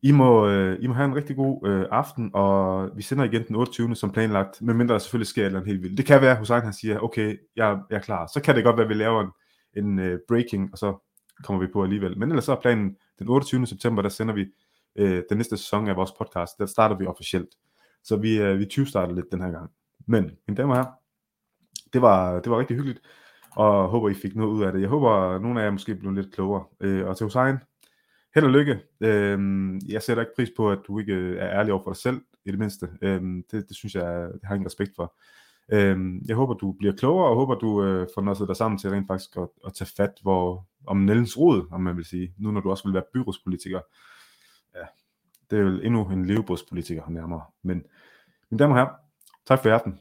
i må, øh, I må have en rigtig god øh, aften, og vi sender igen den 28. som planlagt, medmindre der selvfølgelig sker et eller andet helt vildt. Det kan være, at Hussein han siger, okay, jeg, jeg er klar. Så kan det godt være, at vi laver en, en øh, breaking, og så kommer vi på alligevel. Men ellers så er planen den 28. september, der sender vi øh, den næste sæson af vores podcast. Der starter vi officielt. Så vi, øh, vi 20 starter lidt den her gang. Men, mine damer og herrer, det var, det var rigtig hyggeligt, og håber, I fik noget ud af det. Jeg håber, nogle af jer måske blev lidt klogere. Øh, og til Hussein, held og lykke. Øhm, jeg sætter ikke pris på, at du ikke øh, er ærlig over for dig selv, i det mindste. Øhm, det, det synes jeg, det har ingen respekt for. Øhm, jeg håber, du bliver klogere, og håber, du øh, får noget dig sammen til rent faktisk at, at tage fat hvor, om Nellens rod, om man vil sige, nu når du også vil være byrådspolitiker. Ja, det er jo endnu en levebrødspolitiker nærmere. Men mine damer og herrer, Tak for i aften.